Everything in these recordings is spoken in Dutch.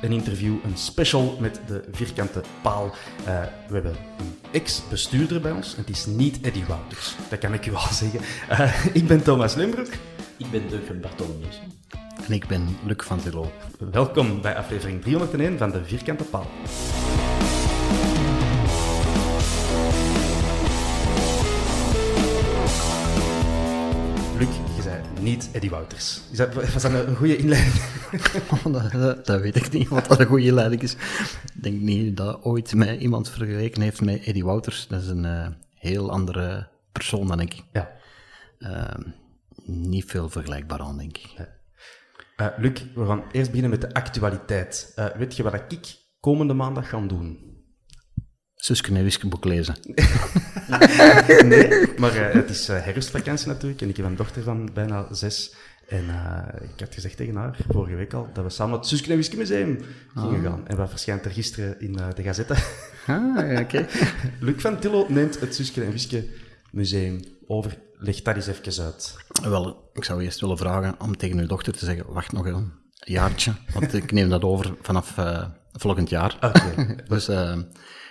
een interview, een special met de vierkante paal. Eh, we hebben een ex-bestuurder bij ons. Het is niet Eddie Wouters, dat kan ik u wel zeggen. Eh, ik ben Thomas Lembroek. Ik ben Duncan Bartolomeus. En ik ben Luc van Tillo. Welkom bij aflevering 301 van de vierkante paal. Niet Eddie Wouters. Is dat, was dat een goede inleiding? Oh, dat, dat- weet ik niet, wat dat een goede leiding is. Ik denk niet dat ooit mij iemand vergeleken heeft met Eddie Wouters. Dat is een eh, heel andere persoon dan ik. Ja. Ehm, niet veel vergelijkbaar aan, denk ik. Eh, Luc, we gaan eerst beginnen met de actualiteit. Eh, weet je wat ik komende maandag ga doen? Suske en Wiske boek lezen. Nee, maar eh, het is eh, herfstvakantie natuurlijk en ik heb een dochter van bijna zes. En eh, ik had gezegd tegen haar, vorige week al, dat we samen naar het Suske en Wiske Museum gingen gaan. En wat verschijnt er gisteren in eh, de Gazette? Ah, ja, oké. Luc van Tillo neemt het Suske en Wiske Museum over. Leg dat eens even uit. Wel, ik zou eerst willen vragen om tegen uw dochter te zeggen, wacht nog een jaartje, want ik neem dat over vanaf eh, volgend jaar. Oké. dus eh,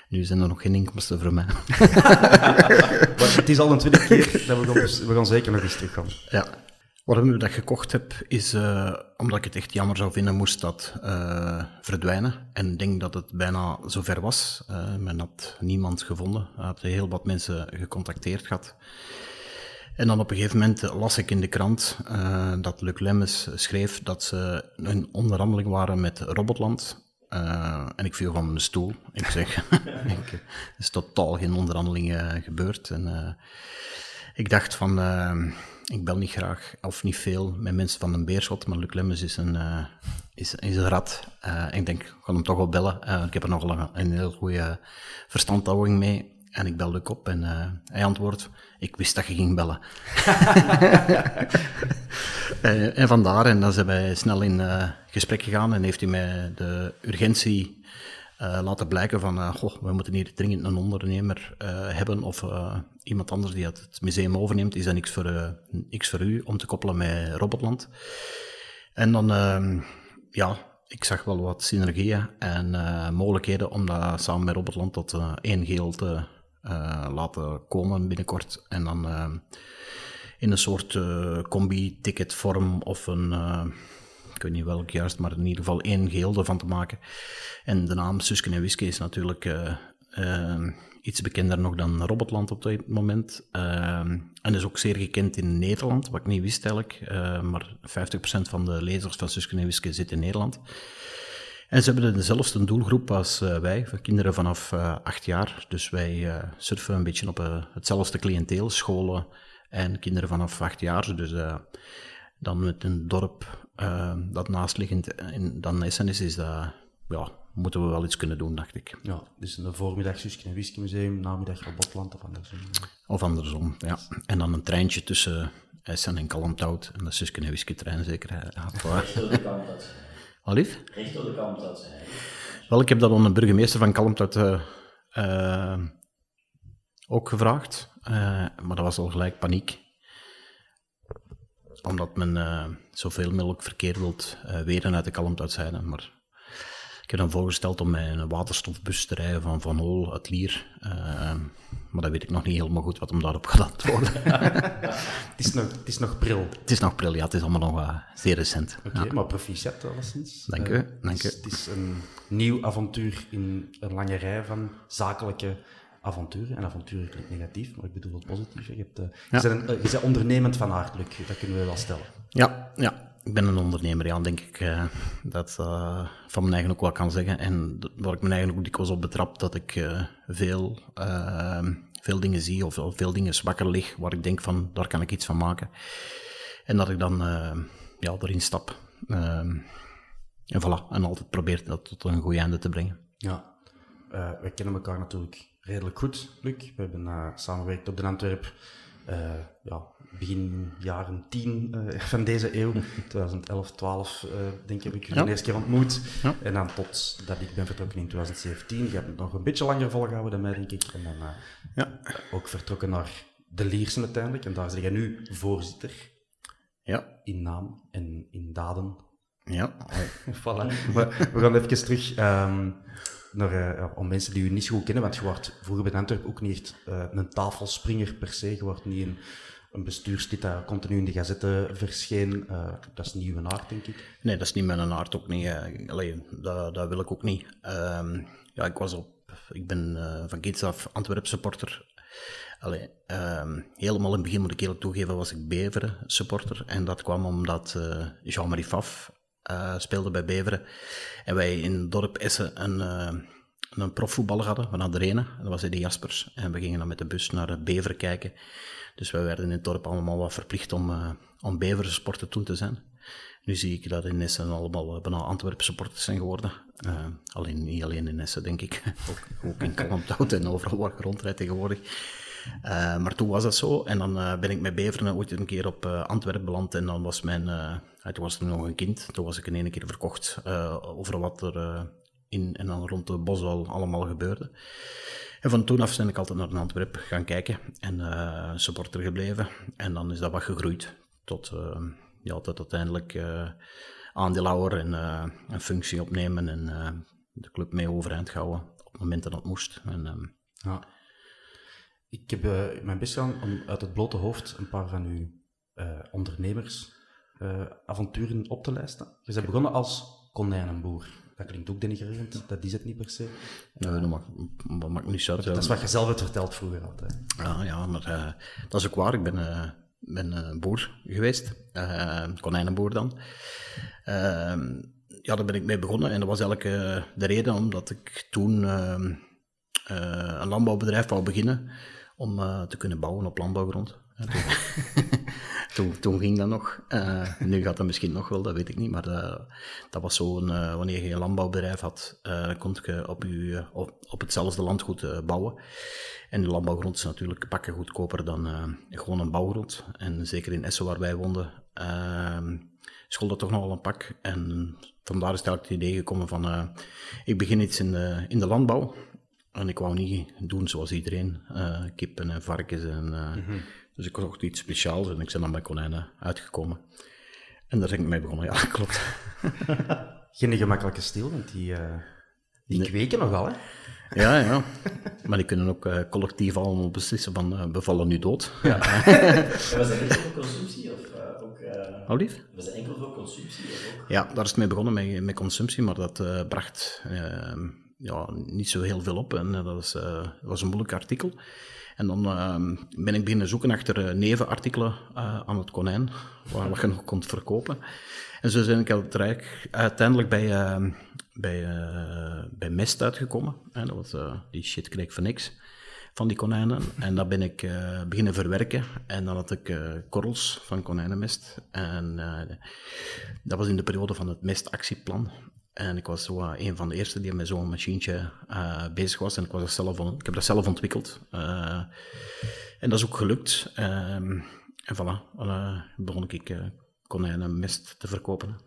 nu zijn er nog geen inkomsten voor mij. Maar het is al een tweede keer dat we gaan, dus we gaan zeker nog eens terug gaan. Ja. Waarom ik dat gekocht heb, is eh, omdat ik het echt jammer zou vinden moest dat eh, verdwijnen. En ik denk dat het bijna zover was. Eh, men had niemand gevonden. Hij had heel wat mensen gecontacteerd gehad. En dan op een gegeven moment las ik in de krant eh, dat Luc Lemmens schreef dat ze in onderhandeling waren met Robotland. Eh, en ik viel van mijn stoel. Ik zeg, ik, er is totaal geen onderhandeling eh, gebeurd. En, eh, ik dacht van, ik bel niet graag, of niet veel, met mensen van een beerschot, maar Luc Lemmens is een, is, is een rat. Ik denk, ik ga hem toch wel bellen. Ik heb er nog een, een heel goede verstandhouding mee. En ik bel Luc op en hij antwoordt, ik wist dat je ging bellen. En vandaar, en dan zijn wij snel in gesprek gegaan en heeft hij mij de urgentie eh, laten blijken van, eh, goh, we moeten hier dringend een ondernemer eh, hebben of iemand anders die het, museum overneemt. Is dat niks voor, niks voor u om te koppelen met Robotland? En dan, ehm, ja, ik zag wel wat synergieën en mogelijkheden om dat samen met Robotland tot één geheel te laten komen binnenkort. En dan in een soort combi-ticketvorm of een, ik weet niet welk juist, maar in ieder geval één geheel ervan te maken. En de naam Susken en Wiske is natuurlijk eh, eh, iets bekender nog dan Robotland op dit moment. Eh, en is ook zeer gekend in Nederland, wat ik niet wist eigenlijk. Eh, maar 50% van de lezers van Susken en Wiske zit in Nederland. En ze hebben dezelfde doelgroep als eh, wij, van kinderen vanaf eh, acht jaar. Dus wij surfen een beetje op hetzelfde cliënteel, scholen en kinderen vanaf acht jaar. Dus dan met een dorp eh, dat naastliggend in, dan Essen is, is dat ja, moeten we wel iets kunnen doen, dacht ik. Ja, dus een voormiddag Suske en Whisky Museum, namiddag Robotland of andersom. Of andersom, ja. En dan een treintje tussen Essen en Kalmthout. En de Suske en Whisky trein zeker. Ja, Recht door de kant dat lief? Recht door de kant dat zijn. Wel, ik heb dat aan de burgemeester van Kalmthout eh, eh, ook gevraagd. Eh, maar dat was al gelijk paniek. Omdat men eh, zoveel mogelijk verkeer wilt uh, weren uit de Kalmthoutzijde. Maar ik heb dan voorgesteld om met een waterstofbus te rijden van Van Hol uit Lier. Eh, maar dat weet ik nog niet helemaal goed wat hem daarop gaat antwoorden. Het is nog, het is nog pril. het is nog pril, ja, het is allemaal nog eh, zeer recent. Oké, maar proficiat alleszins. Dank u, het dank is- u. Het is een nieuw avontuur in een lange rij van zakelijke avonturen. En avonturen klinkt negatief, maar ik bedoel het positief. Je, hebt, eh, Ja. je, bent een, eh, je bent ondernemend van aard, Luc. Dat kunnen we wel stellen. Ja, ja. Ik ben een ondernemer, ja, denk ik. eh, dat eh, van mijn eigen ook wel kan zeggen. En waar ik mijn eigen ook dikwijls op betrap, dat ik veel, veel dingen zie of veel dingen zwakker lig, waar ik denk van, daar kan ik iets van maken. En dat ik dan ja, erin stap. Eh, en voilà, en altijd probeer dat tot een goed einde te brengen. Ja. Wij kennen elkaar natuurlijk redelijk goed, Luc. We hebben eh, samengewerkt op de Antwerp. eh, ja, begin jaren 10 eh, van deze eeuw, 2011, 12, eh, denk ik, heb ik Ja. de eerste keer ontmoet. Ja. En dan tot dat ik ben vertrokken in 2017. Je hebt het nog een beetje langer volgehouden dan mij, denk ik. En dan Ja. ook vertrokken naar de Liersen uiteindelijk. En daar zeg jij nu voorzitter Ja, in naam en in daden. ja. Voilà. We, we gaan even terug ehm, eh, om mensen die u niet zo goed kennen, want je wordt vroeger bij Antwerp ook niet echt eh, een tafelspringer per se. Je wordt niet een, een bestuurslid dat continu in de gazette verscheen. Eh, dat is niet uw aard, denk ik. Nee, dat is niet mijn aard ook niet. eh. Allee, dat, dat wil ik ook niet. Ehm, ja, ik was op... Ik ben van kinds af Antwerp supporter. Allee, ehm, helemaal in het begin, moet ik eerlijk toegeven, was ik Beveren supporter. En dat kwam omdat Jean-Marie Faf eh, speelde bij Beveren. En wij in het dorp Essen een, eh, een profvoetballer hadden, van Adrene. En dat was Eddie Jaspers. En we gingen dan met de bus naar Beveren kijken. Dus wij werden in het dorp allemaal wat verplicht om, eh om Beveren sporten toen te zijn. Nu zie ik dat in Essen allemaal bijna Antwerpen supporters zijn geworden. Alleen, niet alleen in Essen, denk ik. ook, ook in Kalmthout en overal waar ik tegenwoordig. Maar toen was dat zo. En dan ben ik met Beveren ooit een keer op Antwerpen beland. En dan was mijn... toen was ik nog een kind. Toen was ik in één keer verkocht eh, over wat er eh, in en dan rond de Boswal allemaal gebeurde. En van toen af ben ik altijd naar Antwerpen gaan kijken en eh, supporter gebleven. En dan is dat wat gegroeid tot, eh, ja, tot uiteindelijk eh aandeelhouder en een functie opnemen en de club mee overeind houden op het moment dat moest. En, ehm, Ja. Ik heb mijn best gedaan om uit het blote hoofd een paar van uw eh ondernemersavonturen op te lijsten. Je bent begonnen als konijnenboer. Dat klinkt ook denigrerend, dat is het niet per se. dat maakt, dat maakt niet uit. Dat is wat je zelf hebt verteld vroeger altijd. Ja, ja maar eh, dat is ook waar. Ik ben, eh, ben boer geweest, konijnenboer dan. Ehm, ja, daar ben ik mee begonnen en dat was eigenlijk de reden omdat ik toen ehm, eh, een landbouwbedrijf wou beginnen om te kunnen bouwen op landbouwgrond. Toen, ging dat nog. Eh, nu gaat dat misschien nog wel, dat weet ik niet. Maar dat was zo, een, eh, wanneer je een landbouwbedrijf had, eh kon je op, je, eh, op, op hetzelfde landgoed bouwen. En de landbouwgrond is natuurlijk pakken goedkoper dan gewoon een bouwgrond. En zeker in Essen, waar wij woonden, uh, school dat toch nogal een pak. En vandaar is het idee gekomen van, ik begin iets in de, in de landbouw. En ik wou niet doen zoals iedereen, kippen en varkens. En, eh, Dus ik zocht iets speciaals en ik ben dan bij konijnen uitgekomen. En daar ben ik mee begonnen, ja, klopt. Geen gemakkelijke stil, want die, eh, die kweken nogal, hè? Ja, ja. Maar die kunnen ook eh, collectief allemaal beslissen van eh, bevallen nu dood. Ja. Was dat enkel voor consumptie of ook... eh, Oh, lief? was dat enkel voor consumptie of ook... Ja, daar is het mee begonnen met, met consumptie, maar dat eh, bracht eh, ja, niet zo heel veel op. En dat was, eh, was een moeilijk artikel. En dan eh, ben ik beginnen zoeken achter eh, nevenartikelen eh, aan het konijn, waar wat je nog kon verkopen. En zo ben ik uiteindelijk- bij, eh, bij, eh, bij mest uitgekomen. En dat was, die shit kreeg voor niks van die konijnen. En dat ben ik beginnen verwerken. En dan had ik korrels van konijnenmest. En dat was in de periode van het mestactieplan. En ik was zo uh, een van de eerste die met zo'n machientje uh, bezig was. En ik, was dat zelf ik heb dat zelf ontwikkeld. Uh, en dat is ook gelukt. Um, en voilà, uh, begon ik uh, konijnenmest te verkopen.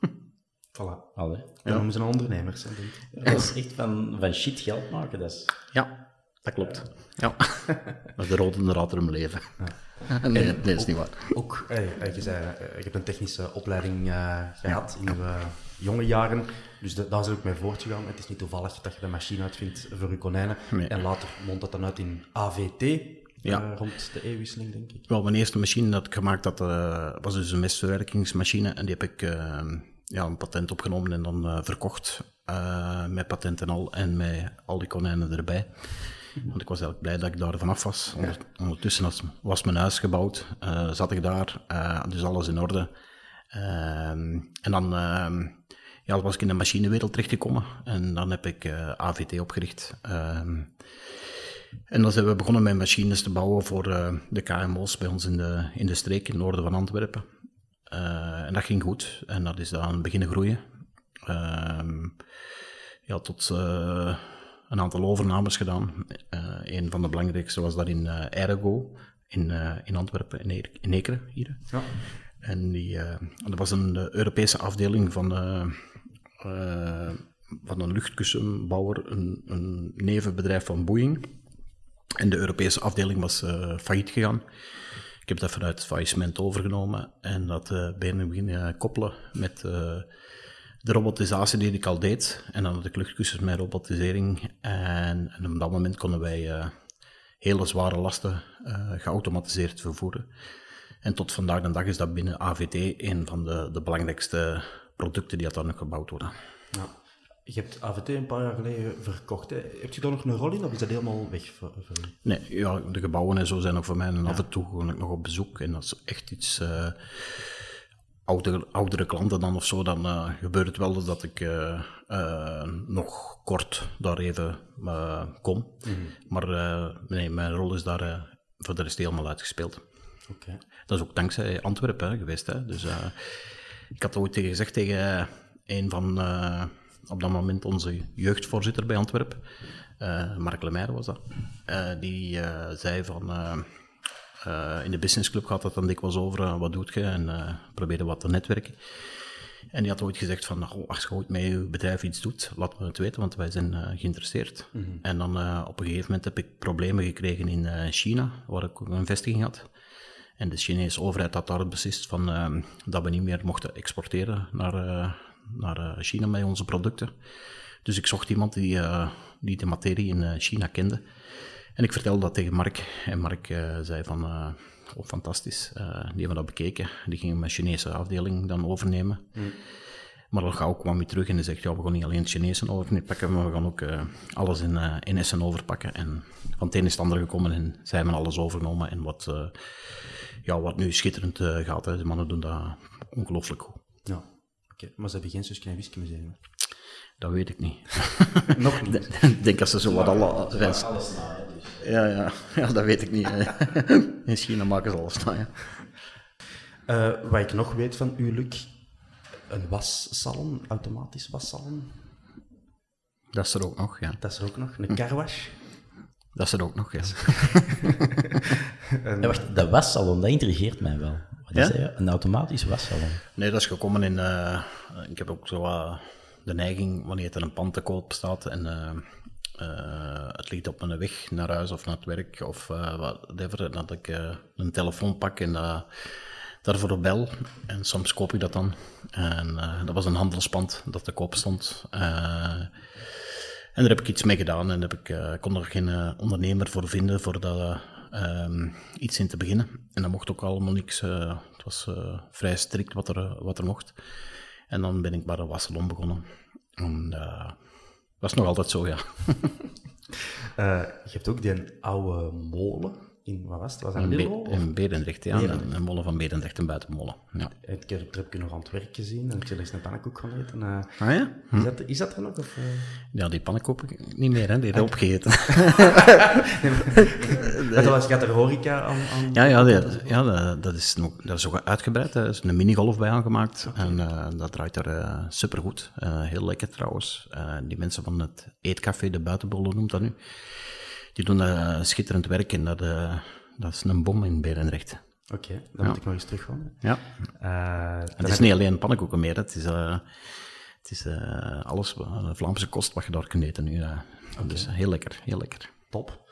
Voilà. Allee. Ja, noemen ze een ondernemers. Hè, ik. Dat is echt van, van shit geld maken. Dat is... Ja, dat klopt. Ja. dat is de rode draad mijn leven. Ja. nee, dat is niet waar. Ook, hey, je, zei, je hebt een technische opleiding uh, gehad in je jonge jaren, dus de, daar is ook mee voortgegaan. Het is niet toevallig dat je de machine uitvindt voor je konijnen. Nee. En later mondt dat dan uit in AVT, Ja. uh, rond de eeuwwisseling, denk ik. Wel, mijn eerste machine dat ik gemaakt had, was dus een mestverwerkingsmachine. En die heb ik ja, een patent opgenomen en dan verkocht. Met patent en al. En met al die konijnen erbij. Want ik was eigenlijk blij dat ik daar vanaf was. Onder, ondertussen was, was, mijn huis gebouwd. Uh, zat ik daar. Uh, dus alles in orde. Uh, en dan ja, was ik in de machinewereld terechtgekomen. En dan heb ik uh, AVT opgericht. en dan zijn we begonnen met machines te bouwen voor de KMO's bij ons in de, in de streek, in het noorden van Antwerpen. En dat ging goed. En dat is dan beginnen groeien. Ehm, ja, tot een aantal overnames gedaan. een van de belangrijkste was dat in Ergo, in, in Antwerpen, in, e in Ekeren, hier. Ja. En die, dat was een Europese afdeling van uh, van een luchtkussenbouwer, een, een nevenbedrijf van Boeing. En de Europese afdeling was uh, failliet gegaan. Ik heb dat vanuit het faillissement overgenomen en dat uh, beginnen koppelen met de robotisatie die ik al deed. En dan had ik luchtkussens met robotisering. En, en op dat moment konden wij hele zware lasten geautomatiseerd vervoeren. En tot vandaag de dag is dat binnen AVT een van de, de belangrijkste producten die dat dan nog gebouwd worden. Ja. Je hebt AVT een paar jaar geleden verkocht. Hè. Heb je daar nog een rol in of is dat helemaal weg voor? Nee, ja, de gebouwen en zo zijn nog voor mij. En ja. af en toe ik nog op bezoek. En dat is echt iets... Uh, oudere, oudere klanten dan of zo, dan uh, gebeurt het wel dat ik uh, nog kort daar even kom. Mm -hmm. Maar nee, mijn rol is daar voor de rest helemaal uitgespeeld. Okay. Dat is ook dankzij Antwerpen hè, geweest. Hè. Dus ik had ooit tegen gezegd tegen een van, op dat moment onze jeugdvoorzitter bij Antwerpen, Mark Lemaire was dat, die zei van, in de businessclub gaat het dan dikwijls over, wat doet je, en probeerde wat te netwerken. En die had ooit gezegd van, als je ooit met je bedrijf iets doet, laat me het weten, want wij zijn geïnteresseerd. Mm -hmm. En dan op een gegeven moment heb ik problemen gekregen in China, waar ik een vestiging had. En de Chinese overheid had daar beslist van, uh, dat we niet meer mochten exporteren naar, naar China met onze producten. Dus ik zocht iemand die, die de materie in China kende. En ik vertelde dat tegen Mark. En Mark zei van, oh, fantastisch. die hebben dat bekeken. Die gingen mijn Chinese afdeling dan overnemen. Mm. Maar dan gauw kwam hij terug en hij zegt, ja, we gaan niet alleen het Chinese overpakken, maar we gaan ook alles in, in Essen overpakken. En van het een is het ander gekomen en zij hebben alles overgenomen. En wat ja, wat nu schitterend gaat. Hè. De mannen doen dat ongelooflijk goed. Ja, oké. Okay. Maar ze hebben geen Suske en Wiske museum? Dat weet ik niet. Nog niet? Ik denk dat ze zo wat alle... Alles na. Ja, ja, ja, dat weet ik niet. In China maken ze alles na, ja. Uh, wat ik nog weet van u, Luc, een wassalon, automatisch wassalon. Dat is er ook nog, ja. Dat is er ook nog. Een carwash. Dat is er ook nog, ja. en... ja wacht, dat wassalon, dat intrigeert mij wel. Wat is ja? dat? Een automatisch wassalon? Nee, dat is gekomen in... Uh, ik heb ook zo uh, de neiging, wanneer er een pand te koop staat en uh, het ligt op mijn weg naar huis of naar het werk of whatever, dat ik een telefoon pak en daarvoor bel. En soms koop ik dat dan. En dat was een handelspand dat te koop stond. En daar heb ik iets mee gedaan en heb ik uh, kon er geen uh, ondernemer voor vinden voor daar uh, iets in te beginnen. En dat mocht ook allemaal niks. Uh, het was vrij strikt wat er, wat er mocht. En dan ben ik bij een wassalon begonnen. En dat is nog altijd zo, ja. je hebt ook die oude molen. In, wat was het? Was dat in? Be in Berendrecht, ja. Een, een molen van Berendrecht, een buitenmolen. Ja. Ik heb, ik nog aan het werk gezien en ik heb eens een pannenkoek gaan eten. Uh, ah ja? Hm. Is, dat, is dat er nog? Of, uh... Ja, die pannenkoek niet meer, hè. Die heb ik opgegeten. Dat was, gaat er horeca aan... aan Ja, ja, dat, ja dat, dat is nog, dat is ook uitgebreid. Er is een minigolf bij aangemaakt. En eh, dat draait er eh, supergoed. Eh, heel lekker trouwens. Eh, die mensen van het eetcafé, de Buitenbollen noemt dat nu, die doen eh, schitterend werk. En dat, eh, dat is een bom in Berendrecht. Oké, dan moet ik nog eens terugkomen. Ja. Dan Het is niet alleen pannenkoeken meer. Het is, het is eh, alles, Vlaamse kost wat je daar kunt eten nu. Dus heel lekker, heel lekker. ik top.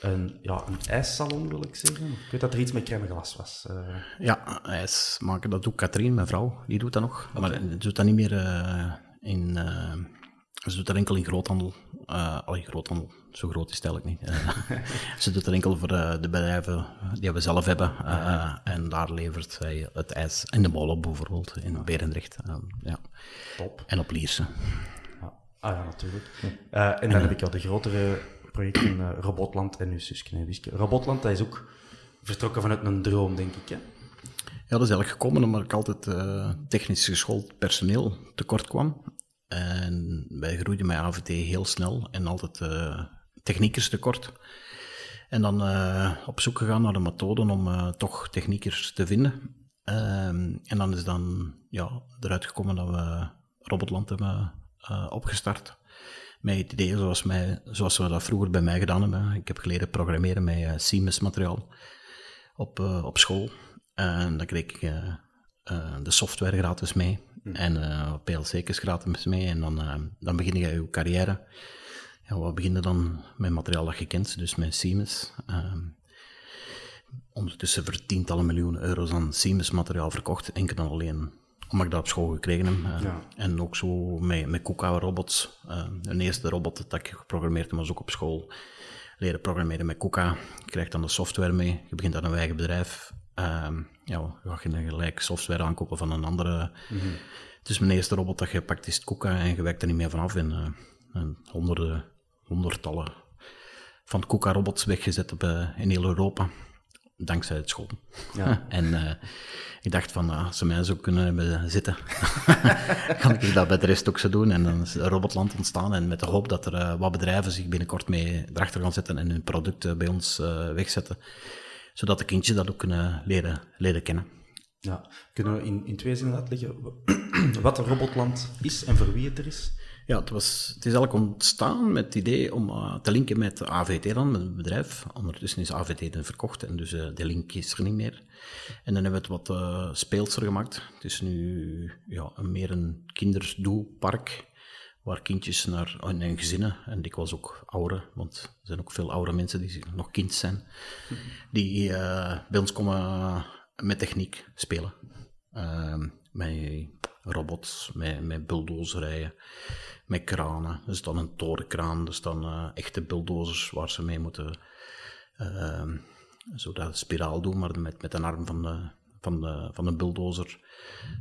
Een, ja, een ijssalon wil ik zeggen. Ik weet dat er iets met crème glas was. Ja, ijs maken, dat doet Katrien, mijn vrouw, die doet dat nog. Maar ze doet dat niet meer in... ze doet dat enkel in groothandel. Uh, allee, groothandel, zo groot is het eigenlijk niet. Eh, ze doet dat enkel voor eh, de bedrijven die we zelf hebben. en daar levert zij het ijs in de molen bijvoorbeeld, in Berendrecht. Ja. top. En op Lierse. Ja. Ah ja, natuurlijk. En dan heb ik al de grotere projecten Robotland en nu Suske. Robotland, dat is ook vertrokken vanuit een droom, denk ik. Hè? Ja, dat is eigenlijk gekomen omdat ik altijd technisch geschoold personeel tekort kwam. En wij groeiden met AVT heel snel en altijd eh, techniekers tekort. En dan eh, op zoek gegaan naar de methoden om eh, toch techniekers te vinden. Ehm, en dan is dan ja, eruit gekomen dat we Robotland hebben opgestart. Met het idee zoals, mij, zoals we dat vroeger bij mij gedaan hebben. Ik heb geleerd programmeren met uh, Siemens materiaal op, uh, op school. En dan kreeg ik uh, uh, de software gratis mee. Mm. En uh, PLC's gratis mee. En dan, uh, dan begin je je carrière. Ja, we beginnen dan met materiaal dat je kent, dus met Siemens. ondertussen voor tientallen miljoenen euro's aan Siemens materiaal verkocht. Enkel en alleen omdat ik dat op school gekregen heb. Ja. En ook zo met, met KUKA robots. de eerste robot dat ik geprogrammeerd heb was ook op school leren programmeren met KUKA. Je krijgt dan de software mee. Je begint aan een eigen bedrijf. Um, ja, ga je dan gelijk software aankopen van een andere. Mm-hmm. Het is mijn eerste robot dat je pakt, is KUKA en je werkt er niet meer vanaf. En, uh, en honderden, honderdtallen van KUKA-robots weggezet op, uh, in heel Europa. Dankzij het school. Ja. en uh, ik dacht van, als ze mij zo kunnen hebben zitten, kan ik dat bij de rest ook zo doen. En dan is Robotland ontstaan. En met de hoop dat er wat bedrijven zich binnenkort mee erachter gaan zetten en hun producten bij ons wegzetten. Zodat de kindjes dat ook kunnen leren, leren kennen. Ja, kunnen we in, in twee zinnen uitleggen wat een Robotland is en voor wie het er is? Ja, het, was, het is eigenlijk ontstaan met het idee om uh, te linken met AVT dan, met het bedrijf. Ondertussen is AVT dan verkocht en dus uh, de link is er niet meer. En dan hebben we het wat uh, speelser gemaakt. Het is nu ja, een, meer een kinderdoelpark, waar kindjes naar, en gezinnen, en dikwijls ook ouderen, want er zijn ook veel oude mensen die nog kind zijn, die bij ons komen met techniek spelen. Ehm, met robots, met, met bulldozerijen, met kranen. Er staat een torenkraan, er staan uh, echte bulldozers waar ze mee moeten uh, zo dat spiraal doen, maar met, met een arm van de, van de, van de bulldozer.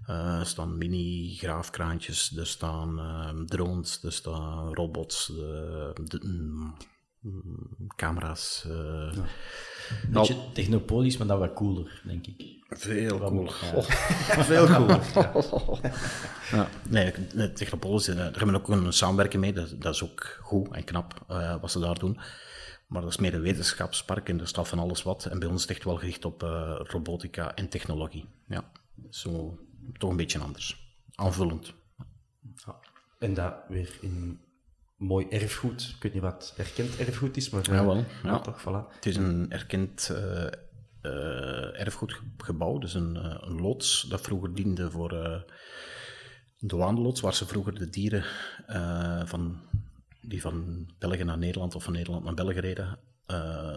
Uh, er staan mini-graafkraantjes, er staan uh, drones, er staan robots, de, de, mm, camera's. Uh, ja. Een beetje nou, technopolisch, maar dan wat cooler, denk ik. Veel cooler. Veel cooler. ja. ja. Nee, Technopolis, daar hebben we ook een samenwerking mee. Dat, dat is ook goed en knap uh, wat ze daar doen. Maar dat is meer een wetenschapspark en er staat van alles wat. En bij ons is het echt wel gericht op uh, robotica en technologie. Ja, zo toch een beetje anders. Aanvullend. Ja. En dat weer in mooi erfgoed. Ik weet niet wat erkend erfgoed is, maar ja, wel. Ja. ja toch, voilà. Het is een erkend uh, uh, erfgoedgebouw, dus een, een, loods dat vroeger diende voor uh, douaneloods, waar ze vroeger de dieren van, die van België naar Nederland of van Nederland naar België reden,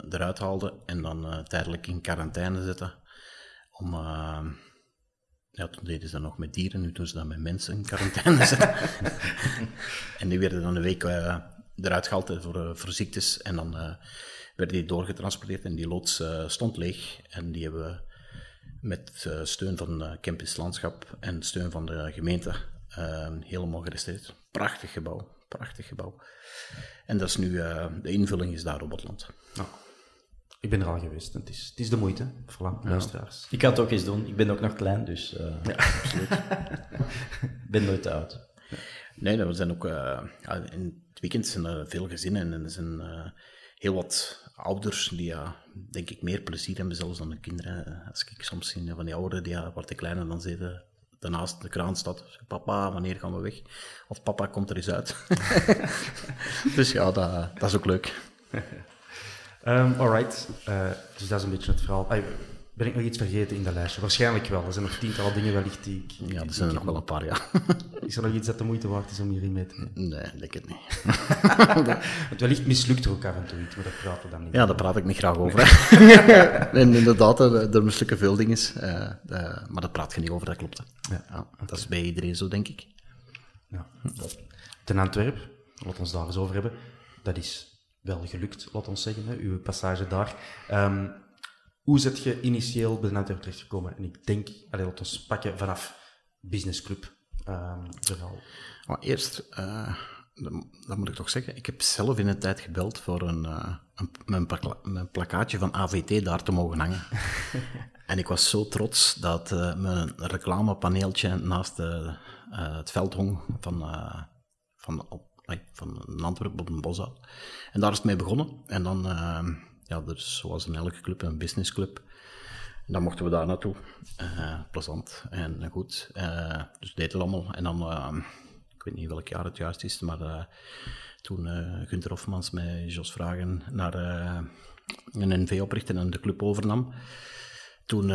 eruit haalden en dan tijdelijk in quarantaine zetten. Om, ja, toen deden ze dat nog met dieren, nu doen ze dat met mensen in quarantaine zetten. en die werden dan een week eruit gehaald voor, voor ziektes en dan werden die doorgetransporteerd en die loods stond leeg. En die hebben we met steun van Campus Landschap en steun van de gemeente helemaal gerestaureerd. Prachtig gebouw, prachtig gebouw. En dat is nu, de invulling is daar op het land. Nou, ik ben er al geweest, het is, het is de moeite. Voilà, luisteraars. Ik kan het ook eens doen, ik ben ook nog klein, dus ja, absoluut. ik ben nooit te oud. Nee, we zijn ook, in het weekend zijn er veel gezinnen en er zijn heel wat ouders die ja, denk ik meer plezier hebben zelfs dan de kinderen. Als ik soms zie van die ouderen die ja, wat te kleiner dan zitten, daarnaast de kraan staat. Papa, wanneer gaan we weg? Of papa komt er eens uit. dus ja, dat, dat is ook leuk. Um, alright, uh, dus dat is een beetje het verhaal. Ben ik nog iets vergeten in dat lijstje? Waarschijnlijk wel. Er zijn nog tientallen dingen wellicht die ik... Ja, er zijn er nog wel een paar, ja. Is er nog iets dat de moeite waard is om hierin mee te nemen? Nee, denk het niet. Want wellicht mislukt er ook af en toe iets, maar daar praten we dan niet Ja, daar praat ik niet graag over. en inderdaad, er, er mislukken veel dingen. Uh, uh, maar daar praat je niet over, dat klopt. Ja. ja dat is bij iedereen zo, denk ik. Ja. Ten Antwerp, laten we ons daar eens over hebben. Dat is wel gelukt, laat ons zeggen, hè, uw passage daar. Um, hoe zit je initieel bij de Antwerp terechtgekomen? En ik denk, allee, laten we pakken vanaf businessclub um, verhaal. Maar eerst, uh, dat moet ik toch zeggen, ik heb zelf in een tijd gebeld voor een, uh, een mijn, mijn, plakkaatje van AVT daar te mogen hangen. en ik was zo trots dat uh, mijn reclamepaneeltje naast het veld hong van, van op van Antwerpen op een bos En daar is het mee begonnen. En dan, ja, dus zoals in elke club, een businessclub. En dan mochten we daar naartoe. Uh, plezant en goed. Uh, dus deden we allemaal. En dan, ik weet niet welk jaar het juist is, maar toen Gunther Hofmans met Jos Vragen naar een NV oprichtte en de club overnam. Toen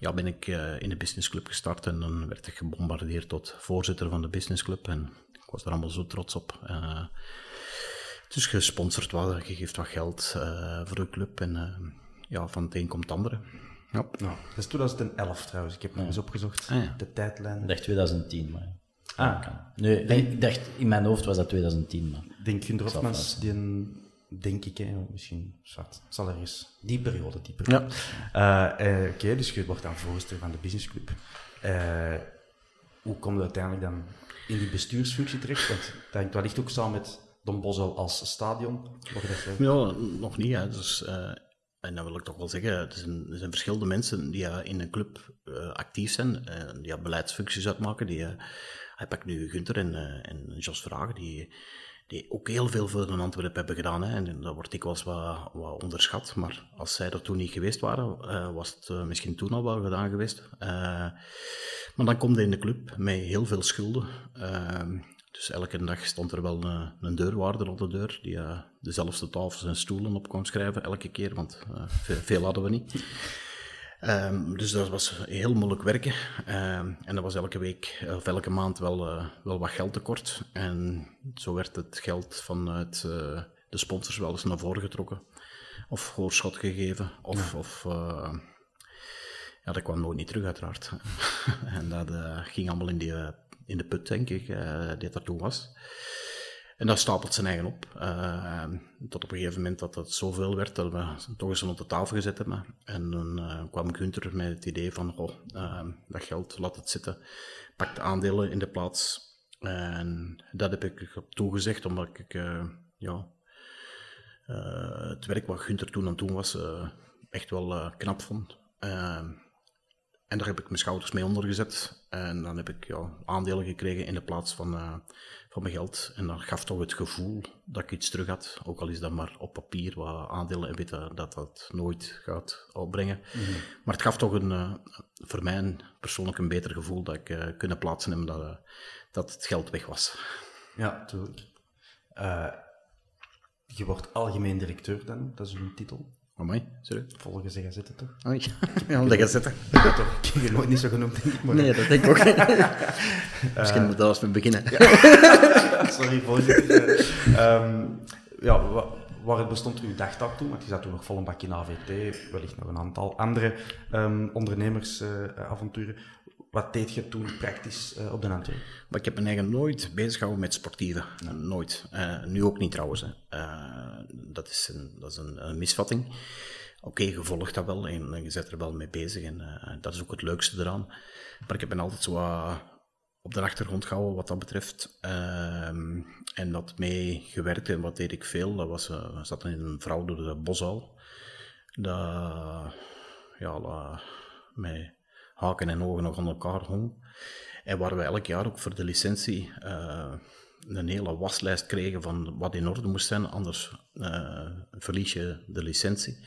ja, ben ik in de businessclub gestart en dan werd ik gebombardeerd tot voorzitter van de businessclub. En ik was er allemaal zo trots op. Dus gesponsord wat, je geeft wat geld uh, voor de club en uh, ja, van het een komt het andere. Ja. Nou, dat is 2011 trouwens, ik heb nog eens opgezocht, ah, ja. de tijdlijn. Ik dacht 2010, maar... Ah. Nee, denk, ik dacht, in mijn hoofd was dat 2010, maar... Denk Gunder Hofmans, die een, denk ik, hè, misschien zwart, zal er eens die periode, die periode. Ja. Oké, okay, dus je wordt dan voorzitter van de businessclub. hoe komt je uiteindelijk dan in die bestuursfunctie terecht? Want dat hangt wellicht ook samen met Als stadion. Ja, nog niet. Hè. Dus, uh, en dan wil ik toch wel zeggen, zijn, er zijn verschillende mensen die uh, in een club uh, actief zijn, die beleidsfuncties uitmaken. Die, heb ik nu Gunther en, en Jos Vragen, die, die ook heel veel voor de Antwerpen hebben gedaan. Hè. En dat wordt dikwijls wat, wat onderschat. Maar als zij er toen niet geweest waren, was het misschien toen al wel gedaan geweest. Maar dan komt hij in de club met heel veel schulden. Dus elke dag stond er wel een, een deurwaarder op de deur die uh, dezelfde tafels en stoelen op kon schrijven elke keer, want uh, veel, veel, hadden we niet. Um, dus dat was heel moeilijk werken. Um, en dat was elke week of elke maand wel, uh, wel wat geld tekort. En zo werd het geld vanuit de sponsors wel eens naar voren getrokken. Of voorschot gegeven. Of, ja. of ja, dat kwam nooit niet terug, uiteraard. en dat ging allemaal in, die, in de put, denk ik, uh, die er toen was. En dat stapelt zijn eigen op. tot op een gegeven moment dat het zoveel werd dat we toch eens rond de tafel gezet hebben. En dan kwam Gunther met het idee van, oh, dat geld, laat het zitten. Pak de aandelen in de plaats. En dat heb ik toegezegd, omdat ik ja, het werk wat Gunther toen aan toen was, echt wel knap vond. En daar heb ik mijn schouders mee ondergezet. En dan heb ik ja, aandelen gekregen in de plaats van, uh, van mijn geld. En dat gaf toch het gevoel dat ik iets terug had. Ook al is dat maar op papier wat aandelen en weten dat dat nooit gaat opbrengen. Mm -hmm. Maar het gaf toch een, uh, voor mij persoonlijk een beter gevoel dat ik uh, kunnen plaatsen heb dat, dat het geld weg was. Ja, natuurlijk. je wordt algemeen directeur dan, dat is een titel. Amai, sorry. Volgens de gazette toch? Oh, ja, de gazette. Ik heb je nooit niet zo genoemd, denk ik. Maar... Nee, dat denk ik ook. Misschien moet dat als we beginnen. Sorry, voorzitter. um, ja, waar bestond uw dagtaak toen? Want je zat toen nog vol een bakje in AVT, wellicht nog een aantal andere um, ondernemersavonturen. Uh, wat deed je toen praktisch uh, op de Antwerp? Maar ik heb me eigenlijk nooit bezig gehouden met sportieven. Ja. Nooit. Uh, nu ook niet trouwens. Uh, dat is een, dat is een, een misvatting. Oké, okay, je volgt dat wel en je zet er wel mee bezig. En dat is ook het leukste eraan. Maar ik heb me altijd zo op de achtergrond gehouden wat dat betreft. Ehm, en dat mee gewerkt en wat deed ik veel. Dat was, we zaten in een vrouw door de boshal. Dat, ja, met haken en ogen nog aan elkaar hong. En waar we elk jaar ook voor de licentie uh, een hele waslijst kregen van wat in orde moest zijn, anders uh, verlies je de licentie.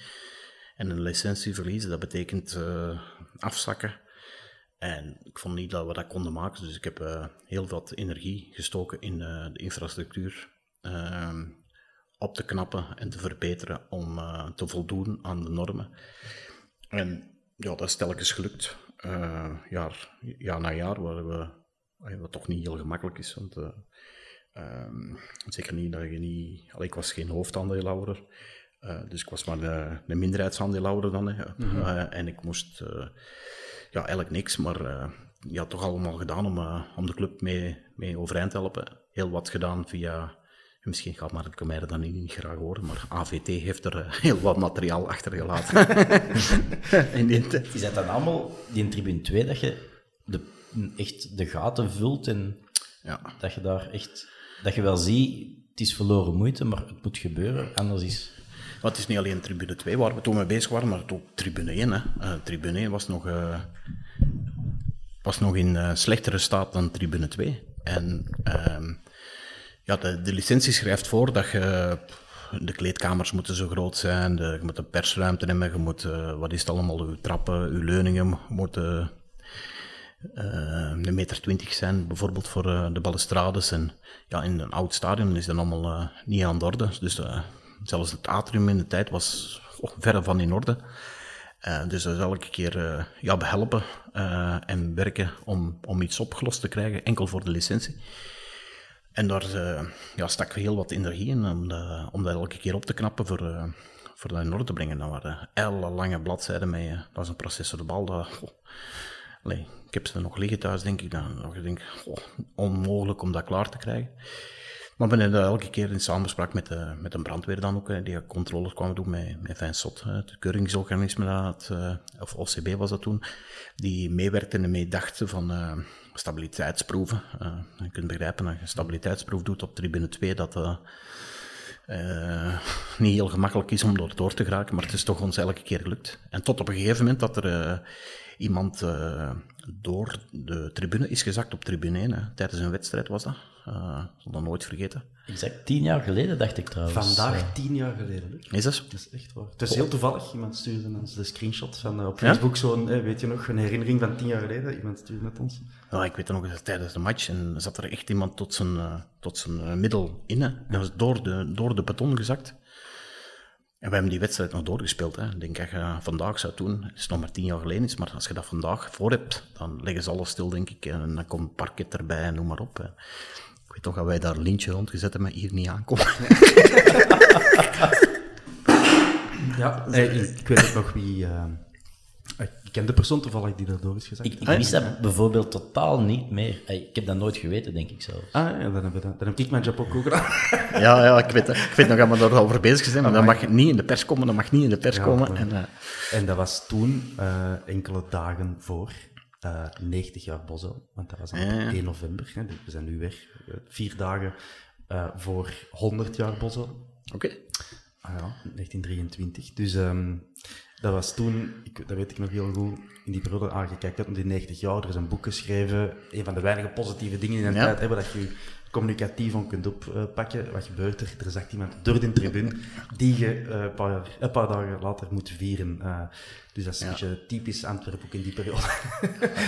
En een licentie verliezen, dat betekent uh, afzakken. En ik vond niet dat we dat konden maken, dus ik heb heel wat energie gestoken in de infrastructuur ehm, op te knappen en te verbeteren om te voldoen aan de normen. En ja, dat is telkens gelukt, jaar, jaar na jaar, waar we, wat toch niet heel gemakkelijk is, want Um, zeker niet dat je niet... Allee, ik was geen hoofdaandeelhouder, uh, dus ik was maar een, een minderheidsaandeelhouder dan. Hè. Mm -hmm. uh, en ik moest uh, ja, eigenlijk niks, maar ja, toch allemaal gedaan om, om de club mee, mee overeind te helpen. Heel wat gedaan via... Misschien gaat Mark mij dan niet graag horen, maar AVT heeft er heel wat materiaal achtergelaten. in die tijd. Is dat dan allemaal, die in tribune 2, dat je de, echt de gaten vult en ja. dat je daar echt dat je wel ziet, het is verloren moeite, maar het moet gebeuren, anders is... Maar het is niet alleen tribune 2 waar we toen mee bezig waren, maar ook tribune 1. Hè. Uh, tribune 1 was nog, uh, was nog in uh, slechtere staat dan tribune 2. En ehm, ja, de, licentie schrijft voor dat je de kleedkamers moeten zo groot zijn, de, je moet een persruimte hebben, je moet, wat is het allemaal, je trappen, je leuningen moeten uh, een meter twintig zijn, bijvoorbeeld voor uh, de balustrades. En ja, in een oud stadion is dat allemaal niet aan de orde. Dus zelfs het atrium in de tijd was oh, verre van in orde. dus dat is elke keer ja, behelpen en werken om, om iets opgelost te krijgen, enkel voor de licentie. En daar ja, stak heel wat energie in om, om dat elke keer op te knappen voor, voor dat in orde te brengen. Dat waren lange bladzijden met, dat was een processor de bal. Dat, ik heb ze nog liggen thuis, denk ik. Dan nog denk onmogelijk om dat klaar te krijgen. Maar we hebben elke keer in samenspraak met, de, met een brandweer dan ook, die controles kwamen doen met, met Vinsot, het keuringsorganisme, dat, eh, of OCB was dat toen, die meewerkte en meedachten van uh, stabiliteitsproeven. Je kunt begrijpen, als je een stabiliteitsproef doet op tribune 2, dat uh, niet heel gemakkelijk is om door, door te geraken, maar het is toch ons elke keer gelukt. En tot op een gegeven moment dat er iemand door de tribune is gezakt op tribune 1. Hè. Tijdens een wedstrijd was dat. Uh, zal dat nooit vergeten. Exact tien jaar geleden, dacht ik trouwens. Vandaag uh, tien jaar geleden. Is dat Dat is echt waar. Het is heel toevallig. Iemand stuurde ons de screenshot van op Facebook. Ja? Zo'n, weet je nog, een herinnering van tien jaar geleden. Iemand stuurde met ons. Ja, ik weet nog, tijdens de match en zat er echt iemand tot zijn, tot zijn middel in. Hè. Dat was door de, door de beton gezakt. En we hebben die wedstrijd nog doorgespeeld. Hè. Ik denk dat je vandaag zou doen, het is nog maar tien jaar geleden is, maar als je dat vandaag voor hebt, dan leggen ze alles stil, denk ik. En dan komt parket erbij en noem maar op. Hè. Ik weet toch dat wij daar een lintje rondgezet hebben, maar hier niet aankomen. ja, ik weet ook nog wie... Uh, ik ken de persoon toevallig die daardoor is gezegd. Ik, ik wist dat bijvoorbeeld totaal niet meer. Ik heb dat nooit geweten, denk ik zelf. Ah ja, dan heb, dat, dan heb ik mijn job ook gedaan. ja, ja, ik weet, ik weet nog dat we daarover bezig zijn, maar dat mag niet in de pers komen, dat mag niet in de pers komen. En, uh... en dat was toen uh, enkele dagen voor uh, 90 jaar Bosel, want dat was op 1 november. Hè, dus we zijn nu weg, vier dagen voor 100 jaar Bosel. Oké. Okay. Ah ja, 1923. Dus um, dat was toen, ik, dat weet ik nog heel goed, in die periode aangekijkt heb, die 90 jaar, er is een boek geschreven, een van de weinige positieve dingen in een ja. tijd hebben, dat je communicatief on kunt oppakken. Wat gebeurt er? Er zakt iemand door de tribune die je uh, een, paar, een, paar, dagen later moet vieren. Uh, dus dat is een beetje typisch Antwerpen ook in die periode.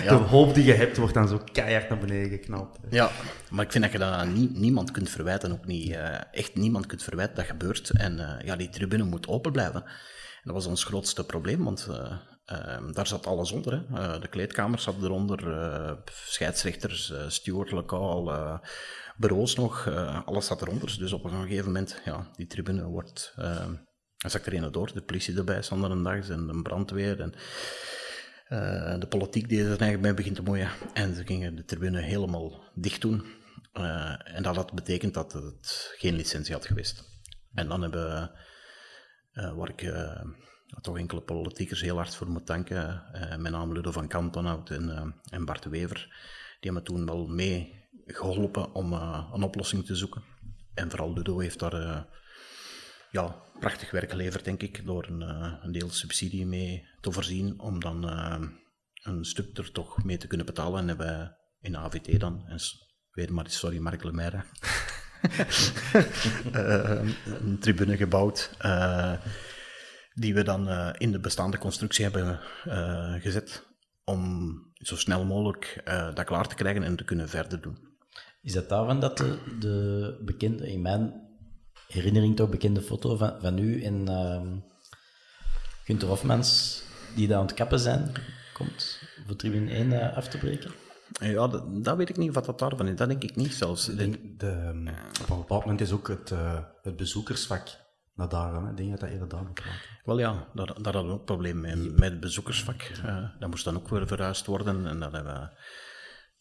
Ja. De hoop die je hebt wordt dan zo keihard naar beneden geknald. Ja, maar ik vind dat je dat nie, niemand kunt verwijten, ook niet, uh, echt niemand kunt verwijten dat gebeurt. En ja, die tribune moet open blijven dat was ons grootste probleem, want uh, uh, daar zat alles onder. Hè. Uh, de kleedkamers zaten eronder, scheidsrechters, steward lokaal, bureaus nog, alles zat eronder. Dus op een gegeven moment, ja, die tribune wordt, dan er een door, de politie erbij, zonder een dag, en de brandweer en de politiek die er eigenlijk mee begint te moeien. En ze gingen de tribune helemaal dicht doen. en dat had betekend dat het geen licentie had geweest. En dan hebben uh, waar ik toch enkele politiekers heel hard voor moet danken. Met name Ludo van Kantonhout en, en Bart Wever. Die hebben toen wel mee geholpen om een oplossing te zoeken. En vooral Ludo heeft daar ja, prachtig werk geleverd, denk ik, door een, een deel subsidie mee te voorzien, om dan een stuk er toch mee te kunnen betalen. En hebben in AVT dan, en weer maar sorry Mark Lemaire, een tribune gebouwd, die we dan in de bestaande constructie hebben gezet om zo snel mogelijk dat klaar te krijgen en te kunnen verder doen. Is dat daarvan dat de, de bekende, in mijn herinnering toch bekende foto van, van u en uh, Gunther Hofmans, die daar aan het kappen zijn, komt voor tribune 1 af te breken? Ja, dat, dat, weet ik niet wat dat daarvan is. Dat denk ik niet zelfs. De, de, op een bepaald moment is ook het, uh, het bezoekersvak naar daar. Ik denk dat dat eerder daar moet Wel ja, daar, daar hadden we ook probleem mee. Met het bezoekersvak. Uh, dat moest dan ook weer verhuisd worden. En dat, hebben we,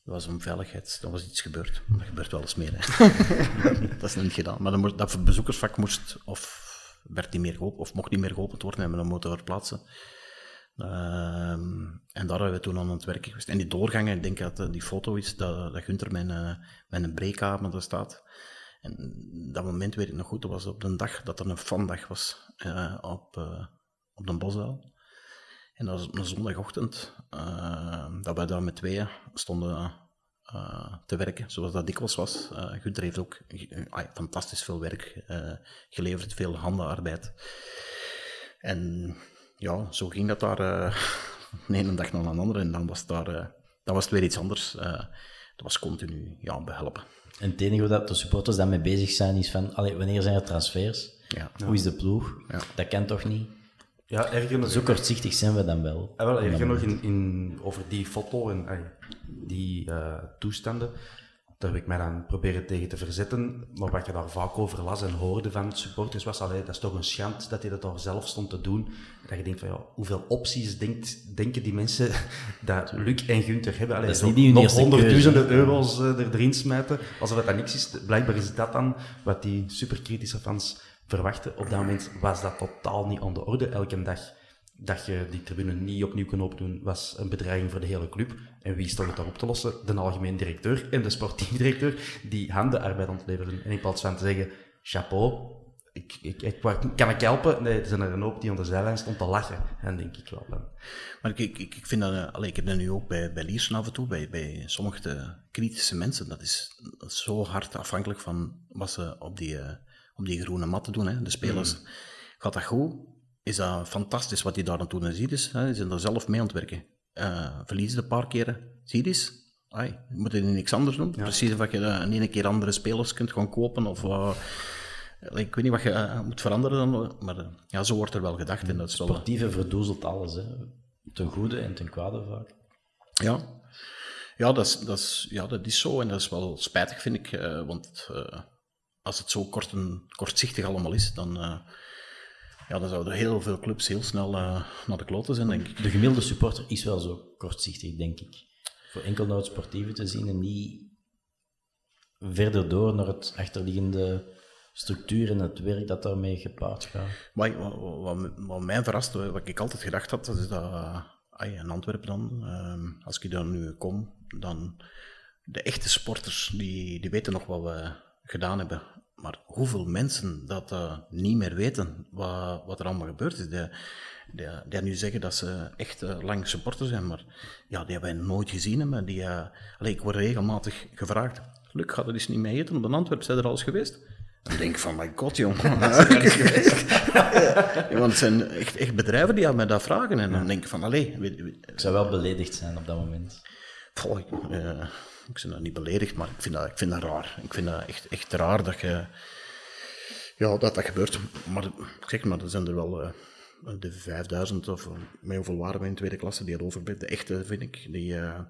dat was om veiligheid. Dat was iets gebeurd. Dat gebeurt wel eens meer. dat is niet gedaan. Maar dat, dat bezoekersvak moest of werd niet meer geopend, of mocht niet meer geopend worden. En we moeten verplaatsen. Uh, en daar hebben we toen aan het werken geweest. En die doorgangen, ik denk dat uh, die foto is dat, dat Gunther met, uh, een breekhamer daar staat. En dat moment weet ik nog goed, dat was op de dag dat er een fandag was uh, op, op de Bosduil. En dat was op een zondagochtend, dat wij daar met tweeën stonden te werken, zoals dat dikwijls was. Gunther heeft ook fantastisch veel werk geleverd, veel handenarbeid. En ja, zo ging dat daar uh, de ene dag naar een andere. En dan was, daar, uh, dan was het weer iets anders. Uh, dat was continu ja, behelpen. En het enige waar de supporters dan mee bezig zijn is van, allee, wanneer zijn er transfers? Ja. Hoe is de ploeg? Ja. Dat kan toch niet? Ja, erger nog... Zo kortzichtig zijn we dan wel. Ja, wel erger nog in, in, over die foto en die toestanden daar heb ik mij dan proberen tegen te verzetten. Maar wat je daar vaak over las en hoorde van supporters was, allee, dat is toch een schand dat hij dat daar zelf stond te doen. Dat je denkt van, ja, hoeveel opties denkt, denken die mensen dat Luc en Gunther hebben? Allee, dat is niet die nog honderdduizenden euro's uh, erin smijten, alsof dat niks is. Blijkbaar is dat dan wat die superkritische fans verwachten. Op dat moment was dat totaal niet aan de orde. Elke dag dat je die tribune niet opnieuw kon opdoen, was een bedreiging voor de hele club. En wie stond het daarop te lossen? De algemeen directeur en de sportief directeur, die handenarbeid ontleverden. En in plaats van te zeggen, chapeau, ik, ik, kan ik helpen? Nee, er zijn er een hoop die onder de zijlijn stond te lachen. En denk ik wel. Maar ik, ik, ik vind dat, uh, allee, ik heb dat nu ook bij, bij Liersen af en toe, bij, bij sommige kritische mensen, dat is, dat is zo hard afhankelijk van wat ze op die, uh, op die groene matten doen, hè, de spelers. Mm. Gaat dat goed? is dat fantastisch wat hij daar aan toe en ziet is. Hè. Die zijn er zelf mee aan het werken. Uh, verliezen een paar keren. Zie je eens? Ai, je moet er niks anders doen. Ja. Precies of je uh, in één keer andere spelers kunt gaan kopen of... Uh, ik weet niet wat je moet veranderen dan, maar ja, zo wordt er wel gedacht. En dat is Sportieve verdoezelt alles, hè. ten goede en ten kwade vaak. Ja, ja, dat is, dat, is, ja dat is zo en dat is wel spijtig, vind ik. want als het zo kort en, kortzichtig allemaal is, dan ja, dan zouden heel veel clubs heel snel uh, naar de kloten zijn, denk ik. De gemiddelde supporter is wel zo kortzichtig, denk ik. Voor enkel naar het sportieve te zien en niet verder door naar het achterliggende structuur en het werk dat daarmee gepaard gaat. Wat, wat, wat, mij verrast, wat ik altijd gedacht had, dat is dat uh, in Antwerpen dan, uh, als ik daar nu kom, dan de echte sporters, die, die weten nog wat we gedaan hebben maar hoeveel mensen dat uh, niet meer weten wat, wat er allemaal gebeurd is. Die, die, die nu zeggen dat ze echt uh, lang supporter zijn, maar ja, die hebben wij nooit gezien. Maar die, uh, ik word regelmatig gevraagd, Luc, gaat er eens niet mee eten op een Antwerp? Zijn er al eens geweest? Dan denk ik van, my god, jongen. ja, want het zijn echt, echt bedrijven die aan mij dat vragen. En dan denk ik van, allee... Weet, weet, ik zou wel beledigd zijn op dat moment. Goh, ik, ben dat niet beledigd, maar ik vind dat, ik vind dat raar. Ik vind dat echt, echt raar dat je... Ja, dat dat gebeurt. Maar zeg maar, er zijn er wel uh, de 5000 of uh, met hoeveel waren we in tweede klasse die het overblijft. De echte, vind ik, die, uh,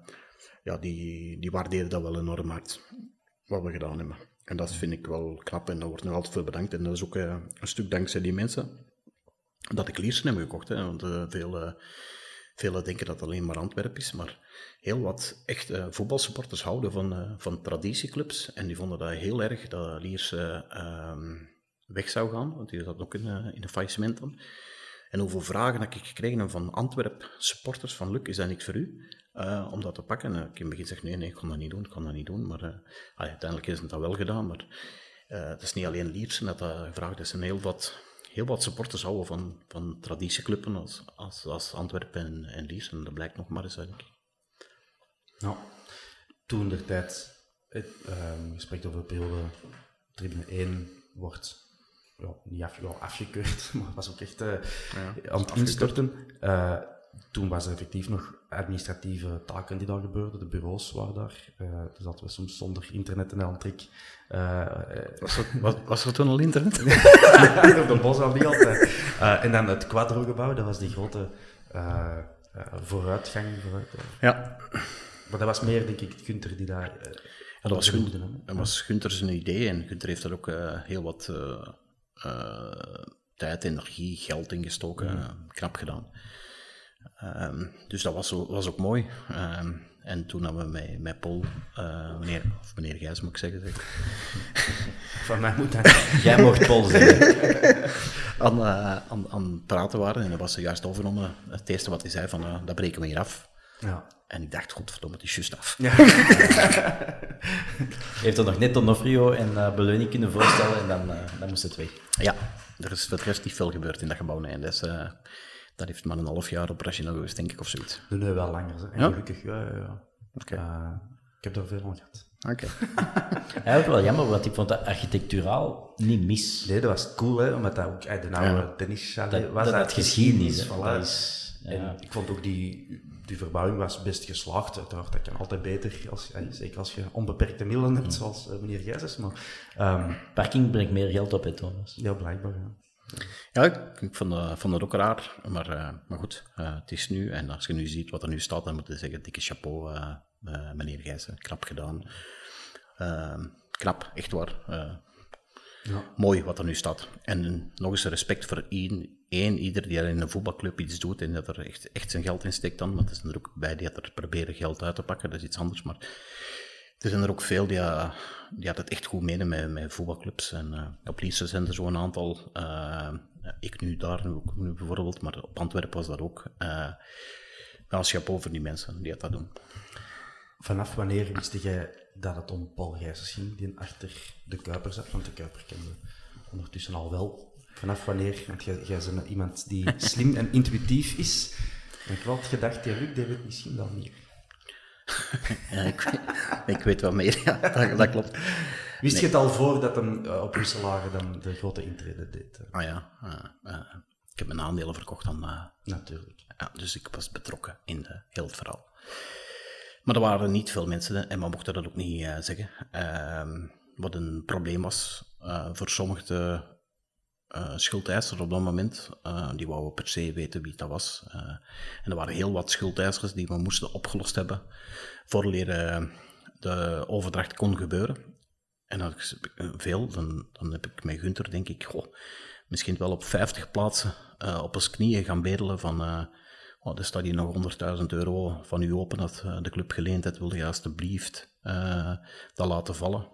ja, die, die waarderen dat wel enorm hard, wat we gedaan hebben. En dat vind ik wel knap en daar wordt nog altijd veel bedankt. En dat is ook een stuk dankzij die mensen dat ik Liersen heb gekocht. Want veel Velen denken dat het alleen maar Antwerpen is, maar heel wat echt uh, voetbalsupporters houden van, uh, van traditieclubs. En die vonden dat heel erg dat Liers uh, weg zou gaan, want die zat ook in, in een faillissement dan. En hoeveel vragen heb ik gekregen van Antwerp supporters van Luc, is dat niks voor u? om dat te pakken. En ik in het begin zeg nee, nee, ik kan dat niet doen, ik kan dat niet doen. Maar uiteindelijk is het dat wel gedaan. Maar het is niet alleen Liersen dat dat gevraagd is. Zijn heel wat heel wat supporters houden van, van traditieclubben als, als, als Antwerpen en, en. En dat blijkt nog maar eens, denk ik. Nou, toen de tijd het, ehm, je spreekt over de periode tribune 1 wordt ja, niet af, ja, afgekeurd, maar was ook echt uh, aan het instorten. Uh, toen was er effectief nog administratieve taken die daar gebeurden. De bureaus waren daar. Uh, dus dat we soms zonder internet en een trick. was, er, was, was, er toen al internet? op de bos al niet altijd. en dan het Quadro-gebouw, dat was die grote vooruitgang. Vooruit, ja. Maar dat was meer, denk ik, Gunther die daar... ja, dat was, Gun dat was Gunther zijn idee en Gunther heeft er ook heel wat tijd, energie, geld in gestoken. knap gedaan. Um, dus dat was, was ook mooi. Um, en toen hebben we met, met Paul, uh, meneer, of meneer Gijs moet ik zeggen. Zeg. Van mij moet dat. Jij mocht Paul zeggen. aan, uh, aan, aan praten waren en dat was juist overgenomen. Het eerste wat hij zei van, uh, dat breken we hier af. Ja. En ik dacht, godverdomme, het is juist af. Ja. heeft er nog net Donofrio en uh, Beleuning kunnen voorstellen en dan, dan moest het weg. Ja, er is voor de rest niet veel gebeurd in dat gebouw. Nee. Dus, dat heeft maar een half jaar operationeel geweest, denk ik, of zoiets. Nee, nee wel langer. En ja? gelukkig, ja, ja, ja. Okay. Uh, ik heb er veel aan gehad. Oké. Okay. ook wel jammer, want ik vond dat architecturaal niet mis. Nee, dat was cool, hè, omdat dat ook de oude ja. tennis dat, was. Dat, dat geschiedenis, voilà. dat is, en ik vond ook die, die verbouwing was best geslaagd. Uiteraard, dat kan altijd beter, als, zeker als je onbeperkte middelen hebt, zoals uh, meneer Gijsens. Maar, um, Parking brengt meer geld op, hè, Thomas? Ja, blijkbaar, ja. Ja, ik, ik vond, uh, vond het ook raar, maar, uh, maar goed, uh, het is nu. En als je nu ziet wat er nu staat, dan moet je zeggen, dikke chapeau, meneer Gijzen, knap gedaan. Ehm, knap, echt waar. Ja. Mooi wat er nu staat. En nog eens respect voor één, één ieder die in een voetbalclub iets doet en dat er echt, echt zijn geld in steekt dan. Want er zijn er ook bij die er proberen geld uit te pakken, dat is iets anders. Maar er zijn er ook veel die, uh, die het echt goed menen met, met voetbalclubs. En uh, op zijn er zo'n aantal. Uh, ik nu daar nu bijvoorbeeld, maar op Antwerpen was dat ook. Uh, als je voor die mensen die dat doen. Vanaf wanneer wist jij dat het om Paul Gijsens ging, die achter de Kuiper zat? Want de Kuiper kende ondertussen al wel. Vanaf wanneer? Want jij, jij bent iemand die slim en intuïtief is. En ik had gedacht, die Luc deed het misschien dan niet. ja, ik, ik, weet wel meer, ja, dat, dat klopt. Wist je het al voor dat hem uh, op Wisselaren dan de grote intrede deed? Ah ja, uh, uh, ik heb mijn aandelen verkocht dan. Natuurlijk. Ja, dus ik was betrokken in de, heel het verhaal. Maar er waren niet veel mensen, en we mochten dat ook niet zeggen. Ehm, wat een probleem was voor sommige uh, schuldeisers op dat moment. Die wouden per se weten wie dat was. En er waren heel wat schuldeisers die we moesten opgelost hebben voor leren de overdracht kon gebeuren. En is veel, dan, dan heb ik met Gunther, denk ik, goh, misschien wel op 50 plaatsen op eens knieën gaan bedelen van... Oh, er staat hier nog 100.000 euro van u open dat de club geleend heeft, wil je alstublieft dat laten vallen.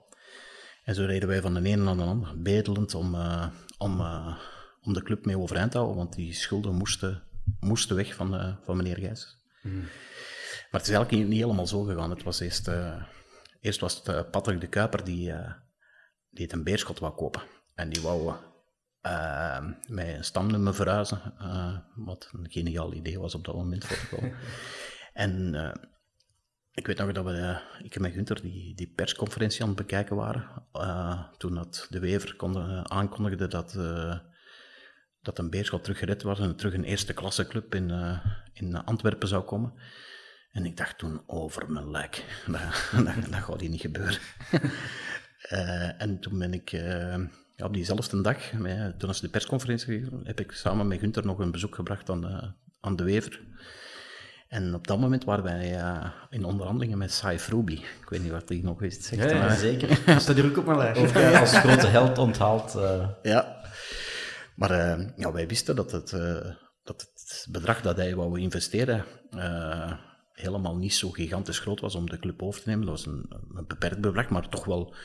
En zo reden wij van de ene naar de andere, bedelend om, uh, om, uh, om de club mee overeind te houden, want die schulden moesten, moesten weg van, uh, van meneer Gijs. Mm. Maar het is eigenlijk niet, niet, helemaal zo gegaan. Het was eerst, eerst was het Patrick de Kuiper die, die het een beerschot wou kopen. En die wou met een stamnummer verhuizen, wat een geniaal idee was op dat moment voor En ik weet nog dat we, uh, ik met Gunther, die, die persconferentie aan het bekijken waren. Toen dat de Wever uh, aankondigde dat, dat een Beerschot terug gered was en terug een eerste klasse club in, in Antwerpen zou komen. En ik dacht toen, over mijn lijk, dat, dat, dat gaat hier niet gebeuren. en toen ben ik, ja, op diezelfde dag, toen als de persconferentie heb ik samen met Gunther nog een bezoek gebracht aan, aan de Wever. En op dat moment waren wij uh, in onderhandelingen met Saif Ruby. Ik weet niet wat hij nog wist. Zegt, ja, ja, zeker. Dat staat hier ook op mijn lijstje. Of uh, als grote held onthaald. Uh. Ja. Maar ja, wij wisten dat het, dat het bedrag dat hij wou investeren helemaal niet zo gigantisch groot was om de club over te nemen. Dat was een, een beperkt bedrag, maar toch wel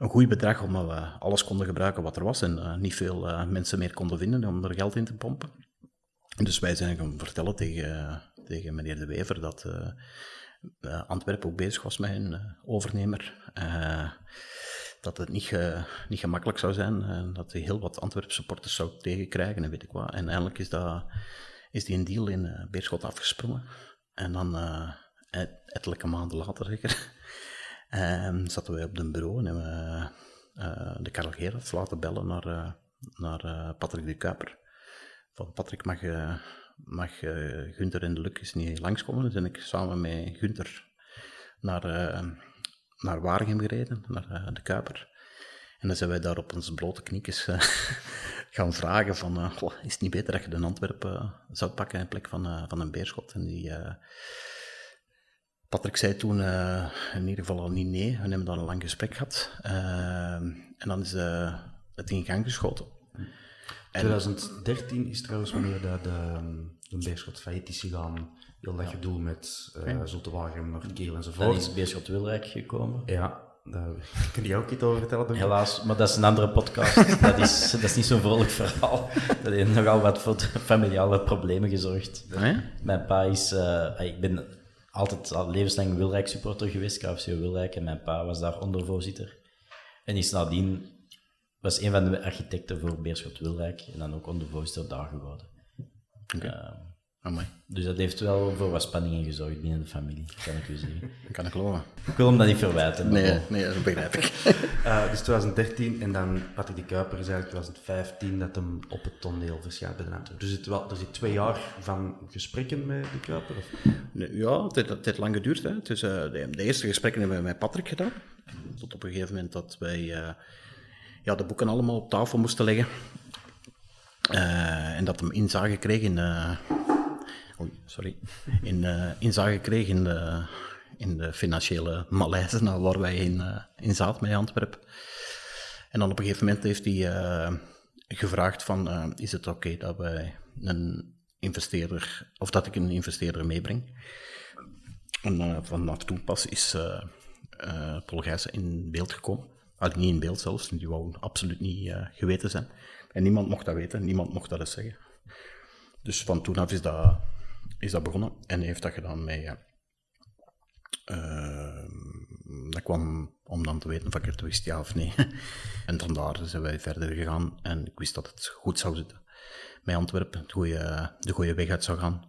een goed bedrag omdat we alles konden gebruiken wat er was en niet veel mensen meer konden vinden om er geld in te pompen. Dus wij zijn gaan vertellen tegen, tegen meneer De Wever dat Antwerpen ook bezig was met een overnemer. dat het niet, niet gemakkelijk zou zijn en dat hij heel wat Antwerp supporters zou tegenkrijgen en weet ik wat. En eindelijk is, dat, is die een deal in Beerschot afgesprongen. En dan, ettelijke maanden later En zaten wij op de bureau en hebben we eh, de Karel Gerards laten bellen naar, eh, naar eh, Patrick de Kuiper. Van Patrick, mag, mag Gunther en de Luc eens niet langskomen? Dus ben ik samen met Gunther naar, naar gereden, naar de Kuiper. En dan zijn wij daar op onze blote kniekjes gaan vragen van, is het niet beter dat je de Antwerpen zou pakken in plek van, van een Beerschot? En die... Patrick zei toen eh, in ieder geval al niet nee. We hebben daar een lang gesprek gehad. Eh, en dan is eh, het in gang geschoten. En- 2013 is trouwens wanneer de, de, de Beerschot failliet is gegaan. Heel dat gedoe met uh, Zulte Waregem, Noordkeel Dan enzovoort. is Beerschot Wilrijk gekomen. Ja, daar kun je ook iets over vertellen? Helaas, maar dat is een andere podcast. dat, is, dat is niet zo'n vrolijk verhaal. Dat heeft nogal wat voor familiale problemen gezorgd. Ah, ja? Mijn pa is... eh, ik ben altijd al levenslang Wilrijk supporter geweest, KFC Wilrijk. En mijn pa was daar ondervoorzitter. En is nadien... Was een van de architecten voor Beerschot Wilrijk. En dan ook ondervoorzitter daar geworden. Eh, Amai, dus dat heeft wel voor wat spanningen gezorgd binnen de familie, kan ik u zeggen. dat kan ik geloven. Ik wil hem dat niet verwijten. Nee, nee, dat begrijp ik. Eh, dus 2013 en dan Patrick de Kuiper is eigenlijk 2015 dat hem op het toneel verschijnt bij de. Dus het wel, er zit twee jaar van gesprekken met de Kuiper? Of? Nee, Ja, het heeft, het heeft lang geduurd. Hè. Eh, de, de eerste gesprekken hebben we met Patrick gedaan. Tot op een gegeven moment dat wij eh, ja, de boeken allemaal op tafel moesten leggen. Eh, en dat hem inzage kreeg in... oei, sorry. In, eh, inzage kreeg in de, in de financiële malaise nou, waar wij in, eh, in zaten met Antwerpen. En dan op een gegeven moment heeft hij eh, gevraagd van, is het oké dat wij een investeerder, of dat ik een investeerder meebreng? En vanaf toen pas is eh, Paul Gijssen in beeld gekomen. Had niet in beeld zelfs, die wou absoluut niet geweten zijn. En niemand mocht dat weten, niemand mocht dat eens zeggen. Dus van toen af is dat, is dat begonnen en heeft dat gedaan met... eh, Ehm, dat kwam om dan te weten of ik het wist, ja of nee. en vandaar zijn wij verder gegaan en ik wist dat het goed zou zitten. Met Antwerpen, het goede, de goede weg uit zou gaan.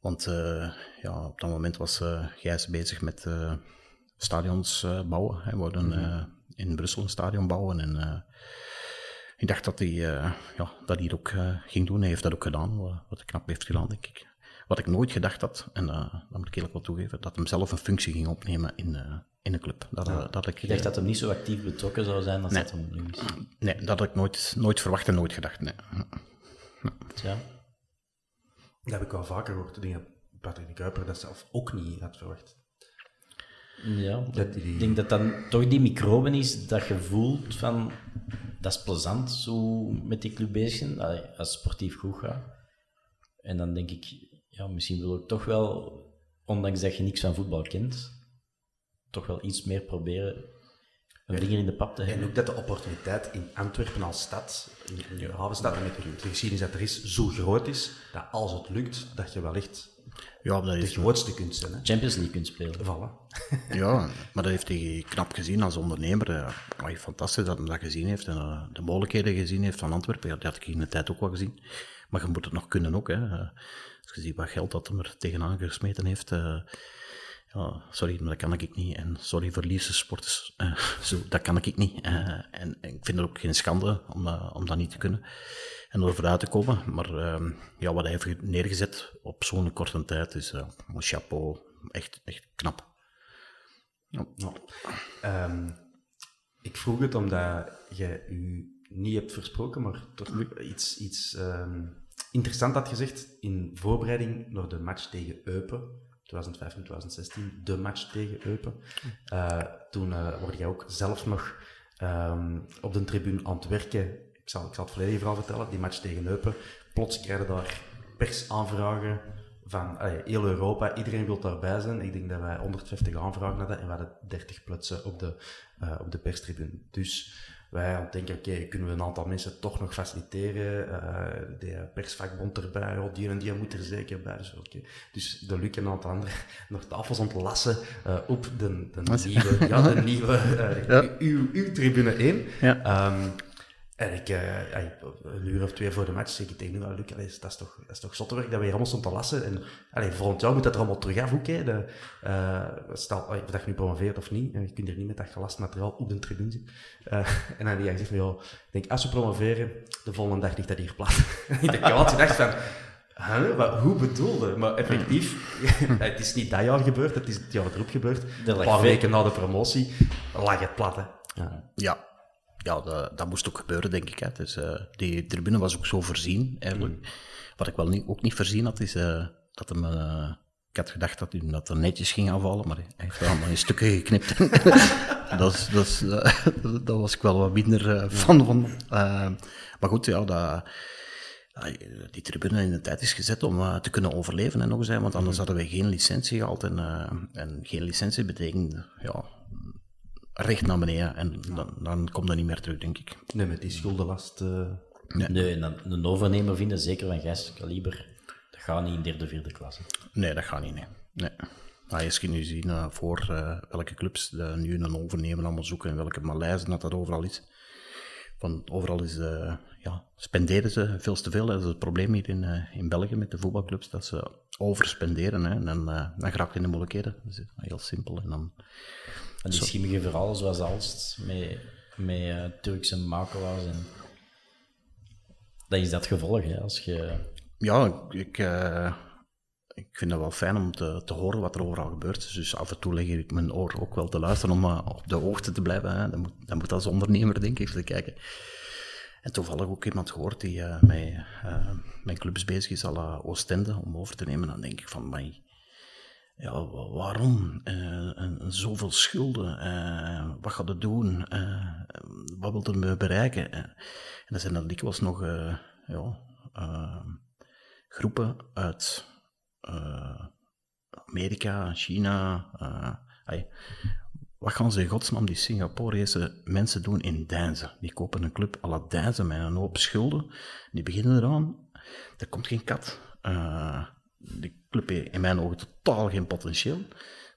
Want eh, ja, op dat moment was eh Gijs bezig met eh, stadions bouwen. Hij wilde eh, in Brussel een stadion bouwen en ik dacht dat hij ja, dat hij het ook ging doen. Hij heeft dat ook gedaan, wat, wat hij knap heeft gedaan, denk ik. Wat ik nooit gedacht had, en uh, dat moet ik eerlijk wel toegeven, dat hem zelf een functie ging opnemen in, uh, in een club. Dat, ja. dat ik, Ik dacht dat hem niet zo actief betrokken zou zijn als Nee. dat hem nu is. Nee, dat had ik nooit, nooit verwacht en nooit gedacht. Nee. Ja. Dat heb ik wel vaker gehoord. Ik denk dat Patrick de Kuiper dat zelf ook niet had verwacht. Ja, Dat ik denk dat dan toch die microben is dat je voelt van dat is plezant zo met die club bezig zijn, als sportief goed gaat. En dan denk ik, ja, misschien wil ik toch wel, ondanks dat je niks van voetbal kent, toch wel iets meer proberen een vinger in de pap te En hebben. ook dat de opportuniteit in Antwerpen als stad, in de havenstad en met de de geschiedenis dat er is, zo groot is, dat als het lukt, dat je wellicht Ja, dat de grootste kunt zijn. Hè? Champions League kunt spelen. Vallen. ja, maar dat heeft hij knap gezien als ondernemer. Eh, fantastisch dat hij dat gezien heeft en eh, de mogelijkheden gezien heeft van Antwerpen. Ja, dat had ik in de tijd ook wel gezien. Maar je moet het nog kunnen ook. Hè. Als je ziet wat geld dat hem er tegenaan gesmeten heeft. eh, ja, sorry, maar dat kan ik niet. En sorry voor liefste sporters. eh, zo, dat kan ik niet. Eh, en, en ik vind het ook geen schande om, dat- om dat niet te kunnen. En er vooruit te komen. Maar ehm, ja, wat hij heeft neergezet op zo'n korte tijd is een chapeau. Echt, echt knap. Ja. Ja. Ehm, ik vroeg het omdat je u niet hebt versproken, maar toch iets, iets ehm, interessant had gezegd in voorbereiding naar de match tegen Eupen. 2015, 2016, de match tegen Eupen. Eh, toen eh word jij ook zelf nog ehm, op de tribune aan het werken. Ik zal, ik zal het volledige verhaal vertellen. Die match tegen Eupen. Plots krijgen daar persaanvragen van heel Europa. Iedereen wil daarbij zijn. Ik denk dat wij 150 aanvragen hadden en we hadden 30 plotsen op de, eh, op de perstribune. Dus wij aan het denken, oké, kunnen we een aantal mensen toch nog faciliteren? Eh, de persvakbond erbij, oh, die en die moet er zeker bij. Dus, oké. dus de Luc en een aantal anderen nog tafels ontlassen eh, op de, de nieuwe, ja, de nieuwe eh, Ja. uw, uw tribune 1. Ja. Ehm, En ik, uh, een uur of twee voor de match, zeg ik tegen hem, Luc, allee, dat, is toch, dat is toch zottewerk dat we hier allemaal stond te lassen. En allee, volgend jaar moet dat er allemaal terug af ook. Hè. De, uh, stel, of dat je nu promoveert of niet, je kunt hier niet met dat gelast materiaal op de tribune zitten. Uh, en dan die gezegd van, ja, ik denk, als we promoveren, de volgende dag ligt dat hier plat. ik denk, wat, dacht van, Huh, wat, hoe bedoelde? Maar effectief, het is niet dat jaar gebeurd, het is het jaar erop gebeurd. Een paar weken na de promotie lag het plat. Hè. Ja. ja ja, dat, dat, moest ook gebeuren, denk ik. Hè. Dus, uh, die tribune was ook zo voorzien, eigenlijk. Mm. Wat ik wel niet, ook niet voorzien had, is uh, dat hem... Uh, ik had gedacht dat hij dat er netjes ging aanvallen, maar hij heeft er allemaal in stukken geknipt. dat, dat, dat, was ik wel wat minder van. van. maar goed, ja, dat, die tribune in de tijd is gezet om te kunnen overleven en nog eens, want anders mm. hadden wij geen licentie gehad. En, en geen licentie betekent ja, recht naar beneden. En dan, dan komt dat niet meer terug, denk ik. Nee, met die schuldenlast... Uh... Nee. nee, en dan een overnemer vinden, zeker van kaliber dat gaat niet in derde, vierde klasse. Nee, dat gaat niet, nee. als je nu ziet uh, voor uh, welke clubs nu een overnemer allemaal zoeken en welke Maleisen dat dat overal is. Van overal is, ja, spenderen ze veel te veel. Dat is het probleem hier in, in België met de voetbalclubs, dat ze overspenderen. Hè, en dan, dan geraakt in de moeilijkheden. Dat is heel simpel. En dan en die schimmige verhalen zoals Alst, met, met uh, Turkse makelaars. En... Dat is dat gevolg, hè, als je... Ja, ik, uh, ik vind het wel fijn om te, te horen wat er overal gebeurt. Dus af en toe leg ik mijn oor ook wel te luisteren om uh, op de hoogte te blijven. Hè. Dat, moet, dat moet als ondernemer, denk ik, even kijken. En toevallig ook iemand gehoord die uh, met, mijn clubs bezig is, à la Oostende, om over te nemen. Dan denk ik van, mij ja, waarom? Uh, zoveel schulden? Uh, wat gaat het doen? Uh, wat wil het bereiken? en er zijn dan dikwijls nog ja, groepen uit Amerika, China. Wat gaan ze in godsnaam die Singaporese mensen doen in Deinzen? Die kopen een club à la Deinzen met een hoop schulden. Die beginnen eraan. Er komt geen kat club heeft in mijn ogen totaal geen potentieel.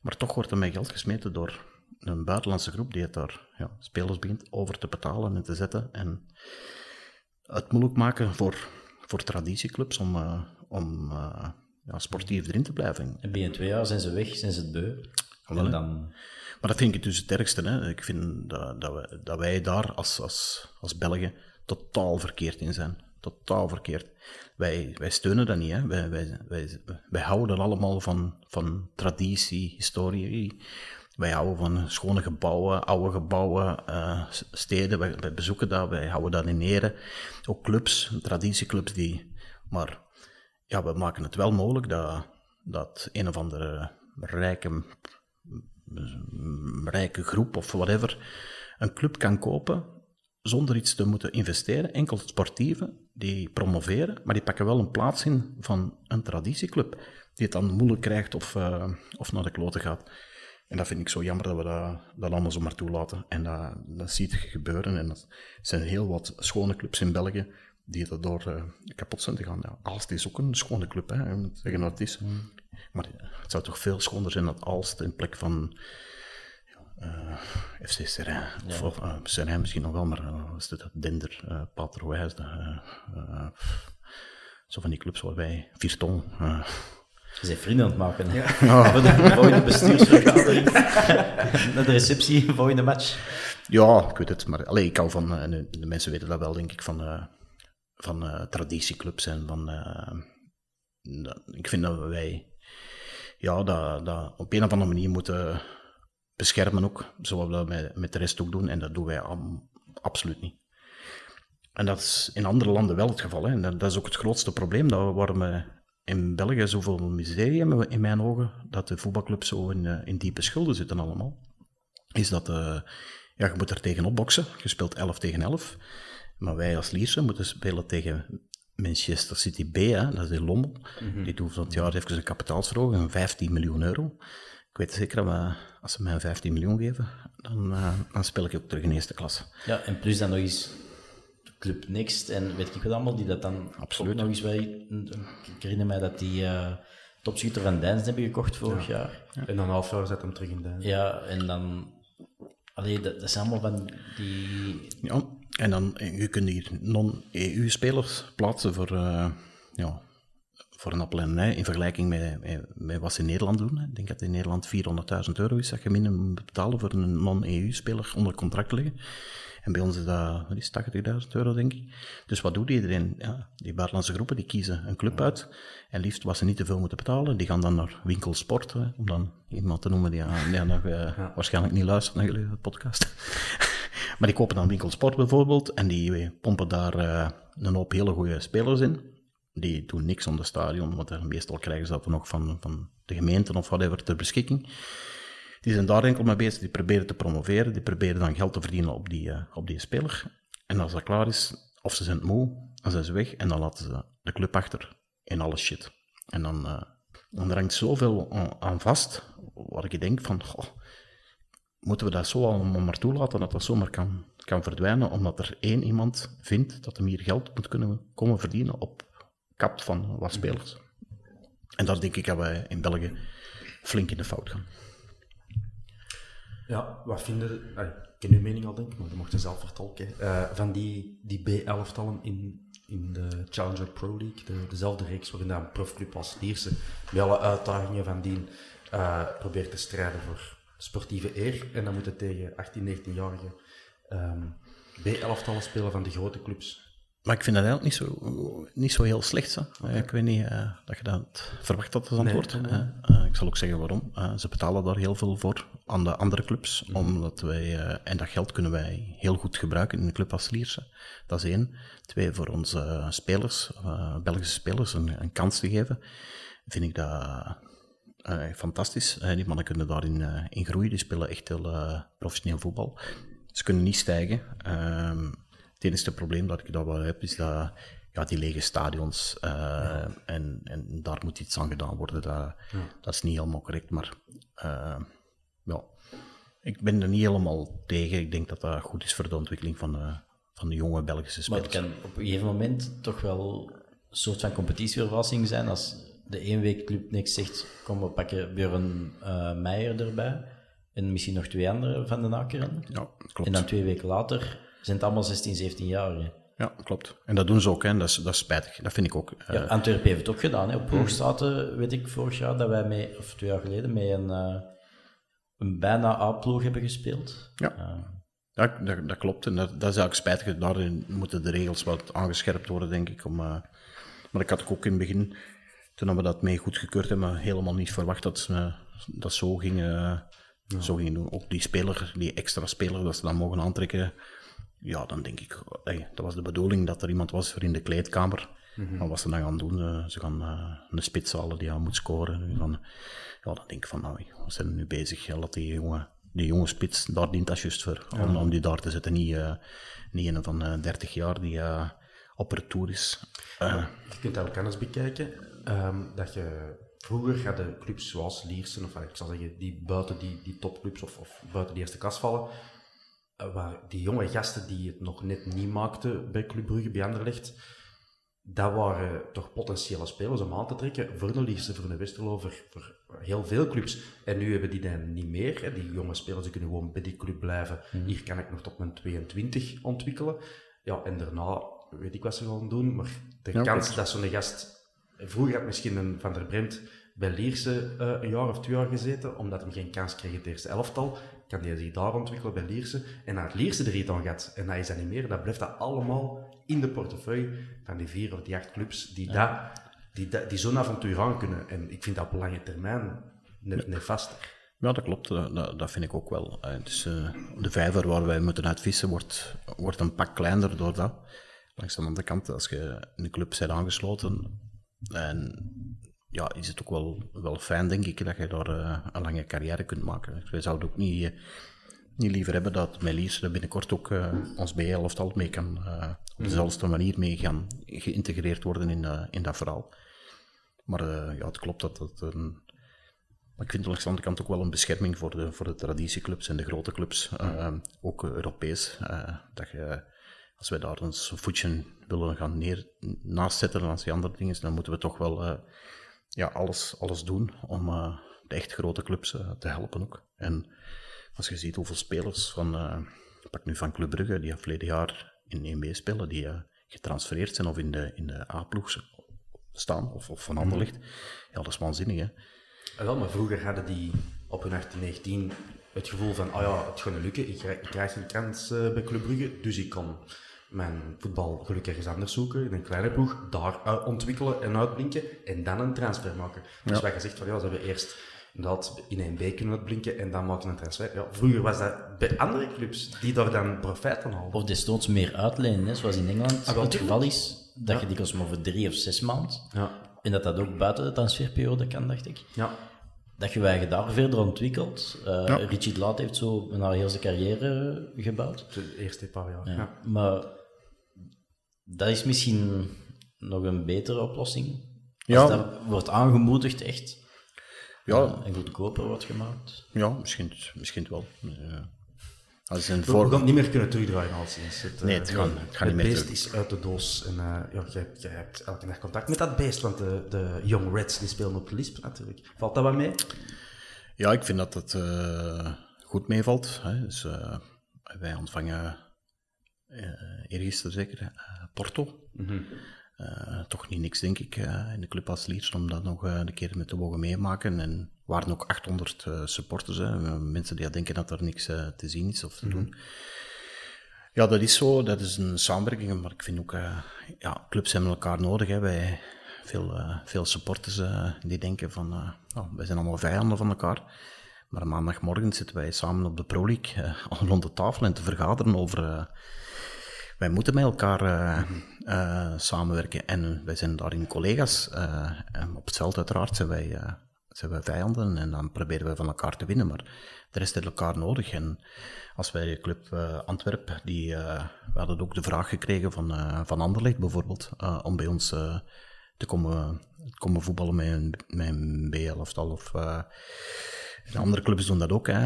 Maar toch wordt er met geld gesmeten door een buitenlandse groep die het daar ja, spelers begint over te betalen en te zetten. En het moeilijk maken voor, voor traditieclubs om, uh, om uh, ja, sportief erin te blijven. En binnen twee jaar zijn ze weg, zijn ze het beu. en dan... Maar dat vind ik dus het ergste. Hè. Ik vind dat, dat, wij, dat wij daar als, als, als Belgen totaal verkeerd in zijn. Totaal verkeerd. Wij, wij steunen dat niet. Hè. Wij, wij, wij, wij houden allemaal van, van traditie, historie. Wij houden van schone gebouwen, oude gebouwen, uh, steden. Wij, wij, bezoeken dat, wij houden dat in ere. Ook clubs, traditieclubs die. Maar ja, we maken het wel mogelijk dat, dat een of andere rijke, rijke groep of whatever een club kan kopen zonder iets te moeten investeren. Enkel sportieven die promoveren, maar die pakken wel een plaats in van een traditieclub, die het dan moeilijk krijgt of, uh, of naar de kloten gaat. En dat vind ik zo jammer dat we dat, dat allemaal zomaar toelaten. En dat, dat ziet gebeuren. En dat zijn heel wat schone clubs in België die daardoor uh, kapot zijn te gaan. Ja, Aalst is ook een schone club, hè. zeggen wat het is. Mm. Maar het zou toch veel schoner zijn dat Aalst in plek van eh, FC Serrain. Ja. Of uh, Serrain misschien nog wel, maar uh, is dat Dender, uh, Paterwijs, zo van die clubs waarbij Virton. Je bent vrienden aan het maken. Ja. ja. Voor de volgende bestuursvergadering. Naar de receptie, volgende match. Ja, ik weet het. Maar allee, ik hou van, en de mensen weten dat wel, denk ik, van, van traditieclubs en van. ik vind dat wij ja, dat, dat op een of andere manier moeten beschermen ook, zoals we dat met, met de rest ook doen. En dat doen wij absoluut niet. En dat is in andere landen wel het geval. Hè. En dat is ook het grootste probleem. Dat waarom we in België zoveel miserie hebben, in mijn ogen, dat de voetbalclubs zo in, eh, in diepe schulden zitten allemaal. Is dat, uh, ja, je moet er tegenop boksen. Je speelt 11 tegen 11. Maar wij als Lierse moeten spelen tegen Manchester City B, hè, dat is in Lommel. Mhm. Die doen van het jaar even een kapitaalsverhoging van 15 miljoen euro. Ik weet zeker dat als ze mij 15 miljoen geven, dan, uh, dan speel ik ook terug in eerste klasse. Ja, en plus dan nog eens Club Next en weet ik wat allemaal, die dat dan Absoluut. nog eens bij... Ik herinner mij dat die uh, topschutter van Dijns hebben gekocht vorig jaar. Ja. En dan half jaar zet hem terug in Dijns. Ja, en dan... Allee, dat, dat zijn allemaal van die... Ja, En dan, je kunt hier non-EU-spelers plaatsen voor, uh, ja, voor een appel en ei in vergelijking met, met, wat ze in Nederland doen. Ik denk dat in Nederland 400.000 euro is dat je minimum moet betalen voor een non-EU-speler onder contract liggen. En bij ons is dat, dat is 80.000 euro, denk ik. Dus wat doet iedereen? Ja, die buitenlandse groepen die kiezen een club uit. En liefst wat ze niet te veel moeten betalen, die gaan dan naar winkelsport. om dan iemand te noemen die, die nog uh, waarschijnlijk niet luistert naar jullie podcast. maar die kopen dan winkelsport bijvoorbeeld. En die pompen daar uh, een hoop hele goede spelers in. Die doen niks om de stadion, want meestal krijgen ze dat nog van, van de gemeenten of whatever ter beschikking. Die zijn daar enkel mee bezig, die proberen te promoveren, die proberen dan geld te verdienen op die, uh, op die speler. En als dat klaar is, of ze zijn moe, dan zijn ze weg en dan laten ze de club achter in alle shit. En dan, uh, dan hangt zoveel aan vast, waar ik denk van, goh, moeten we dat zo allemaal maar toelaten, dat dat zomaar kan, kan verdwijnen, omdat er één iemand vindt dat hem hier geld moet kunnen komen verdienen op van wat spelers. En daar denk ik dat wij in België flink in de fout gaan. Ja, wat vinden... ik ken uw mening al, denk ik, maar je mocht het zelf vertolken. Uh, van die, die B11-tallen in, in de Challenger Pro League, de, dezelfde reeks waarin een profclub als Lierse met alle uitdagingen van die uh, probeert te strijden voor sportieve eer. En dan moeten tegen 18, 19-jarigen um, B11-tallen spelen van de grote clubs. Maar ik vind dat eigenlijk niet zo, niet zo heel slecht. Hè. Ik weet niet uh, dat je dat verwacht had als antwoord. Nee, uh, ik zal ook zeggen waarom. Uh, ze betalen daar heel veel voor aan de andere clubs. Mm. Omdat wij, en dat geld kunnen wij heel goed gebruiken in een club als Lierse. Dat is één. Twee, voor onze spelers, Belgische spelers, een, een, kans te geven. Vind ik dat fantastisch. die mannen kunnen daarin in groeien. Die spelen echt heel professioneel voetbal. Ze kunnen niet stijgen. Ehm, het enige probleem dat ik daar wel heb, is dat ja, die lege stadions, uh, en, en daar moet iets aan gedaan worden. Dat, ja. dat is niet helemaal correct, maar uh, ja, ik ben er niet helemaal tegen. Ik denk dat dat goed is voor de ontwikkeling van, uh, van de jonge Belgische spelers. Maar het kan op een gegeven moment toch wel een soort van competitieverrassing zijn als de één week club niks zegt, kom we pakken Björn Meijer erbij en misschien nog twee andere van de Nakeren. Ja, klopt. En dan twee weken later zijn het allemaal 16, 17 jaar. Ja, klopt. En dat doen ze ook, hè. Dat, is, dat is spijtig. Dat vind ik ook. Ja, eh, Antwerpen heeft het ook gedaan. Hè. Op. Hoogstaten weet ik vorig jaar dat wij mee, of twee jaar geleden, met een, uh, een bijna A-ploeg hebben gespeeld. Ja. Uh, ja, dat, dat, klopt. En dat, dat is eigenlijk spijtig. Daarin moeten de regels wat aangescherpt worden, denk ik. Om, uh, maar ik had ook in het begin, toen we dat mee goedgekeurd hebben, helemaal niet verwacht dat ze dat zo gingen, ja. zo gingen doen. Ook die speler, die extra speler, dat ze dan mogen aantrekken ja, dan denk ik, dat was de bedoeling dat er iemand was voor in de kleedkamer. Mm Maar wat ze dan gaan doen, uh, ze gaan uh, een spits halen die aan moet scoren. Dan, ja, dan denk ik van, nou, we zijn nu bezig. Ja, laat die jonge, die jonge spits, daar dient dat juist voor. Om, om, die daar te zetten, niet, uh, niet een van 30 jaar die op retour is. je kunt dat ook eens bekijken. Um, dat je vroeger hadden clubs zoals Liersen, of ik zal zeggen, die buiten die, die topclubs of, of buiten die eerste klas vallen, eh, waar die jonge gasten die het nog net niet maakten bij Club Brugge, bij Anderlecht, dat waren toch potentiële spelers om aan te trekken voor de Liefste, voor de Westerlo, voor, voor, heel veel clubs. En nu hebben die dan niet meer. Hè. Die jonge spelers die kunnen gewoon bij die club blijven. Mhm. Hier kan ik nog tot mijn 22 ontwikkelen. Ja, en daarna weet ik wat ze gaan doen, maar de kans dat zo'n gast... Vroeger had misschien een Van der Bremt bij Lierse uh, een jaar of twee jaar gezeten, omdat hij geen kans kreeg in het eerste elftal kan die zich daar ontwikkelen bij Lierse. En naar het Lierse er iets aan gaat, en dat is dat niet meer, dat blijft dat allemaal in de portefeuille van die vier of die acht clubs die, dat, die, dat, die zo'n avontuur aan kunnen. En ik vind dat op lange termijn net nefaster. Ja, dat klopt. Dat, dat vind ik ook wel. Dus, uh, de vijver waar wij moeten uitvissen wordt, wordt een pak kleiner door dat. Langs de andere kant, als je in de club bent aangesloten en ja, is het ook wel, wel fijn, denk ik, dat je daar uh, een lange carrière kunt maken. Wij zouden ook niet, uh, niet liever hebben dat Melis er binnenkort ook uh, ons BL of al mee kan, op mm. dezelfde manier mee gaan geïntegreerd worden in, in dat verhaal. Maar ja, het klopt dat het een. Maar ik vind het aan de andere kant ook wel een bescherming voor de, voor de traditieclubs en de grote clubs, mm. ook Europees. dat je, als wij daar ons voetje willen gaan neer, naast zetten als die andere dingen, dan moeten we toch wel ja, alles, alles doen om uh, de echt grote clubs uh, te helpen ook. En als je ziet hoeveel spelers van, uh, pak nu van Club Brugge, die verleden jaar in 1B spelen, die getransfereerd zijn of in de, in de A-ploeg staan, of, of van Anderlecht. Ja, dat is waanzinnig, hè. Ah, wel, maar vroeger hadden die op hun 18, 19 het gevoel van, oh ja, het gaat lukken, ik, krijg- ik krijg geen kans eh, bij Club Brugge, dus ik kan mijn voetbal gelukkig ergens anders zoeken, in een kleine ploeg, daar uit ontwikkelen en uitblinken, en dan een transfer maken. Dus wat je zegt van, ja, ze hebben eerst inderdaad in een B kunnen uitblinken, en dan maken een transfer. Ja, vroeger was dat bij andere clubs, die daar dan profijt van hadden. Of desnoods meer uitlenen, hè, zoals in Engeland Ah, wel, het geval is, dat je dikwijls maar voor drie of zes maanden, Ja, en dat dat ook buiten de transferperiode kan, dacht ik, ja. dat je je daar verder ontwikkelt. Eh Ja. Richie de Laat heeft zo een heel zijn carrière gebouwd. de eerste paar jaar. Ja. Ja. Maar dat is misschien nog een betere oplossing. Ja. Als dat wordt aangemoedigd, echt. Ja, eh, en goedkoper wordt gemaakt. ja misschien, misschien wel. Eh, als een We, we voor... gaan het niet meer kunnen terugdraaien al sinds. Het, eh, Nee, het gaat- het gaat niet meer beest terug. is uit de doos. En uh, ja, jij, jij hebt elke dag contact met dat beest, want de, de Young Reds die spelen op de Lisp natuurlijk. Valt dat wel mee? Ja, ik vind dat het eh, goed meevalt. Hè. Dus, eh, wij ontvangen uh, eergisteren zeker eh, Porto. Eh, toch niet niks, denk ik, eh, in de club als Liers, om dat nog eh, een keer met te mogen meemaken. En er waren ook 800 eh, supporters, hè. mensen die denken dat er niks eh, te zien is of te doen. Ja, dat is zo. Dat is een samenwerking. Maar ik vind ook, eh, ja, clubs hebben elkaar nodig. Hè. Wij, veel, eh, veel supporters eh, die denken van, eh, oh, wij zijn allemaal vijanden van elkaar. Maar maandagmorgen zitten wij samen op de Pro League eh, rond de tafel en te vergaderen over... eh, wij moeten met elkaar eh, eh, samenwerken en wij zijn daarin collega's. eh, op het veld uiteraard zijn wij, zijn wij vijanden en dan proberen we van elkaar te winnen. Maar de rest heeft elkaar nodig. En als wij de club Antwerpen, die, we hadden ook de vraag gekregen van, van Anderlecht bijvoorbeeld, om bij ons te komen, komen voetballen met een, met een B-elftal of... de andere clubs doen dat ook. Hè.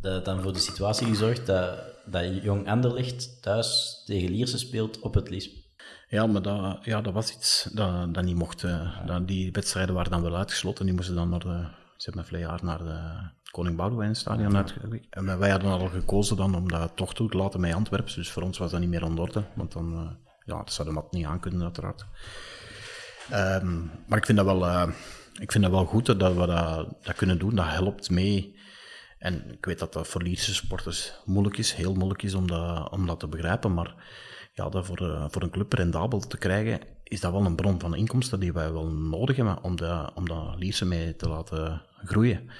Dat heeft dan voor de situatie gezorgd dat, dat Jong Anderlecht thuis tegen Lierse speelt op het Lisp. Ja, maar dat, ja, dat was iets dat, dat niet mocht. eh. Dat, die wedstrijden waren dan wel uitgesloten. Die moesten dan naar de, ze hebben jaar naar de Koning Boudewijn stadion uitgewikt. En wij hadden al gekozen dan om dat toch toe te laten met Antwerpen. Dus voor ons was dat niet meer aan de orde. Want dan, eh, ja, dat zouden we dat niet aankunnen uiteraard. Ehm, maar ik vind dat wel, eh, ik vind dat wel goed dat we dat, dat kunnen doen. Dat helpt mee. En ik weet dat dat voor Lierse sporters moeilijk is, heel moeilijk is om dat, om dat te begrijpen. Maar ja, dat voor, eh, voor een club rendabel te krijgen, is dat wel een bron van inkomsten die wij wel nodig hebben om, dat om dat Lierse mee te laten groeien.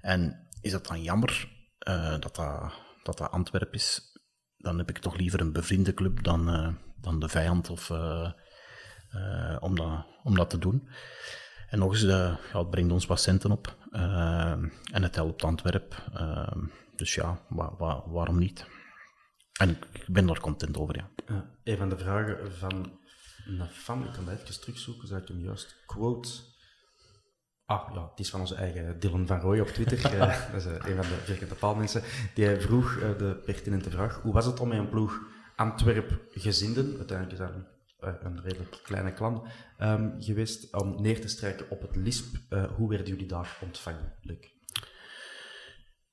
En is dat dan jammer eh, dat, dat, dat dat is? Dan heb ik toch liever een bevriende club dan, eh, dan de vijand of, om, dat, om dat te doen. En nog eens, eh, ja, het brengt ons wat centen op. eh, en het helpt Antwerp. eh, dus ja, wa- wa- waarom niet? En ik ben daar content over, ja. Een van de vragen van een fan, ik kan dat even terugzoeken, zodat ik hem juist quote. Ah ja, het is van onze eigen Dylan van Rooij op Twitter. Eh, dat is eh, een van de vierkante paalmensen. Die vroeg eh, de pertinente vraag: hoe was het om met een ploeg Antwerp-gezinden, uiteindelijk is dat een, eh, een redelijk kleine klan, ehm, geweest, om neer te strijken op het LISP? Eh, hoe werden jullie daar ontvangen, Luc?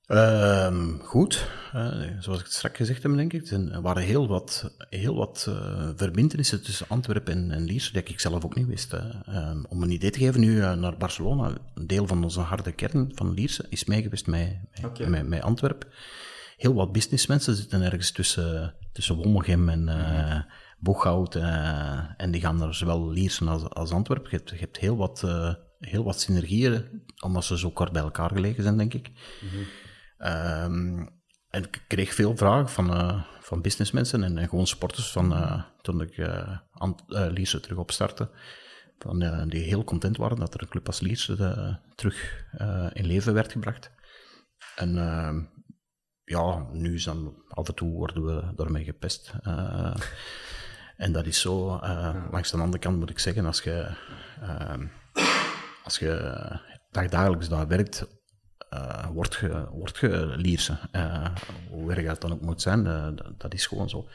Ehm, goed, Eh, zoals ik het straks gezegd heb, denk ik. Er waren heel wat, heel wat eh, verbindenissen tussen Antwerpen en, en Lierse, die ik zelf ook niet wist. Ehm, om een idee te geven, nu naar Barcelona, een deel van onze harde kern van Lierse is meegeweest met, met, Oké. met, met Antwerpen. Heel wat businessmensen zitten ergens tussen, tussen Wommegem en eh Boeghout, eh, en die gaan naar zowel Lierse als, als Antwerpen. Je hebt, je hebt heel, wat, eh, heel wat synergieën, omdat ze zo kort bij elkaar gelegen zijn, denk ik. Ehm, en ik kreeg veel vragen van, eh, van businessmensen en, en gewoon sporters van, toen ik Ant- Lierse terug opstartte. Van, die heel content waren dat er een club als Lierse terug in leven werd gebracht. En ehm, ja, nu is dan af en toe worden we daarmee gepest. En dat is zo. eh, Langs de andere kant moet ik zeggen, als je, ehm, als je dagdagelijks daar werkt, eh word je, word je Lierse. Eh, hoe erg dat dan ook moet zijn, dat, dat is gewoon zo.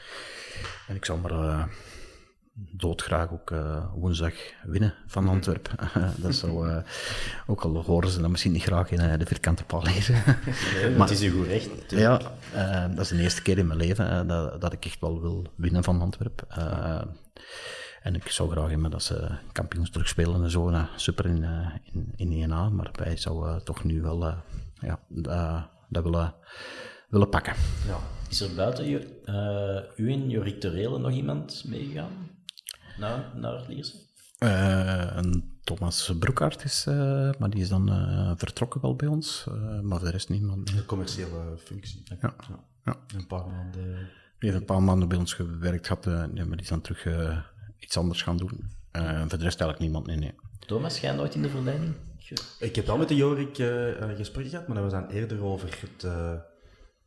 En ik zou maar, doodgraag ook uh, woensdag winnen van Antwerpen. dat zou, uh, ook al horen ze dat misschien niet graag in uh, de vierkante paal lezen. Nee, maar het is een goed recht. Ja, dat is de eerste keer in mijn leven dat, dat ik echt wel wil winnen van Antwerpen. en ik zou graag hebben dat ze kampioens terugspelen en zo. Super in, in, in 1A, maar wij zouden toch nu wel ja, dat willen, willen pakken. Ja. Is er buiten uh, u en Jorik Torelen nog iemand meegegaan? Naar, naar Lierse? Uh, een Thomas Broekaert is, uh, maar die is dan uh, vertrokken wel bij ons, maar de rest niemand. Een commerciële functie. Ja. ja. ja. Een paar maanden. Die heeft een paar maanden bij ons gewerkt gehad, nee, maar die is dan terug iets anders gaan doen. voor de rest eigenlijk niemand, nee, nee. Thomas, jij nooit in de verleiding? Ik heb wel met de Jorik gesprek gehad, maar dat was dan eerder over het...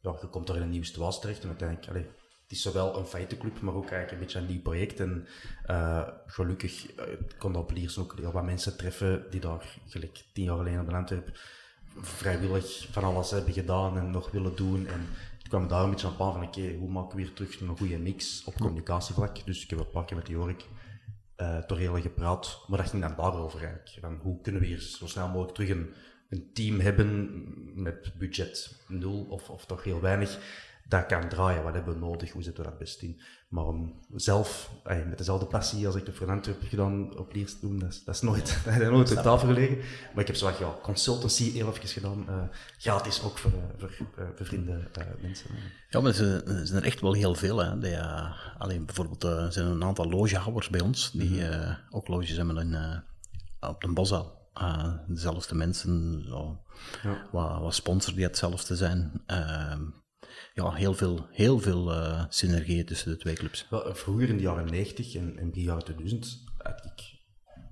ja, je komt er in een nieuw stoas terecht en uiteindelijk... Allez, het is zowel een feitenclub, maar ook eigenlijk een beetje een nieuw project. En uh, gelukkig uh, kon op Liersen ook heel wat mensen treffen die daar, gelijk tien jaar geleden op Antwerp, vrijwillig van alles hebben gedaan en nog willen doen. En toen kwam daar een beetje aan het van, oké, hoe maken we weer terug een goede mix op communicatievlak? Dus ik heb een paar keer met Jorik uh, toch heel gepraat, maar dat ging dan daarover eigenlijk. Van, hoe kunnen we hier zo snel mogelijk terug een, een team hebben met budget nul of, of toch heel weinig, dat kan draaien. Wat hebben we nodig? Hoe zitten we dat best in? Maar om zelf, met dezelfde passie als ik de Fernand heb gedaan op Liers doen, dat is, dat is nooit, dat is nooit op tafel gelegen. Maar ik heb zo wat ja, consultancy heel even gedaan. Uh, gratis ook voor, uh, voor uh, bevriende mensen. Ja, maar er zijn er echt wel heel veel. Hè. Die, alleen bijvoorbeeld, er zijn een aantal logehouders bij ons, die mm ook loges hebben in, op de Boszaal. dezelfde mensen, ja. wat, wat sponsor die hetzelfde zijn. Ehm, ja, heel veel, heel veel uh, synergieën tussen de twee clubs. Wel, vroeger in de jaren 90 en, en begin jaren 2000 had ik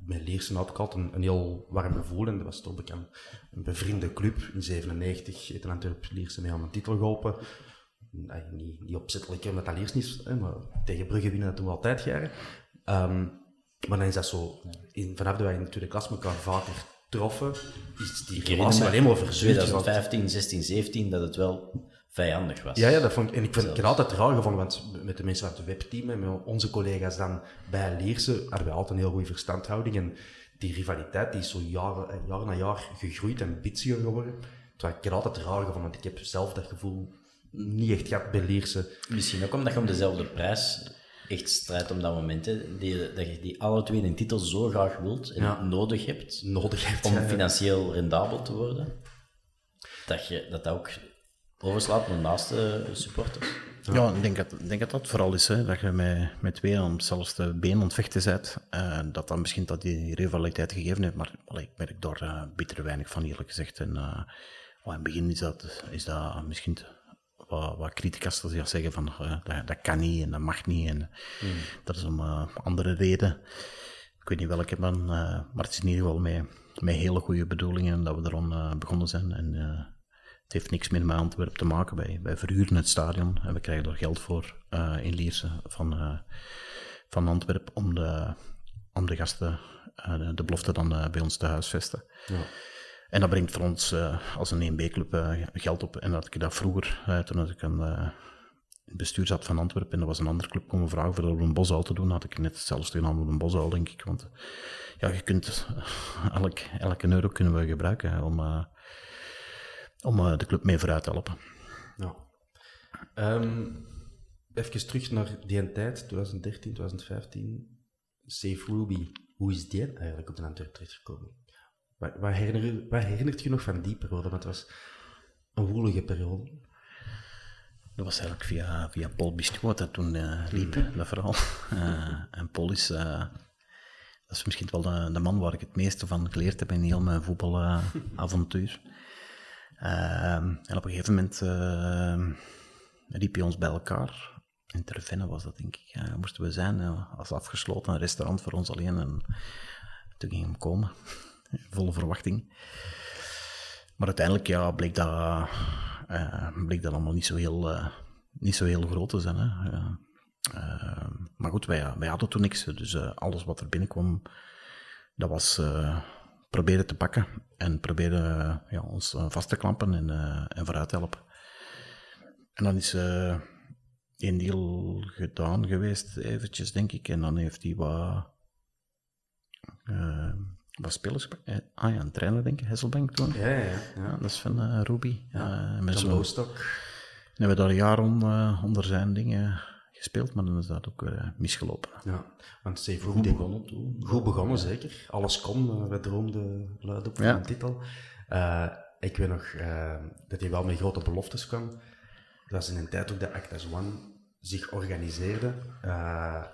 bij Leersen had ik altijd een, een, heel warm gevoel en dat was toch bekend. Een bevriende club in 97 heeft een Antwerp Leersen mee aan een titel geholpen. Nee, niet, niet opzettelijk omdat dat Leersen is, hè, maar tegen Brugge winnen dat doen we altijd jaren. Um, maar dan is dat zo, in, vanaf dat wij in de tweede klas elkaar vaker troffen, is die relatie alleen maar verzuurd. 2015, 16, 17, dat het wel vijandig was. Ja, ja dat vond ik, en ik vind het altijd raar gevonden, want met de mensen uit het webteam en met onze collega's dan bij Leerse hadden we altijd een heel goede verstandhouding. En die rivaliteit die is zo jaren, eh, jaar na jaar gegroeid en bitsiger geworden. Terwijl ik het altijd raar gevonden, want ik heb zelf dat gevoel niet echt gehad bij Leerse. Misschien ook omdat je om dezelfde prijs echt strijdt om dat moment. Hè, die, dat je die alle twee een titel zo graag wilt en nodig hebt, nodig hebt om financieel rendabel te worden. Dat, je, dat dat ook overslaat naar naaste supporters. Ja, ik denk dat, ik denk dat dat vooral is, hè, dat je met, met twee om zelfs de been ontvechten bent, uh, dat dan misschien dat die rivaliteit gegeven heeft, maar allee, ik merk daar uh, bitter weinig van, eerlijk gezegd. En uh, in het begin is dat, is dat misschien wat, wat criticasters die zeggen van dat, dat, kan niet en dat mag niet, en hmm. dat is om andere reden. Ik weet niet welke, man, maar het is in ieder geval met, met hele goede bedoelingen dat we erom begonnen zijn. En, het heeft niks meer met Antwerpen te maken. Wij, wij verhuren het stadion en we krijgen er geld voor uh, in Lierse van, uh, van Antwerpen om de, om de gasten, uh, de, de, belofte dan bij ons te huisvesten. Ja. En dat brengt voor ons als een 1B-club geld op. En dat ik dat vroeger, toen ik een het bestuur zat van Antwerpen en er was een andere club komen vragen voor een bosuil te doen, had ik net hetzelfde gedaan met een bosuil, denk ik. Want ja, je kunt elk, elke euro kunnen we gebruiken om, om eh, de club mee vooruit te helpen. Ja. Um, even terug naar die tijd, 2013, 2015. Safe Ruby, hoe is die eigenlijk op de Antwerp terechtgekomen? Herinner, wat herinnert je nog van die periode? Want het was een woelige periode. Dat was eigenlijk via, via Paul Biscuit dat toen uh, liep, mm dat verhaal. Uh, en Paul is, uh, dat is misschien wel de, de, man waar ik het meeste van geleerd heb in heel mijn voetbalavontuur. Ehm, en op een gegeven moment uh, riep hij ons bij elkaar. In Tervenne was dat, denk ik. Moesten we zijn, als afgesloten restaurant voor ons alleen. En toen ging hem komen, volle verwachting. Maar uiteindelijk ja, bleek, dat, eh, bleek dat allemaal niet zo heel, niet zo heel groot te zijn. Hè. Ehm, maar goed, wij, wij hadden toen niks. Dus alles wat er binnenkwam, dat was proberen te pakken en proberen ja, ons eh, vast te klampen en, uh, en vooruit te helpen. En dan is uh, één deal gedaan geweest, eventjes, denk ik. En dan heeft hij wat, uh, wat spelers eh, Ah ja, een trainer, denk ik, Hesselbank toen. Ja, ja, ja. ja. dat is van uh, Ruby. Ja, met zo'n. En hebben we daar een jaar on, onder zijn dingen gespeeld, maar dan is dat ook uh, misgelopen. Ja, want ze heeft goed begonnen toen. Goed begonnen, zeker. Alles kon, we droomden luid op ja. een titel. Uh, ik weet nog uh, dat hij wel met grote beloftes kwam. Dat was in een tijd ook dat Actas One zich organiseerde.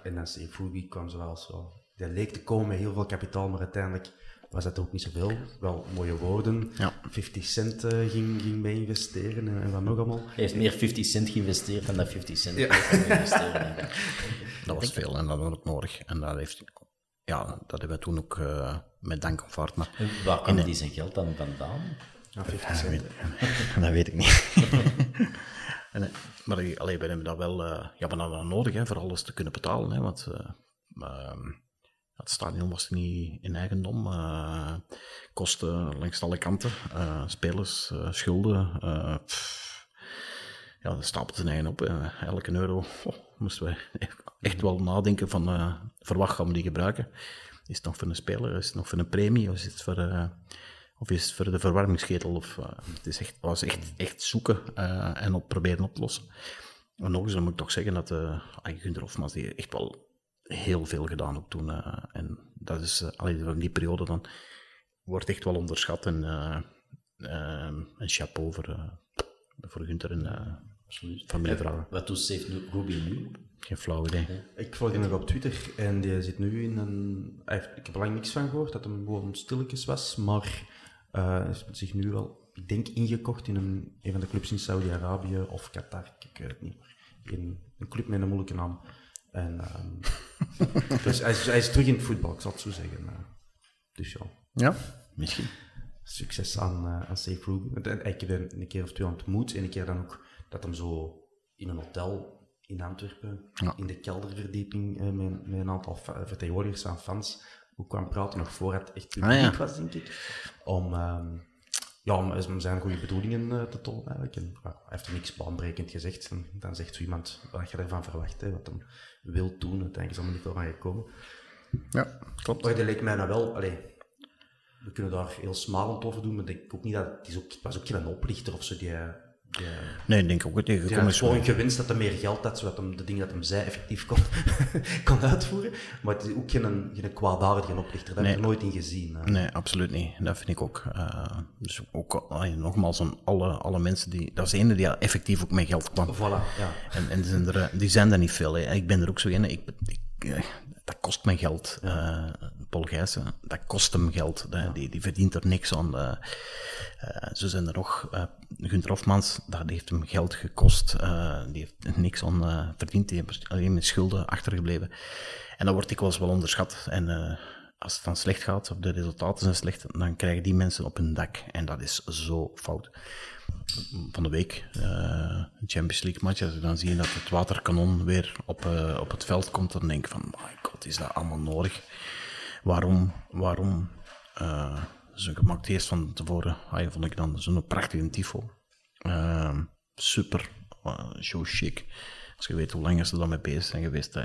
en dan Steve kwam zoals zo. Dat leek te komen met heel veel kapitaal, maar uiteindelijk was dat ook niet zoveel. Wel mooie woorden. Ja. 50 cent uh, ging, ging mee investeren en, en wat nog allemaal. Hij heeft meer 50 cent geïnvesteerd dan dat 50 cent ja. investeren. dat was veel en dat was ook nodig. En dat, heeft, ja, dat hebben we toen ook uh, met dank aanvaard. Maar Waar kwam die zijn geld dan vandaan? Ja, 50 cent. dat weet ik niet. en, maar allee, we hebben dat wel uh, ja, we dat nodig hè, voor alles te kunnen betalen. Hè, want ehm, het stadion was niet in eigendom. Uh, kosten langs alle kanten. Uh, spelers, uh, schulden. Ja, dat stapelt zijn eigen op. elke euro oh, moesten we echt wel nadenken van gaan we die gebruiken. Is het nog voor een speler? Is het nog voor een premie? Of is het voor, of is het voor de verwarmingsketel? Of, het is echt, was echt, echt zoeken en op, proberen op te lossen. En nog eens, moet ik toch zeggen dat uh, Gunther Hofmans die echt wel heel veel gedaan ook toen. Uh, en dat is, uh, allee, van die periode dan, wordt echt wel onderschat. En uh, een chapeau voor, voor Gunther en familievrouwen. Wat doet nu, Ruby nu? Geen flauw idee. Ik volg hem nog op Twitter en die zit nu in een... ik heb er lang niks van gehoord, dat hem gewoon stilletjes was, maar hij is zich nu wel, ik denk, ingekocht in een, een van de clubs in Saudi-Arabië of Qatar, ik weet het niet. In een club met een moeilijke naam. En, um, dus hij is, hij is, terug in het voetbal, ik zal het zo zeggen. Dus ja. Ja, misschien. Succes aan, uh, aan Safe Ruby. Ik heb hem een keer of twee ontmoet en een keer dan ook dat hem zo in een hotel in Antwerpen, ja. in de kelderverdieping, uh, met, met, een aantal vertegenwoordigers van fans, ook kwam praten nog voor het echt publiek ah, ja. was, denk ik. Om, um, ja, om zijn goede bedoelingen uh, te tonen eigenlijk. En, hij heeft er niks baanbrekend gezegd. En dan zegt zo iemand wat je ervan verwacht, hè, wat hem wil doen. Uiteindelijk is allemaal niet veel van gekomen. Ja, klopt. Maar dat leek mij nou wel... Allee, we kunnen daar heel smalend over doen, maar ik denk ook niet dat... Het, is ook, het was ook geen oplichter of zo, die ja. Nee, ik denk ook gekomen is. gewoon gewinst dat hij meer geld had, zodat hij de dingen dat hij zei effectief kon, kon uitvoeren. Maar het is ook geen, geen kwaadaardige oplichter, dat heb ik er nooit in gezien. Hè. Nee, absoluut niet. Dat vind ik ook. Uh, dus ook nogmaals, aan alle, alle mensen die. Dat is de ene die effectief ook met geld kwam. Voilà, ja. En, en die, zijn er, die zijn er niet veel. Hè. Ik ben er ook zo in. Ik, ik, eh, dat kost me geld. Uh, Paul Gijssen, dat kost hem geld. Die, die verdient er niks aan. Uh, zo zijn er nog. Uh, Gunther Hofmans, dat heeft hem geld gekost. die heeft niks aan verdiend. Die heeft alleen met schulden achtergebleven. En dat wordt dikwijls wel onderschat. En als het dan slecht gaat, of de resultaten zijn slecht, dan krijgen die mensen op hun dak. En dat is zo fout van de week, uh, Champions League match, als je dan zie dat het waterkanon weer op, uh, op het veld komt, dan denk ik van, my god, is dat allemaal nodig? Waarom, waarom, uh, zo'n gemaakt eerst van tevoren, ah, vond ik dan zo'n prachtige tifo. super, zo chic. Als je weet hoe lang ze daarmee bezig zijn geweest,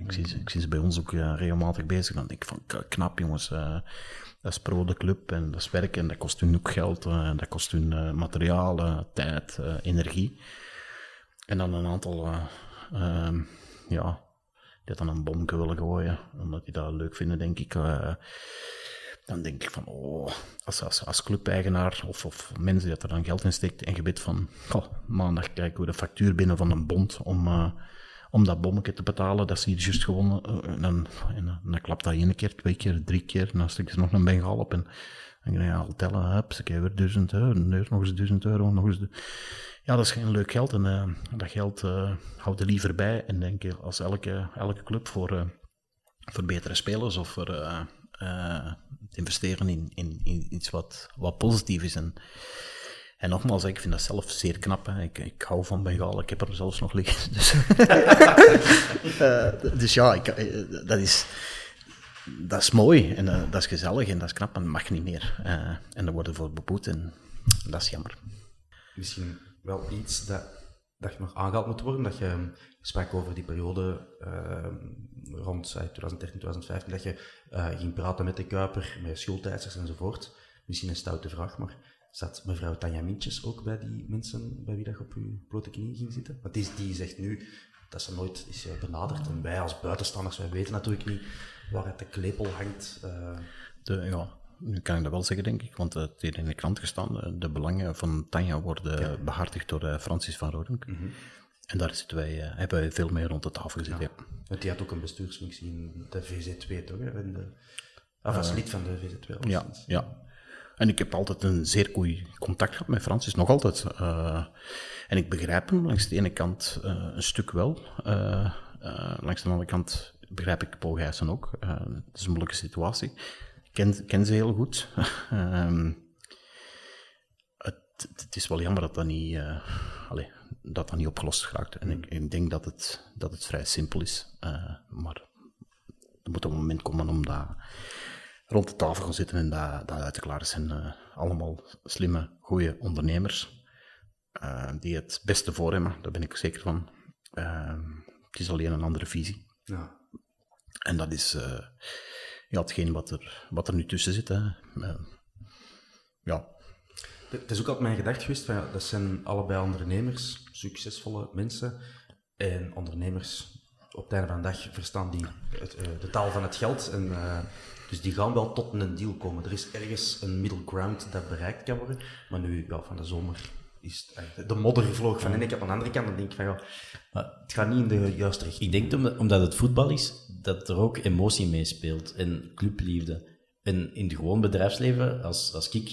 ik, zie, ik zie ze bij ons ook regelmatig bezig, dan denk ik van, knap jongens, dat is pro de club en dat is werk en dat kost hun ook geld, en dat kost hun uh, materialen, tijd, uh, energie. En dan een aantal, uh, uh, ja, die dan een bomke willen gooien, omdat die dat leuk vinden, denk ik. dan denk ik van, oh, als, als, als clubeigenaar of, of mensen die er dan geld in steekt en gebed van, oh, maandag krijgen we de factuur binnen van een bond om om dat bommetje te betalen dat ze hier juist gewonnen. Eh, en dan, en klapt dat één keer, twee keer, drie keer. En dan ze nog een bengal op. En dan ga je al tellen, hup, ze weer duizend euro, nog eens duizend euro, nog eens... Ja, dat is geen leuk geld. En uh, dat geld uh, houdt er liever bij. En denk je, als elke, elke club voor, uh, voor betere spelers of voor investeren in, in, in, iets wat, wat positief is. En, en nogmaals, ik vind dat zelf zeer knap. Hè. Ik, ik hou van Bengal, ik heb er zelfs nog liggen. Dus, dus ja, ik, eh, dat, is, dat is mooi en uh, dat is gezellig en dat is knap, en dat mag niet meer. Uh, en daar worden voor beboet en dat is jammer. Misschien wel iets dat dat nog aangehaald moet worden. Dat je sprak over die periode uh, rond 2013, 2015, dat je ging praten met de Kuiper, met schuldeisers enzovoort. Misschien een stoute vraag, maar zat mevrouw Tanja Mintjes ook bij die mensen bij wie dat op je blote knie ging zitten? Want die, die zegt nu dat ze nooit is eh, benaderd. En wij als buitenstanders, wij weten natuurlijk niet waar het de klepel hangt. Uh... De, ja, nu kan ik dat wel zeggen, denk ik, want het heeft in de krant gestaan. De belangen van Tanja worden behartigd door Francis van Rodink. Mm -hmm. En daar zitten wij, hebben wij veel mee rond de tafel gezeten. Ja. Want die had ook een bestuursfunctie in de VZ2, toch? In de, of als lid van de VZ2. Ja, ja. En ik heb altijd een zeer goed contact gehad met Francis, nog altijd. Uh, en ik begrijp hem langs de ene kant uh, een stuk wel. Uh, langs de andere kant begrijp ik Paul Gijssen ook. het is een moeilijke situatie. Ik ken, ze heel goed. Ehm, het, is wel jammer dat dat niet, allez, dat, dat niet opgelost geraakt. En ik, ik, denk dat het, dat het vrij simpel is. maar er moet een moment komen om dat rond de tafel gaan zitten en dat, dat uit te klaren. zijn allemaal slimme, goede ondernemers die het beste voor hebben, daar ben ik zeker van. Uh, het is alleen een andere visie. Ja. En dat is ja, hetgeen wat er, wat er nu tussen zit. Hè. ja. Het is ook altijd mijn gedacht geweest, van, ja, dat zijn allebei ondernemers, succesvolle mensen. En ondernemers op het einde van de dag verstaan die het, de taal van het geld en dus die gaan wel tot een deal komen. Er is ergens een middle ground dat bereikt kan worden. Maar nu, ja, van de zomer is de modder vloog van de ene kant aan de andere kant. Dan denk ik van, ja, het gaat niet in de juiste richting. Ik denk omdat het voetbal is, dat er ook emotie meespeelt. En clubliefde. En in het gewoon bedrijfsleven, als, als ik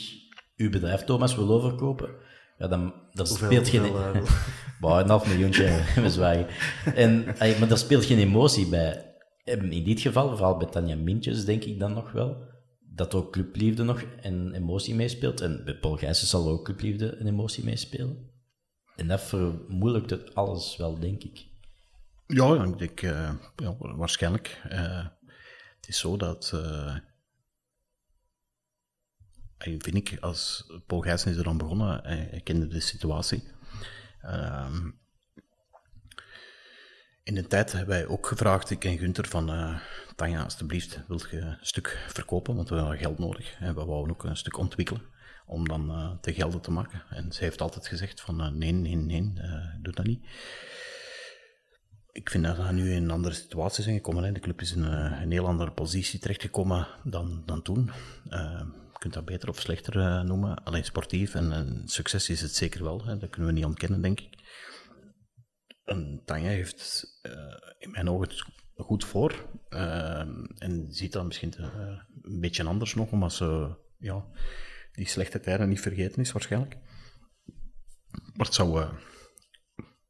uw bedrijf, Thomas, wil overkopen, ja, dan, dan speelt geen... Wel, uh, een half miljoentje, we zwagen. En, maar daar speelt geen emotie bij. In dit geval, vooral bij Tanja Mintjes, denk ik dan nog wel, dat ook clubliefde nog een emotie meespeelt. En bij Paul Gijssen zal ook clubliefde een emotie meespelen. En dat vermoeilijkt het alles wel, denk ik. Ja, ik denk, ja, waarschijnlijk. Uh, het is zo dat, uh, vind ik, als Paul Gijssen is er dan begonnen, hij kende de situatie. Ehm, in de tijd hebben wij ook gevraagd, ik en Gunther, van Tanja, alstublieft, wil je een stuk verkopen, want we hebben geld nodig. En we wouden ook een stuk ontwikkelen om dan te gelden te maken. En ze heeft altijd gezegd van nee, nee, nee, doe dat niet. Ik vind dat we nu in een andere situatie zijn gekomen. Hè. De club is in een heel andere positie terechtgekomen dan, dan toen. je kunt dat beter of slechter noemen. Alleen sportief en, succes is het zeker wel. Hè. Dat kunnen we niet ontkennen, denk ik. En Tanja heeft uh, in mijn ogen goed voor. En ziet dat misschien een beetje anders nog, omdat ze ja, die slechte tijden niet vergeten is, waarschijnlijk. Maar het zou,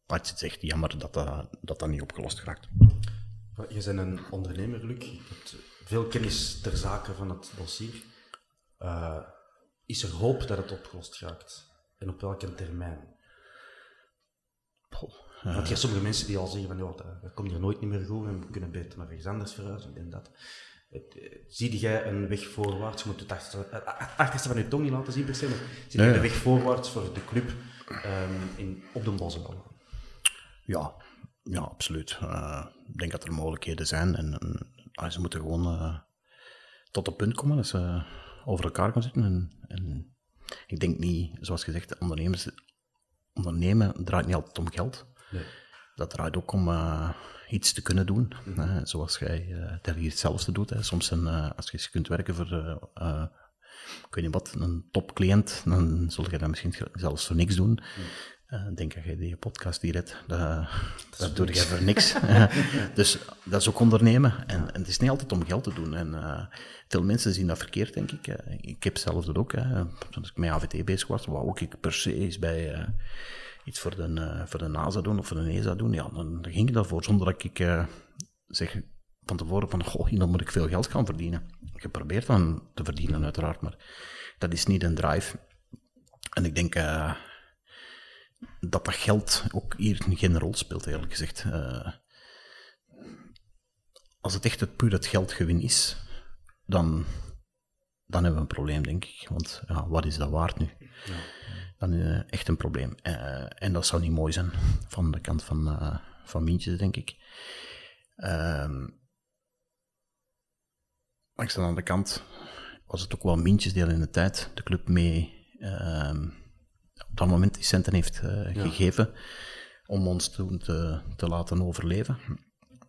wat je zegt, jammer dat dat, dat dat niet opgelost geraakt. Je bent een ondernemer, Luc. Je hebt veel kennis ter zake van het dossier. is er hoop dat het opgelost raakt? En op welke termijn? Want je hebt sommige mensen die al zeggen van, dat, komt hier nooit meer goed en we kunnen beter naar ergens anders verhuizen en dat. Eh, zie jij een weg voorwaarts? Je moet het achterste, van je tong niet laten zien per se, maar zie je een weg voorwaarts voor de club um, in, op de Bossen? Ja, ja, absoluut. Uh, ik denk dat er mogelijkheden zijn en, en ze moeten gewoon uh, tot het punt komen dat ze over elkaar gaan zitten. En, en ik denk niet, zoals gezegd, ondernemers, ondernemen draait niet altijd om geld. Dat draait ook om uh, iets te kunnen doen, mm hè, zoals jij uh, hier hetzelfde doet. Hè. Soms een, uh, als je kunt werken voor, ik weet niet wat, een topcliënt, dan zul je dat misschien zelfs voor niks doen. Mm. Ik denk dat je die podcast hier hebt, dat, dat, doe je voor niks. dus dat is ook ondernemen. En, en, het is niet altijd om geld te doen. En veel mensen zien dat verkeerd, denk ik. ik heb zelf dat ook. Hè. Toen ik met AVT bezig was, wou ook ik per se eens bij iets voor de, voor de NASA doen of voor de ESA doen, ja, dan, dan ging ik daarvoor zonder dat ik zeg van tevoren van, goh, dan moet ik veel geld gaan verdienen. Ik probeer dan te verdienen uiteraard, maar dat is niet een drive. En ik denk dat dat geld ook hier geen rol speelt, eerlijk gezegd. als het echt het puur het geldgewin is, dan, dan hebben we een probleem, denk ik. Want ja, wat is dat waard nu? Ja. Dan is echt een probleem. en dat zou niet mooi zijn van de kant van, van Mientjes, denk ik. Ehm, langs de andere kant was het ook wel Mientjes die al in de tijd de club mee ehm, dat moment die centen heeft gegeven om ons toen te, te laten overleven.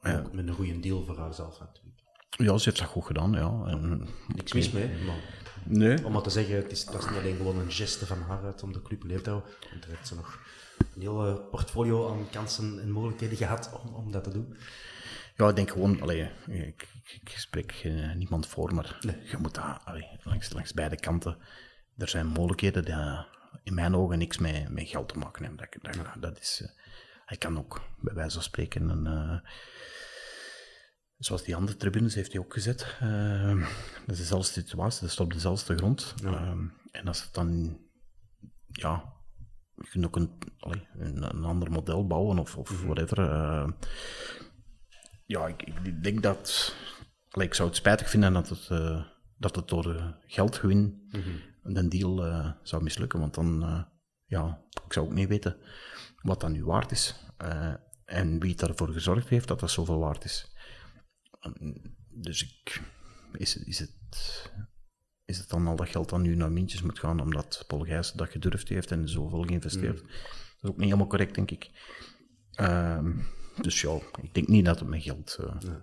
Ook met een goede deal voor haarzelf natuurlijk. Ja, ze heeft dat goed gedaan, ja. En, Niks mis mee, maar nee. om maar te zeggen, het is, dat is niet alleen gewoon een geste van haar uit om de club leef te houden, want daar heeft ze nog een heel portfolio aan kansen en mogelijkheden gehad om, om dat te doen. Ja, ik denk gewoon, allee, ik, ik, spreek uh, niemand voor, maar je moet dat allee, langs, langs beide kanten. Er zijn mogelijkheden die in mijn ogen niks met, met geld te maken hebben. Dat, dat, dat is, uh, hij kan ook, bij wijze van spreken, een, uh, zoals die andere tribunes heeft hij ook gezet. Uh, dat is dezelfde situatie, dat is op dezelfde grond. Ja. en als het dan, ja, je kunt ook een, een, een, ander model bouwen of, of mm-hmm. whatever. ja, ik, ik, denk dat, allee, ik zou het spijtig vinden dat het, dat het door geldgewin mm-hmm een deal uh, zou mislukken. Want dan, uh, ja, ik zou ook niet weten wat dat nu waard is. Uh, en wie ervoor gezorgd heeft dat dat zoveel waard is. Dus ik, is, is, het, is het dan al dat geld dat nu naar Mintjes moet gaan omdat Paul Gijs dat gedurfd heeft en zoveel geïnvesteerd? Mm. Dat is ook niet helemaal correct, denk ik. Ehm, dus ja, ik denk niet dat het met geld... Nee.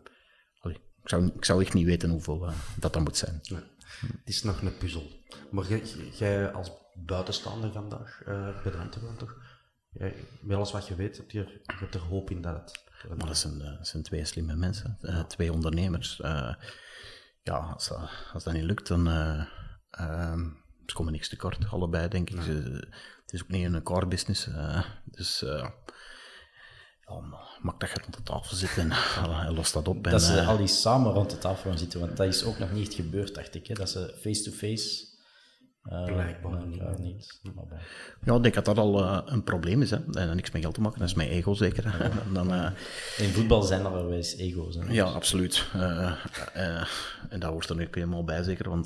Allee, ik, zou, ik zou echt niet weten hoeveel dat dan moet zijn. Nee. Het is nog een puzzel. Maar jij als buitenstaander vandaag uh, de Antwerpen toch? Jij, met alles wat je weet, heb je, je hebt er hoop in dat het... Maar dat zijn, dat zijn twee slimme mensen, uh, twee ondernemers. Ja, als dat, als dat niet lukt, dan ehm, ze komen niks tekort, allebei, denk ik. Ze, het is ook niet een core business. dus maak dat je rond de tafel zit en, en los dat op. Dat ze uh, al die samen rond de tafel gaan zitten, want dat is ook nog niet gebeurd, dacht ik. Hè? Dat ze face-to-face... Uh, Blijkbaar niet. Uh, niet. Ja, ik denk dat dat al uh, een probleem is. Hè. En niks met geld te maken, dat is mijn ego zeker. Ja. Dan, In voetbal zijn er wel eens ego's. Hè. Ja, absoluut. en dat hoort er nu helemaal bij, zeker. Want,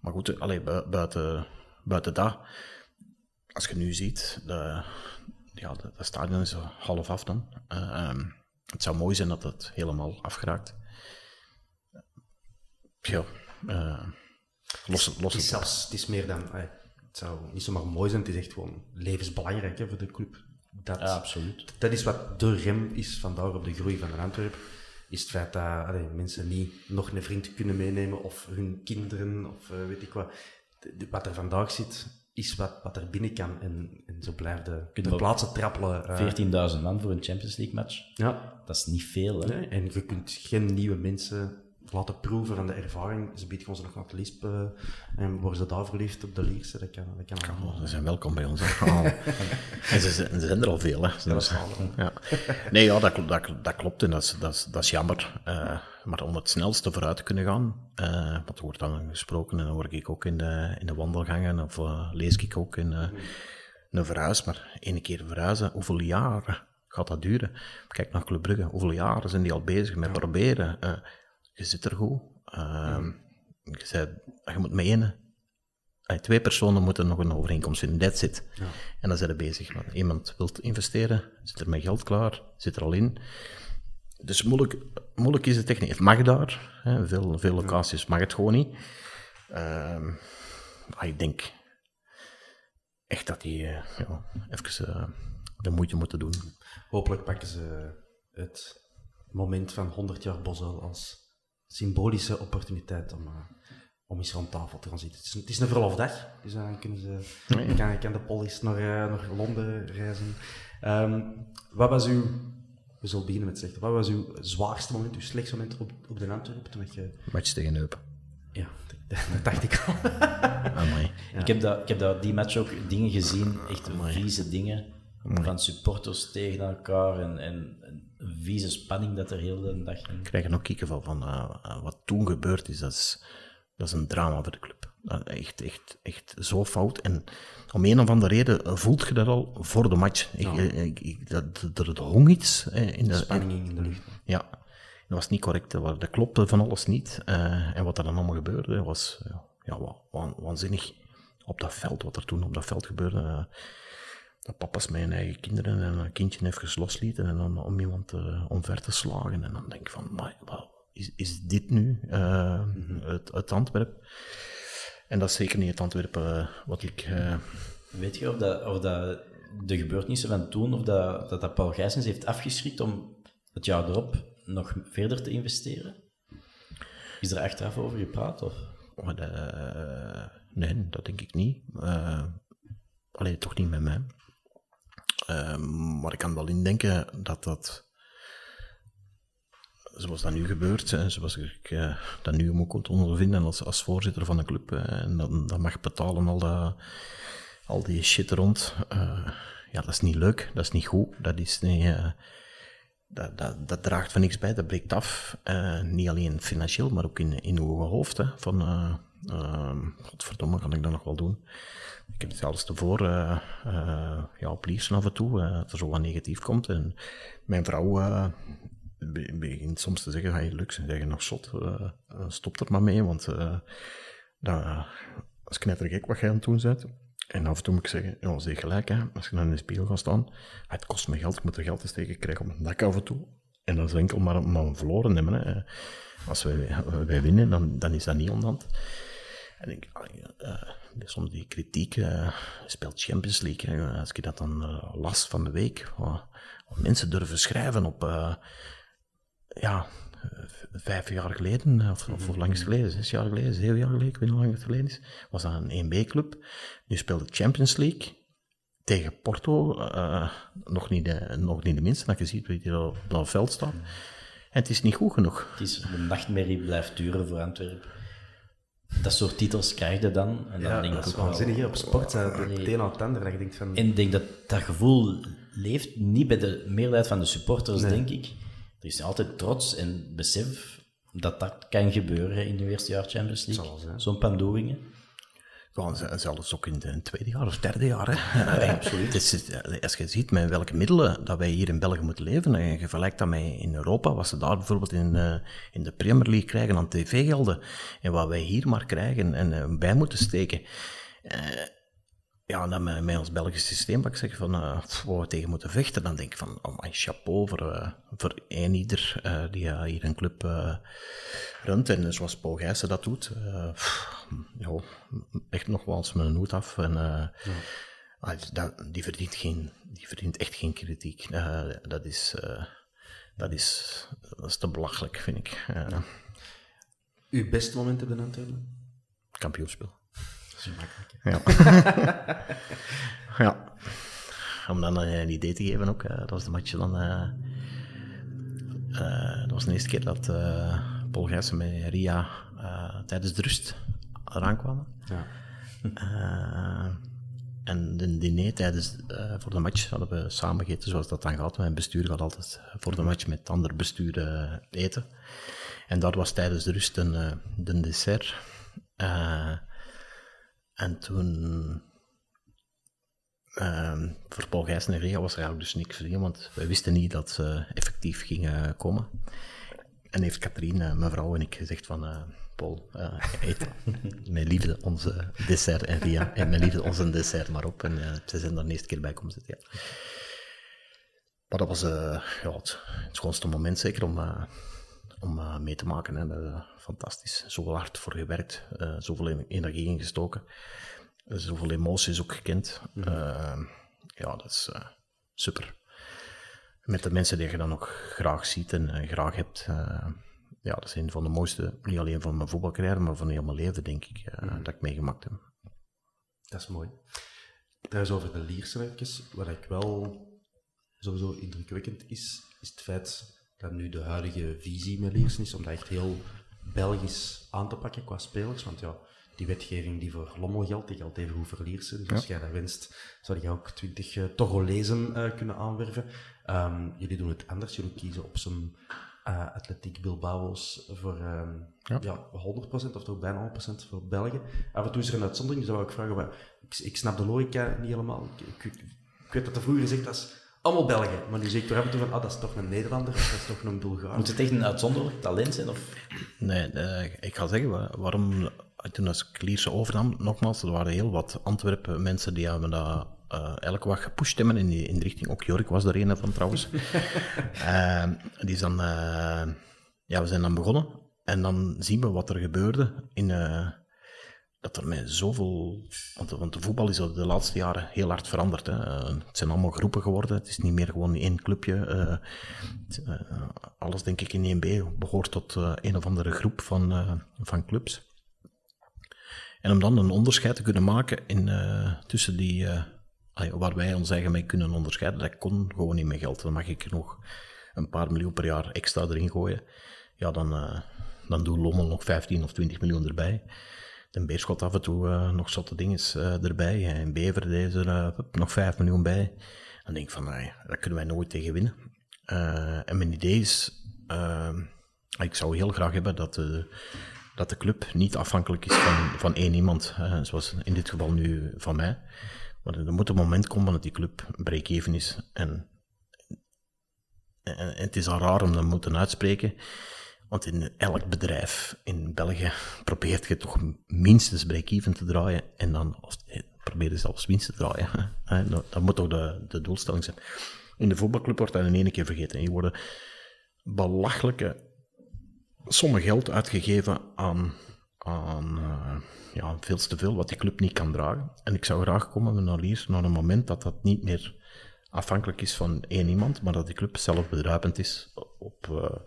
maar goed, allee, buiten, buiten dat, als je nu ziet, de, ja, dat, stadion is half af dan. Uh, het zou mooi zijn dat het helemaal afgeraakt. Ja, los, los het, is zelfs, het is meer dan... Het zou niet zomaar mooi zijn, het is echt gewoon levensbelangrijk hè, voor de club. Dat, ja, absoluut. Dat is wat de rem is vandaag op de groei van de Antwerp. Is het feit dat allee, mensen niet nog een vriend kunnen meenemen of hun kinderen of uh, weet ik wat. De, wat er vandaag zit, is wat, wat er binnen kan. En, en zo blijft de, de plaatsen trappelen. Uh, 14.000 man voor een Champions League match. Ja. Dat is niet veel. Hè? Nee, en je kunt geen nieuwe mensen laten proeven van de ervaring. Ze bieden ons nog het Lisp uh, en worden ze daar verliefd op de Lierse. Dat kan, dat kan allemaal. Ze zijn welkom bij ons. En ze, ze, zijn er al veel. Hè. Dat is ja. Nee, ja, dat, dat, dat klopt en dat is, dat is, dat is jammer. Uh, maar om het snelste vooruit te kunnen gaan, uh, want er wordt dan gesproken en dan word ik ook in de, in de wandelgangen of lees ik ook in een verhuis. Maar één keer verhuizen, hoeveel jaren gaat dat duren? Kijk naar Club Brugge, hoeveel jaren zijn die al bezig met proberen? Je zit er goed. Uh, je, zei, je moet met één. twee personen moeten nog een overeenkomst vinden. That's it. Ja. En dan zijn ze bezig. Maar iemand wil investeren, zit er met geld klaar, zit er al in. Dus moeilijk, moeilijk is het echt niet. Het mag daar. Hè. Veel, veel locaties mag het gewoon niet. Uh, maar ik denk echt dat die uh, ja, even uh, de moeite moeten doen. Hopelijk pakken ze het moment van 100 jaar Bosel als symbolische opportuniteit om, uh, om eens rond tafel te gaan zitten. Het is, het is een verlofdag, dus dan kunnen ze, nee. kan, kan de polis naar, uh, naar Londen reizen. Um, wat was uw, we zullen beginnen met zeggen, wat was uw zwaarste moment, uw slechtste moment op, op de Antwerpen? Toen je... Match tegen Eupen. Ja, dat dacht ik al. Amai. Ik heb, dat, ik heb dat, die match ook dingen gezien, echt vieze dingen. Van supporters tegen elkaar en, en, een vieze spanning dat er heel de dag in. Ik krijg er ook kiekenval van uh, wat toen gebeurd is. Dat is, dat is een drama voor de club. echt, echt, echt zo fout. En om een of andere reden voelt je dat al voor de match. Ik, ik, ik, dat, er hong iets in de spanning in de lucht. Ja. dat was niet correct. Dat, klopte van alles niet. Eh, en wat er dan allemaal gebeurde, was ja, wa- waanzinnig. Op dat veld, wat er toen op dat veld gebeurde. Dat papa's mijn eigen kinderen en een kindje even loslieten en dan om iemand eh, omver te slagen. En dan denk ik van, maar, is, is dit nu eh, het, het Antwerp? En dat is zeker niet het Antwerp eh, wat ik... Weet je of dat, of dat de gebeurtenissen van toen, of dat dat, dat Paul Gijsens heeft afgeschrikt om het jaar erop nog verder te investeren? Is er achteraf over gepraat? Of? Maar, eh, nee, dat denk ik niet. Alleen toch niet met mij. Eh, maar ik kan wel indenken dat dat, zoals dat nu gebeurt, en zoals ik eh, dat nu moet ondervinden als, als voorzitter van een club, eh, en dan, dan mag betalen al, dat, al die shit rond. eh, ja, dat is niet leuk, dat is niet goed, dat is niet... eh, dat, dat, dat draagt van niks bij, dat breekt af. Niet alleen financieel, maar ook in, in uw hoofd. Hè, van, eh, ehm, godverdomme, kan ik dat nog wel doen? Ik heb het zelfs tevoor, eh eh, ja, af en toe, eh, dat er zo wat negatief komt. En mijn vrouw be- begint soms te zeggen, hey, Lux, zeg je nog zot, stop er maar mee, want dat, is knettergek wat jij aan het doen bent. En af en toe moet ik zeggen, ja, ze heeft gelijk, hè. als je dan in de spiegel gaat staan, het kost me geld, ik moet er geld eens tegen krijgen op mijn dak af en toe. En dat is enkel maar, een verloren hebben. Hè. Als wij, wij winnen, dan, dan is dat niet onderhand. En ik, uh, soms die kritiek, uh, speelt Champions League, hè. als ik dat dan uh, las van de week, wat, wat mensen durven schrijven op, ja, vijf jaar geleden, of, of hoe lang geleden? Zes jaar geleden, zeven jaar geleden, ik weet niet hoe lang het geleden is. Was dat een 1B-club. Nu speelde Champions League tegen Porto. Uh, nog, niet de, nog niet de minste, dat je ziet wie er op het veld staat. En het is niet goed genoeg. Het is, de nachtmerrie blijft duren voor Antwerpen. Dat soort titels krijg je dan. En dan ja, denk dat is waanzinnig. Wel, op sport zijn het het een aan het ander. Dat je denkt van... En ik denk dat dat gevoel leeft niet bij de meerderheid van de supporters, nee. denk ik. Er is altijd trots en besef dat dat kan gebeuren in de eerste jaar Champions League. Zo'n pandoeringen. Zelfs ook in het tweede jaar of derde jaar. Hè. Ja, absoluut. Is, als je ziet met welke middelen dat wij hier in België moeten leven, en je vergelijkt dat met in Europa, wat ze daar bijvoorbeeld in, uh, in de Premier League krijgen aan tv-gelden, en wat wij hier maar krijgen en uh, bij moeten steken. Ja, dan met, met ons Belgisch systeem, wat ik zeg van uh, waar we tegen moeten vechten, dan denk ik van, oh my chapeau voor, uh, voor een ieder uh, die hier een club runt. En zoals Paul Gijssen dat doet, pff, echt nog wel eens met een hoed af. En, ja. dat, die, verdient geen, die verdient echt geen kritiek. dat, is, dat, is, dat is te belachelijk, vind ik. Ja. Uw beste moment op de Antwerpen? Kampioenspel. Ja. ja. Om dan een idee te geven ook, uh, dat was de match dan... Uh, uh, dat was de eerste keer dat Paul Gijssen met Ria tijdens de rust eraan kwamen. Ja. en de diner tijdens, voor de match hadden we samen gegeten, zoals dat dan gaat. Mijn bestuur gaat altijd voor de match met het andere bestuur eten. En dat was tijdens de rust een, een dessert. En toen, uh, voor Paul Gijs en Ria was er eigenlijk dus niks voor want wij wisten niet dat ze effectief gingen komen. En heeft Katrien, uh, mevrouw en ik gezegd van, uh, Paul, eet mijn liefde onze dessert en Ria, en mijn liefde onze dessert maar op. En ze zijn er de eerste keer bij komen zitten, ja. Maar dat was ja, het, het schoonste moment zeker om, om mee te maken. Hè. fantastisch. Zoveel hard voor gewerkt, uh, zoveel energie ingestoken, zoveel emoties ook gekend. Mm -hmm. uh, ja, dat is super. Met de mensen die je dan ook graag ziet en graag hebt. ja, dat is een van de mooiste, niet alleen van mijn voetbalcarrière, maar van heel mijn leven, denk ik, mm -hmm. dat ik meegemaakt heb. Dat is mooi. Trouwens, over de Lierse even, wat ik wel sowieso indrukwekkend is, is het feit dat nu de huidige visie met Liersen is, om dat echt heel Belgisch aan te pakken qua spelers. Want ja, die wetgeving die voor Lommel geldt, die geldt even goed voor Liersen. Dus ja. als jij dat wenst, zou je ook twintig uh, Togolezen uh, kunnen aanwerven. Um, jullie doen het anders. Jullie kiezen op zijn uh, Atletiek Bilbao's voor um, ja. ja. 100% of toch bijna 100% voor België. Af en toe is er een uitzondering, dus zou ik vragen, maar ik, ik snap de logica niet helemaal. Ik, ik, ik weet dat er vroeger gezegd was, allemaal Belgen. Maar nu zeg ik toch af en toe van, ah, dat is toch een Nederlander, of dat is toch een Bulgaar. Moet het echt een uitzonderlijk talent zijn? Of? Nee, eh, ik ga zeggen wa- waarom. Toen als ik Lierse overnam, nogmaals, er waren heel wat Antwerpen mensen die hebben dat eh, elke wat gepusht hebben in die, in die richting. Ook Jorik was er een van trouwens. Eh, die is dan, eh, ja, we zijn dan begonnen. En dan zien we wat er gebeurde in. Dat er met zoveel. Want, want de voetbal is de laatste jaren heel hard veranderd. Hè. Eh, het zijn allemaal groepen geworden. Het is niet meer gewoon één clubje. eh, eh, alles, denk ik, in 1B behoort tot een of andere groep van, van clubs. En om dan een onderscheid te kunnen maken in, tussen die. waar wij ons eigen mee kunnen onderscheiden, dat kon gewoon niet met geld. Dan mag ik nog een paar miljoen per jaar extra erin gooien. Ja, dan, dan doet Lommel nog 15 of 20 miljoen erbij. De Beerschot af en toe eh, nog zotte dingen eh, erbij. En Bever deze er eh, nog 5 miljoen bij. Dan denk ik van, nee, daar kunnen wij nooit tegen winnen. Eh, en mijn idee is, eh, ik zou heel graag hebben dat de, dat de club niet afhankelijk is van, van één iemand. eh, zoals in dit geval nu van mij. Maar er moet een moment komen dat die club break-even is. En, en, en het is al raar om dat moeten uitspreken. Want in elk bedrijf in België probeert je toch minstens break-even te draaien. En dan eh, probeer je zelfs winst te draaien. hè. Dat, moet toch de, de doelstelling zijn. In de voetbalclub wordt dat in één keer vergeten. Hier worden belachelijke sommen geld uitgegeven aan, aan eh, ja, veel te veel wat die club niet kan dragen. En ik zou graag komen naar naar een moment dat dat niet meer afhankelijk is van één iemand, maar dat die club zelf bedruipend is op, eh,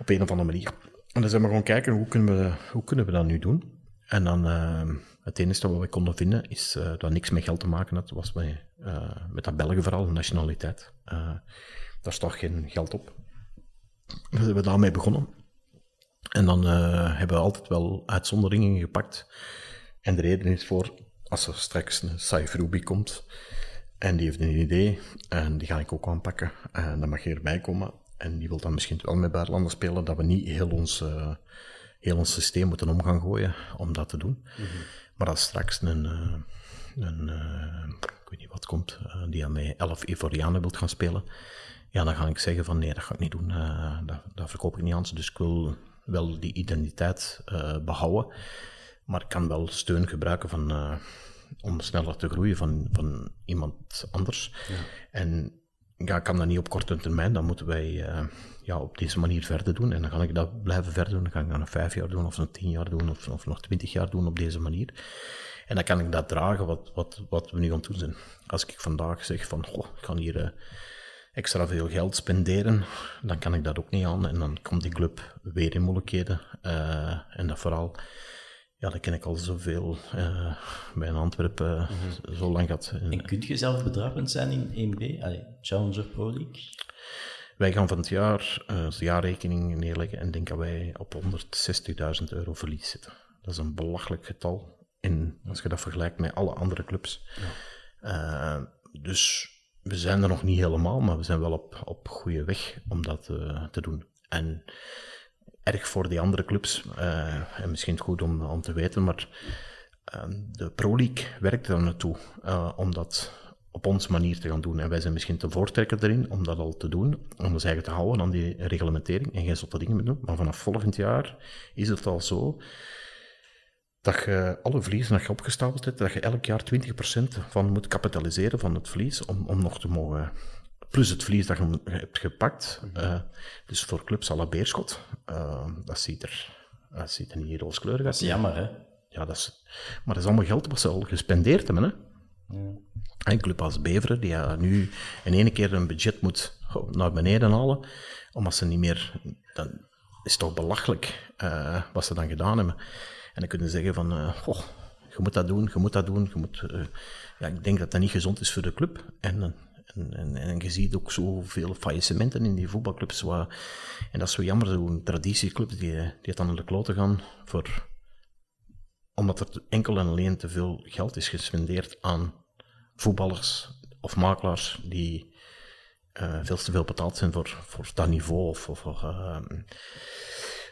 op een of andere manier. En dan zijn we gewoon kijken hoe kunnen we, hoe kunnen we dat nu doen. En dan eh, het enige wat we konden vinden is eh, dat niks met geld te maken had, was met, eh, met dat Belgen vooral, nationaliteit. Eh, daar staat geen geld op. We zijn daarmee begonnen. En dan hebben we altijd wel uitzonderingen gepakt. En de reden is voor, als er straks een Saif Ruby komt, en die heeft een idee, en die ga ik ook aanpakken, en dan mag je erbij komen. En die wil dan misschien wel met buitenlanders spelen, dat we niet heel ons, eh, heel ons systeem moeten om gaan gooien om dat te doen. Maar als straks een, eh, een eh, ik weet niet wat komt, die aan mij 11 Ivorianen wilt gaan spelen, ja, dan ga ik zeggen van nee, dat ga ik niet doen. dat, dat verkoop ik niet aan ze. Dus ik wil wel die identiteit eh, behouden. Maar ik kan wel steun gebruiken van, om sneller te groeien van, van iemand anders. En ja, kan dat niet op korte termijn. Dan moeten wij eh, ja, op deze manier verder doen. En dan ga ik dat blijven verder doen. Dan ga ik dat nog vijf jaar doen, of nog tien jaar doen, of, of nog twintig jaar doen op deze manier. En dan kan ik dat dragen wat, wat, wat we nu aan het doen zijn. Als ik vandaag zeg van, goh, ik ga hier... eh, extra veel geld spenderen, dan kan ik dat ook niet aan. En dan komt die club weer in moeilijkheden. Eh, en dat vooral, ja, dat ken ik al zoveel uh, bij een Antwerpen, uh, zo lang gehad. En kun je zelf bedruipend zijn in 1B, Allee, Challenger Pro League? Wij gaan van het jaar uh, de jaarrekening neerleggen en denken dat wij op 160.000 euro verlies zitten. Dat is een belachelijk getal in, als je dat vergelijkt met alle andere clubs. Ja. dus we zijn er nog niet helemaal, maar we zijn wel op, op goede weg om dat te doen. En erg voor die andere clubs, uh, en misschien goed om, om te weten, maar uh, de Pro League werkt er naartoe om dat op onze manier te gaan doen. En wij zijn misschien te voortrekker erin om dat al te doen, om ons eigen te houden aan die reglementering en geen zotte dingen meer doen. Maar vanaf volgend jaar is het al zo dat je alle verliezen dat je opgestapeld hebt, dat je elk jaar 20% van moet kapitaliseren van het verlies om, om nog te mogen... Plus het verlies dat je hebt gepakt. Uh, dus voor clubs la Beerschot, uh, dat, ziet er, dat ziet er niet rooskleurig uit. Dat is jammer, hè? Ja, dat is, maar dat is allemaal geld wat ze al gespendeerd hebben, hè? Ja. Een club als Beveren, die ja, nu in één keer een budget moet naar beneden halen, omdat ze niet meer... Dat is toch belachelijk uh, wat ze dan gedaan hebben. En dan kunnen ze zeggen van, uh, oh, je moet dat doen, je moet dat doen, je moet... Ja, ik denk dat dat niet gezond is voor de club. En, en, en, en je ziet ook zoveel faillissementen in die voetbalclubs. Waar, en dat is zo jammer, zo'n traditieclub die, die het dan naar de kloten gaan voor... Omdat er enkel en alleen te veel geld is gespendeerd aan voetballers of makelaars die uh, veel te veel betaald zijn voor, voor dat niveau. Of, of, uh,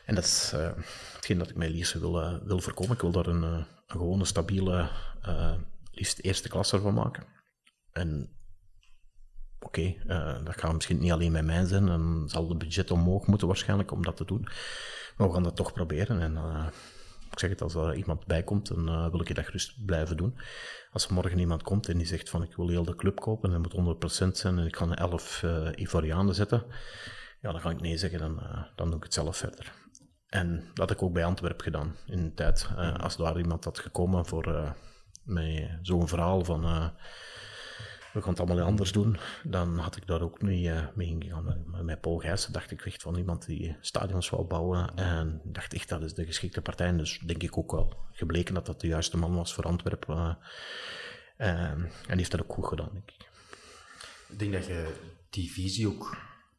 en dat is uh, hetgeen dat ik mij liefst wil, uh, wil voorkomen. Ik wil daar een, een gewone, stabiele, liefst eerste klasse van maken. En oké, eh, dat gaat misschien niet alleen met mij zijn. Dan zal het budget omhoog moeten waarschijnlijk om dat te doen. Maar we gaan dat toch proberen. En uh, ik zeg het, als er iemand bij komt, dan uh, wil ik dat gerust blijven doen. Als er morgen iemand komt en die zegt van ik wil heel de club kopen en het moet 100% zijn en ik ga 11 uh, Ivorianen zetten, ja, dan ga ik nee zeggen, dan, dan doe ik het zelf verder. En dat had ik ook bij Antwerpen gedaan in de tijd. als daar iemand had gekomen voor met zo'n verhaal van we gaan het allemaal anders doen, dan had ik daar ook niet uh, mee ingegaan. Met Paul Gijssen dacht ik echt van iemand die stadions wou bouwen. En dacht echt, dat is de geschikte partij. En dus denk ik ook wel gebleken dat dat de juiste man was voor Antwerpen. Uh, en die heeft dat ook goed gedaan, denk ik. Ik denk dat je die visie ook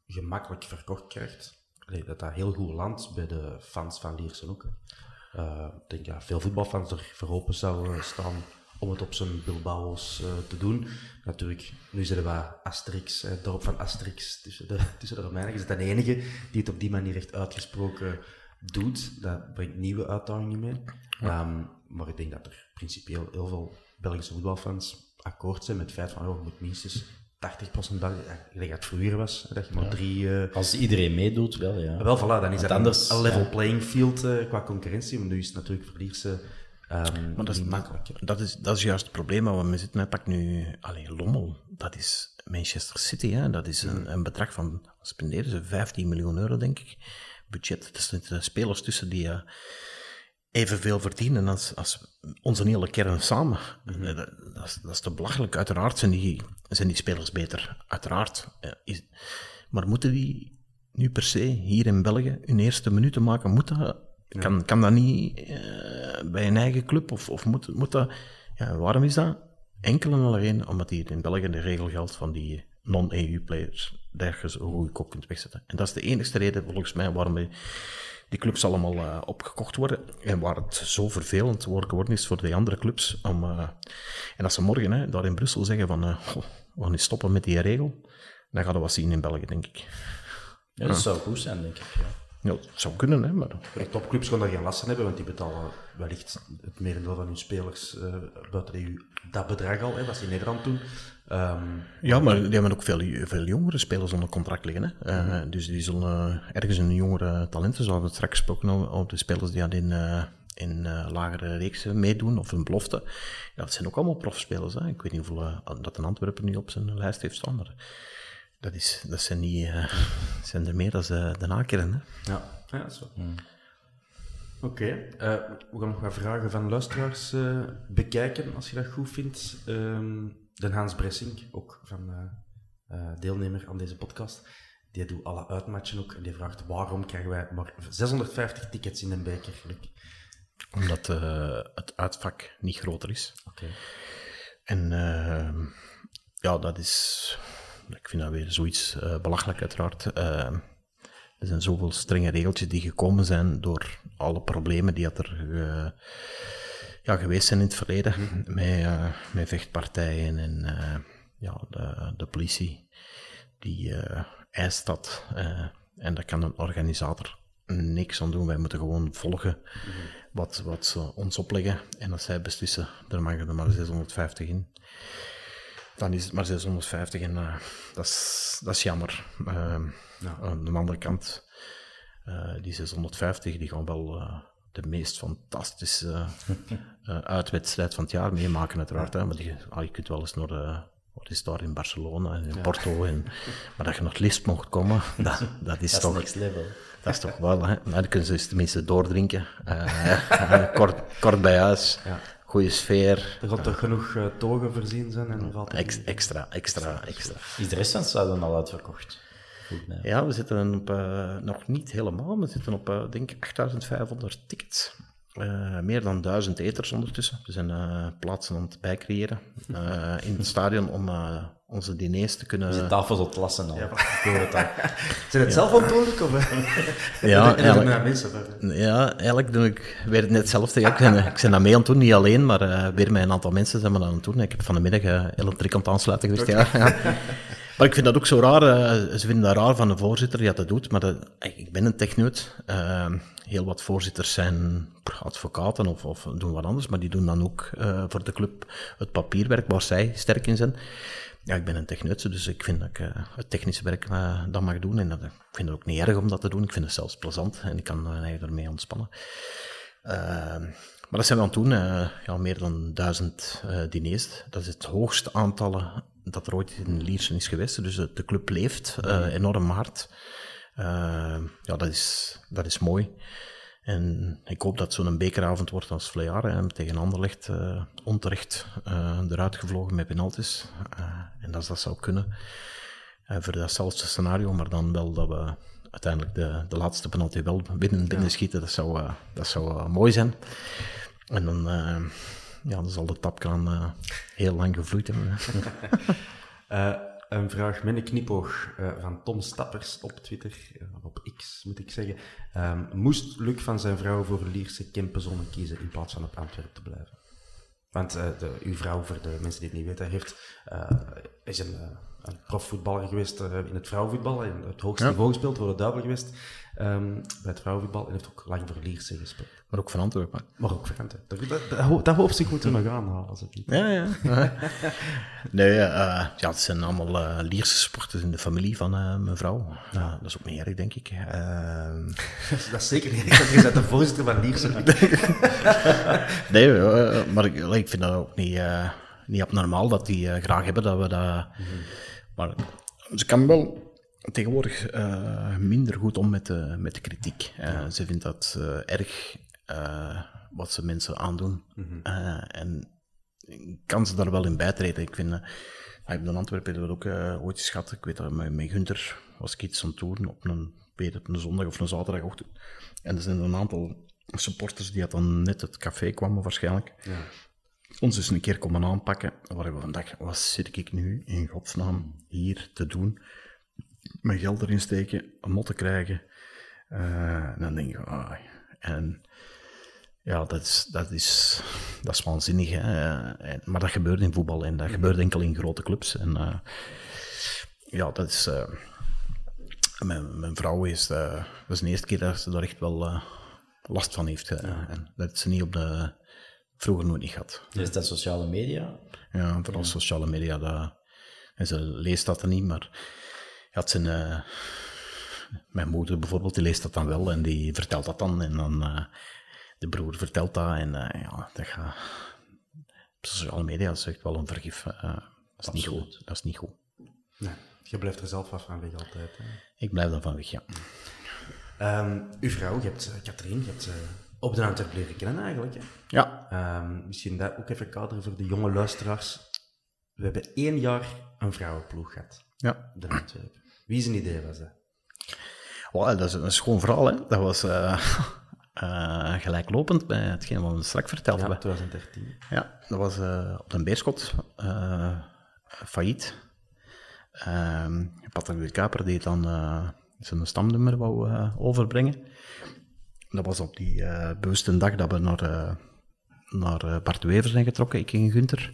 gemakkelijk verkocht krijgt. Dat dat heel goed landt bij de fans van Liersen ook. Uh, ik denk dat ja, veel voetbalfans er voor open zouden staan om het op zijn Bilbao's uh, te doen. Natuurlijk, nu zitten we Asterix, het dorp van Asterix tussen de, tussen de Romeinen. Is het de enige die het op die manier echt uitgesproken doet. Dat brengt nieuwe uitdagingen mee. Ja. Um, maar ik denk dat er principieel heel veel Belgische voetbalfans akkoord zijn met het feit van, oh, je moet minstens 80% België, dat het vroeger was, dat je maar ja. drie... Uh, Als iedereen meedoet, wel ja. Wel, voilà, dan is dat anders, een level ja. playing field uh, qua concurrentie, maar nu is het natuurlijk voor Lierse Um, maar dat is, dat, is, dat is juist het probleem waar we zitten. Pak nu, alleen Lommel, dat is Manchester City, hè? dat is een, een bedrag van, spenderen ze 15 miljoen euro, denk ik. Budget, er zitten spelers tussen die uh, evenveel verdienen als, als onze hele kern samen. Mm -hmm. dat, dat, is, dat is te belachelijk. Uiteraard zijn die, zijn die spelers beter, uiteraard. Uh, is, maar moeten die nu per se hier in België hun eerste minuten maken? Moet dat kan, kan dat niet uh, bij een eigen club? Of, of moet, moet dat... Ja, waarom is dat? Enkel en alleen omdat hier in België de regel geldt van die non-EU-players, dat je zo goede kop kunt wegzetten. En dat is de enige reden, volgens mij, waarom die, die clubs allemaal uh, opgekocht worden. En waar het zo vervelend geworden is voor de andere clubs. Om, uh, en als ze morgen hè, daar in Brussel zeggen van, goh, we gaan niet stoppen met die regel, dan gaan we wat zien in België, denk ik. Ja, dat zou goed zijn, denk ik. Ja. Ja, dat zou kunnen, hè, maar... De topclubs gaan daar geen last van hebben, want die betalen wellicht het merendeel van hun spelers uh, buiten de EU dat bedrag al, hè, wat ze in Nederland doen. Um, ja, maar die hebben ook veel, veel jongere spelers onder contract liggen. Hè. Uh, mm -hmm. Dus die zullen uh, ergens een jongere talenten, zoals we het straks gesproken hebben, op de spelers die in, in lagere reeksen meedoen, of een belofte. Ja, dat zijn ook allemaal profspelers. Hè. Ik weet niet hoeveel dat een Antwerpen nu op zijn lijst heeft staan, maar... Dat, is, dat zijn, niet, uh, zijn er meer dan uh, de nakeren. Hè? Ja, ja zo. Mm. Oké, okay. uh, we gaan nog wat vragen van luisteraars bekijken, als je dat goed vindt. Um, de Hans Bressing, ook van deelnemer aan deze podcast, die doet alle uitmatchen ook. En die vraagt waarom krijgen wij maar 650 tickets in een beker? Omdat het uitvak niet groter is. Oké. Okay. En ja, dat is ik vind dat weer zoiets uh, belachelijk, uiteraard. Uh, er zijn zoveel strenge regeltjes die gekomen zijn door alle problemen die er uh, ja, geweest zijn in het verleden. Mm-hmm. Met, met vechtpartijen en ja, de, de, politie die eist dat. en daar kan een organisator niks aan doen. Wij moeten gewoon volgen mm-hmm. wat, wat ze ons opleggen. En als zij beslissen, er mag er maar 650 in dan is het maar 650 en uh, dat, is, dat is jammer. Uh, ja. Aan de andere kant, uh, die 650 die gaan wel de meest fantastische uitwedstrijd van het jaar meemaken, uiteraard. Hè? Maar die, ah, je kunt wel eens naar de, wat is daar in Barcelona en in ja. Porto, en, maar dat je nog Lisp mocht komen, dat, dat is dat toch... next level. Dat is toch wel, hè? Maar dan kunnen ze tenminste doordrinken. kort, kort bij huis. Goede sfeer. Er gaat toch genoeg uh, togen voorzien zijn? En valt Ex, extra, extra, extra. Is de rest van het stadion al uitverkocht? Ja, we zitten op, uh, nog niet helemaal, we zitten op, uh, denk ik, 8500 tickets. Uh, meer dan duizend eters ondertussen. We zijn uh, plaatsen aan het bijcreëren uh, in het stadion om onze diners te kunnen... We tafels op lassen al. Ja. het Zijn het zelf verantwoordelijk? Of? ja, eigenlijk, mensen, ja, eigenlijk doe ik weer net hetzelfde. Ja, ik, ben, ik ben dat mee aan het doen, niet alleen, maar weer met een aantal mensen zijn we dat aan het doen. Ik heb van de middag uh, heel een aan het aansluiten geweest. Okay. Ja, ja. Maar ik vind dat ook zo raar. eh, ze vinden dat raar van de voorzitter die dat doet. Maar dat- ik ben een techneut. Eh, heel wat voorzitters zijn advocaten of, of doen wat anders. Maar die doen dan ook eh, voor de club het papierwerk waar zij sterk in zijn. Ja, ik ben een techneut, dus ik vind dat ik eh, het technische werk eh, dat mag doen. En dat, ik vind het ook niet erg om dat te doen. Ik vind het zelfs plezant en ik kan eigenlijk ermee ontspannen. Eh, maar dat zijn we eh, ja, meer dan duizend eh, diners. Dat is het hoogste aantal dat er ooit in Liersen is geweest. Dus de, club leeft eh, enorm hard. Eh, ja, dat is, dat is mooi. En ik hoop dat zo'n bekeravond wordt als Vlearen en tegen Anderlecht eh onterecht eh, eruit gevlogen met penalties. Eh, en dat, dat zou kunnen. Voor datzelfde scenario, maar dan wel dat we uiteindelijk de, de laatste penalty wel binnen, binnen schieten. Dat zou, dat zou mooi zijn. En dan, ja, dan zal de tapkraan heel lang gevloeid hebben. Een vraag met een knipoog van Tom Stappers op Twitter, op X moet ik zeggen. Ehm, moest Luc van zijn vrouw voor Lierse Kempenzonne kiezen in plaats van op Antwerpen te blijven? Want eh, de, uw vrouw, voor de mensen die het niet weten, heeft, eh, is een, eh, een profvoetballer geweest in het vrouwenvoetbal. En het hoogste Ja. niveau gespeeld, voor de duivel geweest ehm, bij het vrouwenvoetbal. En heeft ook lang voor Lierse gespeeld. Maar ook van Antwerpen. Maar ook Antwerpen. Dat, dat, dat, ho- dat hoofdstuk moeten we nog aanhalen, als het niet... Ja, ja. nee, eh, ja, het zijn allemaal eh, Lierse sporters in de familie van eh, mijn vrouw. Ja, dat is ook niet erg, denk ik. Dat is zeker niet. erg, Je bent de voorzitter van Lierse. nee, maar ik, ik vind dat ook niet, niet abnormaal dat die graag hebben dat we dat... Maar ze kan wel tegenwoordig minder goed om met de, met de kritiek. Ze vindt dat erg eh, wat ze mensen aandoen. Eh, en kan ze daar wel in bijtreden. Ik vind... eh, ik heb in Antwerpen hebben we ook ooit eens gehad. Ik weet dat met, met Gunther was ik iets aan het doen op een, weet het, een zondag of een zaterdagochtend. En er zijn een aantal supporters die uit dan net het café kwamen waarschijnlijk. Ons eens een keer komen aanpakken. Waar we vandaag, wat zit ik nu in godsnaam hier te doen? Mijn geld erin steken, een mot te krijgen. En dan denk ik, ah, en ja, dat is, dat is, dat is waanzinnig. Hè? Eh, en- maar dat gebeurt in voetbal en dat gebeurt enkel in grote clubs. En eh, ja, dat is. eh, mijn, mijn vrouw is. eh, dat is de eerste keer dat ze daar echt wel last van heeft. En dat ze niet op de. Vroeger nooit niet gehad. Dus dat sociale media, Ja, vooral sociale media. Dat, en ze leest dat dan niet, maar. Ja, het zijn, mijn moeder bijvoorbeeld, die leest dat dan wel en die vertelt dat dan. En dan. Eh, de broer vertelt dat en eh, ja, dat gaat. Sociale media is echt wel een vergif. eh, dat is niet goed. Dat is niet goed. Nee, je blijft er zelf af van weg altijd. Hè. Ik blijf daarvan weg, ja. Ehm, uw vrouw, je hebt Katrien, je hebt eh, op de Antwerp leren kennen eigenlijk. Hè. Ja, Ehm, misschien dat ook even kaderen voor de jonge luisteraars. We hebben één jaar een vrouwenploeg gehad, ja. de Antwerp. Wie zijn idee was dat? Dat is een schoon verhaal, hè. Dat was eh, eh, gelijklopend bij hetgeen wat we straks verteld Ja, hebben. 2013. Ja, dat was eh, op een beerschot, eh failliet. Ehm Patrick Kaper die dan zijn stamnummer wou overbrengen. Dat was op die bewuste dag dat we naar, naar Bart Wever zijn getrokken, ik en Gunther.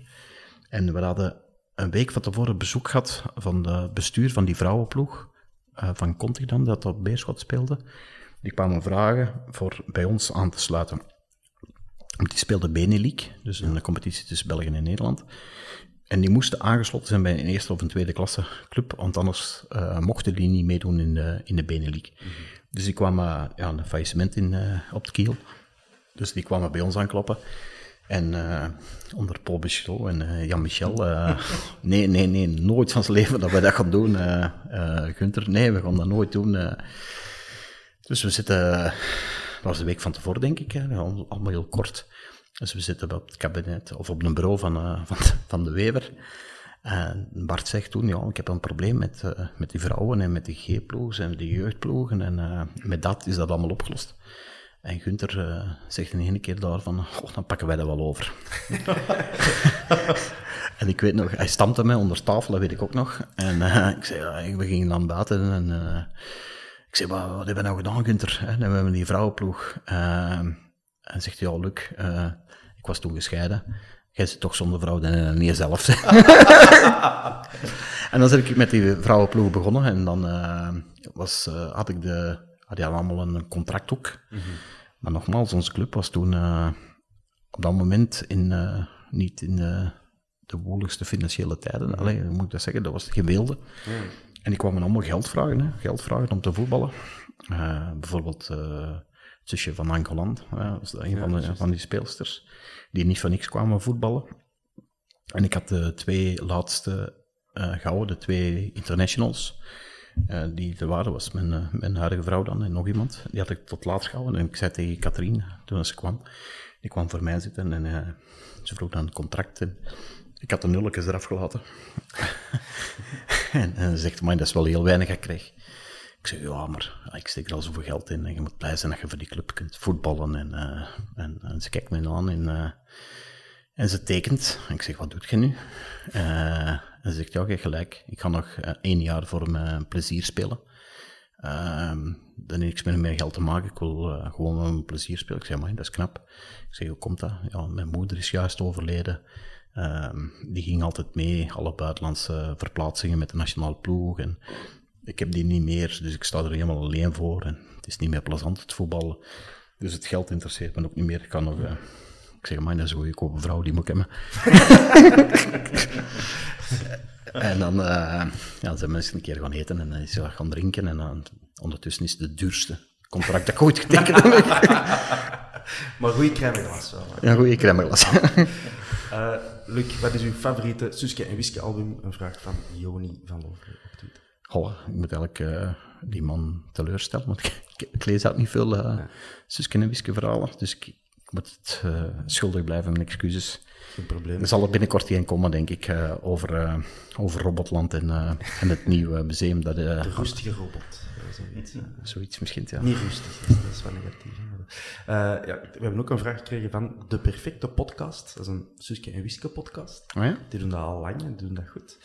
En we hadden een week van tevoren bezoek gehad van het bestuur van die vrouwenploeg, van Conti dan, dat op Beerschot speelde. Die kwamen vragen voor bij ons aan te sluiten. Die speelde Benelink, dus een competitie tussen België en Nederland. En die moesten aangesloten zijn bij een eerste of een tweede klasse club, want anders eh, mochten die niet meedoen in de, in de. Dus die kwamen ja, een faillissement in, eh, op de kiel. Dus die kwamen bij ons aankloppen. En eh, onder Paul Bichot en Jan-Michel, nee, nee, nee, nooit van zijn leven dat wij dat gaan doen. Gunther, nee, we gaan dat nooit doen. Eh. Dus we zitten, dat was de week van tevoren, denk ik, hè, al- allemaal heel kort. Dus we zitten op het kabinet, of op een bureau van, eh, van, van de Wever. En Bart zegt toen, ja, ik heb een probleem met, eh, met die vrouwen en met de G-ploegen en de jeugdploegen. En eh, met dat is dat allemaal opgelost. En Gunther eh, zegt in ene keer daarvan, oh, dan pakken wij dat wel over. en ik weet nog, hij stampte mij onder tafel, dat weet ik ook nog. En eh, ik zei, we gingen dan buiten en eh, ik zei, wat, wat hebben we nou gedaan, Gunther? En dan hebben we die vrouwenploeg. Eh, en zegt hij, ja, Luc, eh, ik was toen gescheiden. jij zit toch zonder vrouw, dan niet jezelf. en dan ben ik met die vrouwenploeg begonnen en dan uh, was, uh, had ik de, had die allemaal een contract ook. Mm -hmm. Maar nogmaals, onze club was toen uh, op dat moment in, niet in de woeligste financiële tijden. Mm Allee, moet ik dat zeggen, dat was het gewilde. Mm. En die kwamen allemaal geld vragen, hè? geld vragen om te voetballen. bijvoorbeeld het zusje van dat was een van, de, van die speelsters, die niet van niks kwamen voetballen. En ik had de twee laatste uh, gehouden, de twee internationals, uh, die er waren, was mijn, uh, mijn huidige vrouw dan en nog iemand. Die had ik tot laatst gehouden. En ik zei tegen Katrien, toen ze kwam, die kwam voor mij zitten en ze vroeg dan een contract. En ik had de nulletjes eraf gelaten. en, en, ze zegt, man, dat is wel heel weinig ik krijg. Ik zeg, ja, maar ik steek er al zoveel geld in en je moet blij zijn dat je voor die club kunt voetballen. En, en, en, ze kijkt me aan en, en ze tekent. En ik zeg, wat doet je nu? en ze zegt, ja, je gelijk. Ik ga nog één jaar voor mijn plezier spelen. Uh, dan niks met meer geld te maken. Ik wil gewoon mijn plezier spelen. Ik zeg, maar dat is knap. Ik zeg, hoe komt dat? Ja, mijn moeder is juist overleden. Uh, die ging altijd mee, alle buitenlandse verplaatsingen met de nationale ploeg. En ik heb die niet meer, dus ik sta er helemaal alleen voor. En het is niet meer plezant, het voetballen. Dus het geld interesseert me ook niet meer. Ik kan nog... Uh, ik zeg, man, dat is een goedkope vrouw, die moet ik hebben. en dan uh, ja, zijn mensen een keer gaan eten en dan is ze gaan drinken. En dan, ondertussen is het de duurste contract dat ik ooit getekend heb. maar goede crèmeglas wel. Ja, goede crèmeglas. uh, Luc, wat is uw favoriete Suske en Wiske album? Een vraag van Joni van Loven op Twitter. Goh, ik moet eigenlijk uh, die man teleurstellen, want ik, ik, ik lees ook niet veel uh, ja. Suske en Wiske verhalen. Dus ik, ik moet het uh, schuldig blijven, mijn excuses. Geen probleem. Er zal er binnenkort een komen, denk ik, over, over Robotland en, en het nieuwe museum. Dat, de rustige robot. Zoiets, zoiets misschien, ja. Niet rustig, dat is wel negatief. Ja, we hebben ook een vraag gekregen van De Perfecte Podcast. Dat is een Suske en Wiske podcast. Oh ja? Die doen dat al lang en die doen dat goed.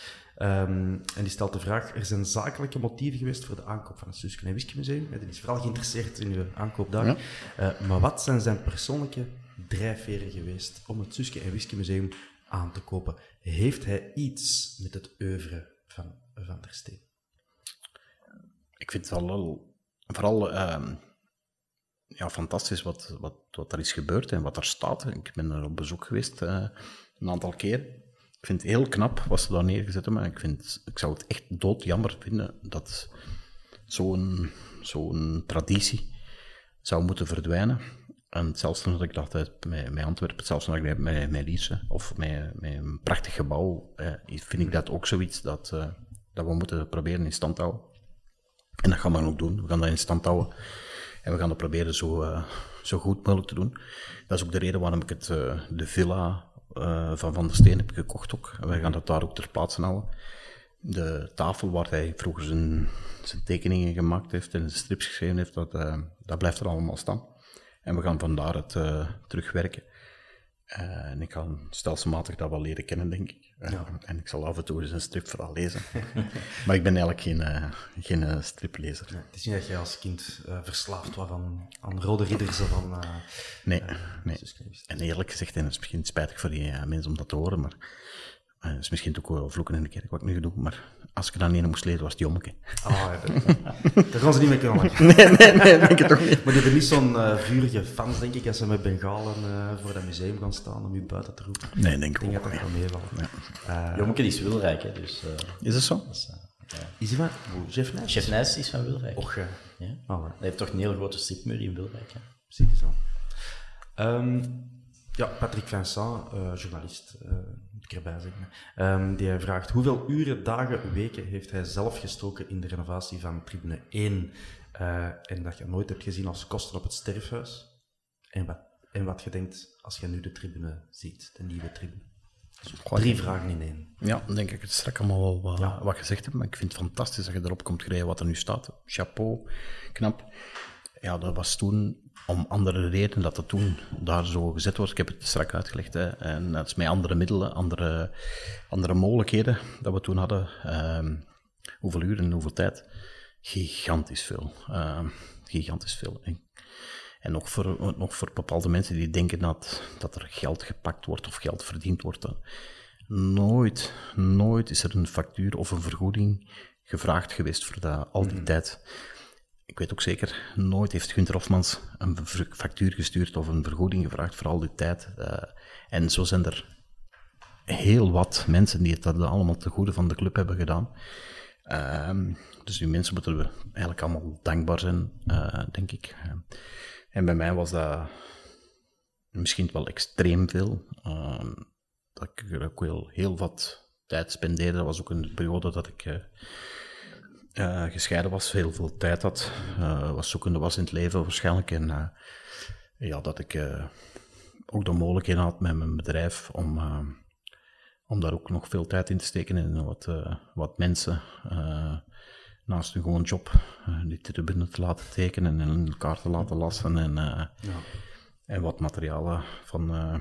Um, en die stelt de vraag: er zijn zakelijke motieven geweest voor de aankoop van het Suske en Wiske Museum. Hij is vooral geïnteresseerd in uw aankoop daar. Ja? Uh, maar wat zijn zijn persoonlijke drijfveren geweest om het Suske en Wiske Museum aan te kopen? Heeft hij iets met het oeuvre van Van der Steen? Ik vind het wel vooral uh, ja, fantastisch wat, wat, wat er is gebeurd en wat er staat. Ik ben er op bezoek geweest uh, een aantal keer. Ik vind het heel knap wat ze daar neergezet hebben. Ik, vind, ik zou het echt doodjammer vinden dat zo'n zo'n traditie zou moeten verdwijnen. En zelfs toen ik dacht met, met Antwerpen, zelfs toen ik met, met Lierse, of met, met een prachtig gebouw, eh, vind ik dat ook zoiets dat, uh, dat we moeten proberen in stand te houden. En dat gaan we ook doen. We gaan dat in stand houden. En we gaan dat proberen zo, uh, zo goed mogelijk te doen. Dat is ook de reden waarom ik het, uh, de villa uh, van Van der Steen heb gekocht ook. En wij gaan dat daar ook ter plaatse houden. De tafel waar hij vroeger zijn, zijn tekeningen gemaakt heeft en zijn strips geschreven heeft, dat, dat blijft er allemaal staan. En we gaan vandaar het terugwerken. En ik ga stelselmatig dat wel leren kennen, denk ik. Ja. En ik zal af en toe eens een stripverhaal lezen. maar ik ben eigenlijk geen, geen striplezer. Ja, het is niet dat jij als kind verslaafd was aan, aan rode ridders of aan... nee, nee. En eerlijk gezegd, en het is misschien spijtig voor die mensen om dat te horen, maar het is misschien ook wel vloeken in de kerk wat ik nu doe, maar als ik er dan een moest lezen, was het jommeke. Ah, ja, daar gaan ze niet mee kunnen. nee, nee, nee, denk ik toch niet. Maar die hebben niet zo'n uh, vurige fans, denk ik, als ze met bengalen uh, voor dat museum gaan staan om je buiten te roepen. Nee, denk ik denk dat dat wel meevallen. Ja. Uh, jommeke is wilrijk, hè, dus... is dat zo? Is, ja. Is hij van... Chef Nijs? Chef Nijs is van Wilrijk. Och, ja. ja. Oh, Hij heeft toch een hele grote stripmuur in Wilrijk, hè? Zie je zo. Um, ja, Patrick Vincent, journalist ik erbij zeggen. Um, die vraagt, hoeveel uren, dagen, weken heeft hij zelf gestoken in de renovatie van tribune 1? Uh, en dat je nooit hebt gezien als kosten op het sterfhuis? En wat, en wat je denkt als je nu de tribune ziet, de nieuwe tribune? Dus drie vragen in één. Ja, dan denk ik het straks allemaal wel wat, ja. wat gezegd heb, maar ik vind het fantastisch dat je erop komt gereden wat er nu staat. Chapeau, knap. Ja, dat was toen om andere redenen dat het toen daar zo gezet wordt. Ik heb het strak uitgelegd. Hè. En dat is met andere middelen, andere, andere mogelijkheden dat we toen hadden. Uh, hoeveel uren en hoeveel tijd? Gigantisch veel. Uh, gigantisch veel. En En nog voor, nog voor bepaalde mensen die denken dat, dat er geld gepakt wordt of geld verdiend wordt. Nooit, nooit is er een factuur of een vergoeding gevraagd geweest voor dat, al die mm. tijd. Weet ook zeker, nooit heeft Gunther Hofmans een factuur gestuurd of een vergoeding gevraagd voor al die tijd. Uh, en zo zijn er heel wat mensen die het allemaal te goede van de club hebben gedaan. Uh, dus die mensen moeten we eigenlijk allemaal dankbaar zijn, uh, denk ik. En bij mij was dat misschien wel extreem veel. Uh, dat ik ook heel, heel wat tijd spendeerde. Dat was ook een periode dat ik uh, gescheiden was, heel veel tijd had. was zoekende was in het leven waarschijnlijk. En ja, dat ik ook de mogelijkheden had met mijn bedrijf om, om daar ook nog veel tijd in te steken en wat, wat mensen naast hun gewoon job uh, die tribune te laten tekenen en in elkaar te laten lassen en, uh, ja. en wat materialen van uh,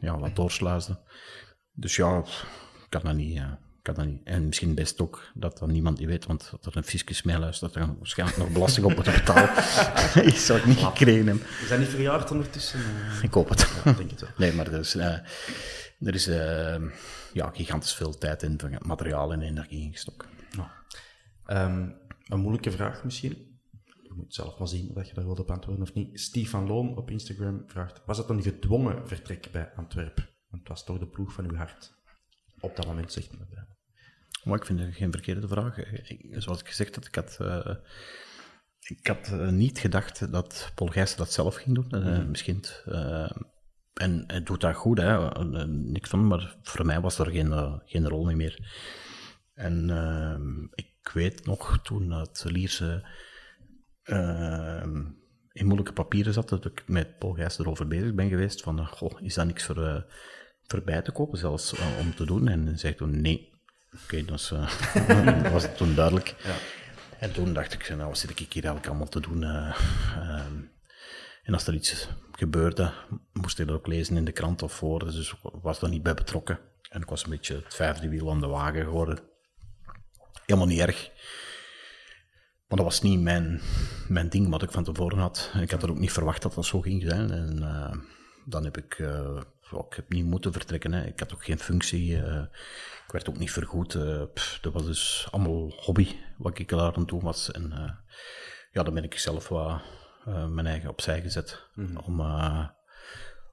ja, wat doorsluizen. Dus ja, ik kan dat niet. Kan dat niet. En misschien best ook dat dat niemand niet weet, want dat er een fiscus mee luistert, dat er waarschijnlijk nog belasting op moeten betalen. ik zou het niet gekregen hebben. We zijn niet verjaard ondertussen? Ik hoop het. Ja, denk het wel. Nee, maar er is, er is ja, gigantisch veel tijd in materiaal en energie ingestoken. Ehm, een moeilijke vraag misschien. Je moet zelf maar zien of je daar wilt op antwoorden of niet. Steve van Loon op Instagram vraagt: Was het een gedwongen vertrek bij Antwerpen? Want het was toch de ploeg van uw hart. Op dat moment zegt dat. Maar ik vind het geen verkeerde vraag. zoals ik gezegd had, ik had, uh, ik had uh, niet gedacht dat Paul Gijssen dat zelf ging doen. Uh, Misschien. en hij doet dat goed, hè. niks van, maar voor mij was er geen, geen rol meer. En ik weet nog, toen het Lierse in moeilijke papieren zat, dat ik met Paul Gijs erover bezig ben geweest, van, goh, is dat niks voor, voor bij te kopen, zelfs om te doen? En hij zei toen, nee. Oké, okay, dat was het toen duidelijk. Ja. En toen dacht ik, nou, wat zit ik hier eigenlijk allemaal te doen? Ehm, en als er iets gebeurde, moest ik dat ook lezen in de krant of voor, dus ik was daar niet bij betrokken. En ik was een beetje het vijfde wiel aan de wagen geworden helemaal niet erg. Maar dat was niet mijn, mijn ding wat ik van tevoren had. Ik had er ook niet verwacht dat dat zo ging zijn. En uh, dan heb ik, ik heb niet moeten vertrekken. Hè. Ik had ook geen functie. Uh, ik werd ook niet vergoed. Pff, dat was dus allemaal hobby wat ik daar aan doen was. En ja, dan ben ik zelf wat mijn eigen opzij gezet mm om,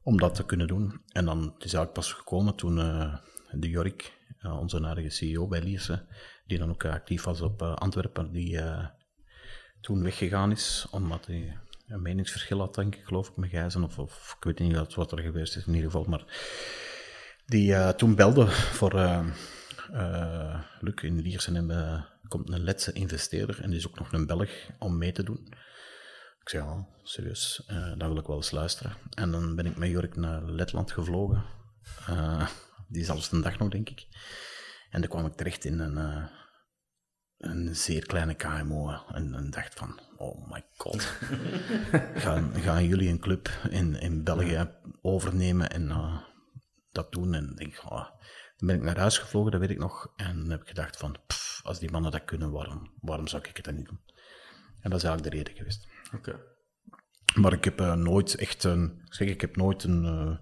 om dat te kunnen doen. En dan het is eigenlijk pas gekomen toen de Jorik, onze aardige CEO bij Lierse, die dan ook actief was op Antwerpen, die toen weggegaan is, omdat hij een meningsverschil had, denk ik, geloof ik, met Gijzen, of, of ik weet niet wat er geweest is in ieder geval, maar die uh, toen belde voor Luc in Liersen en komt een Letse investeerder en die is ook nog een Belg om mee te doen. Ik zei, ja, serieus, dan wil ik wel eens luisteren. En dan ben ik met Jork naar Letland gevlogen. die is alles een dag nog, denk ik. En dan kwam ik terecht in een, uh, een zeer kleine KMO en, en dacht van, oh my god, gaan, gaan jullie een club in, in België overnemen en uh, dat doen? En denk, oh. dan ben ik naar huis gevlogen, dat weet ik nog, en heb ik gedacht van, pff, als die mannen dat kunnen, waarom, waarom zou ik het dan niet doen? En dat is eigenlijk de reden geweest. Oké. Maar ik heb uh, nooit echt een, zeg, ik heb nooit een, uh,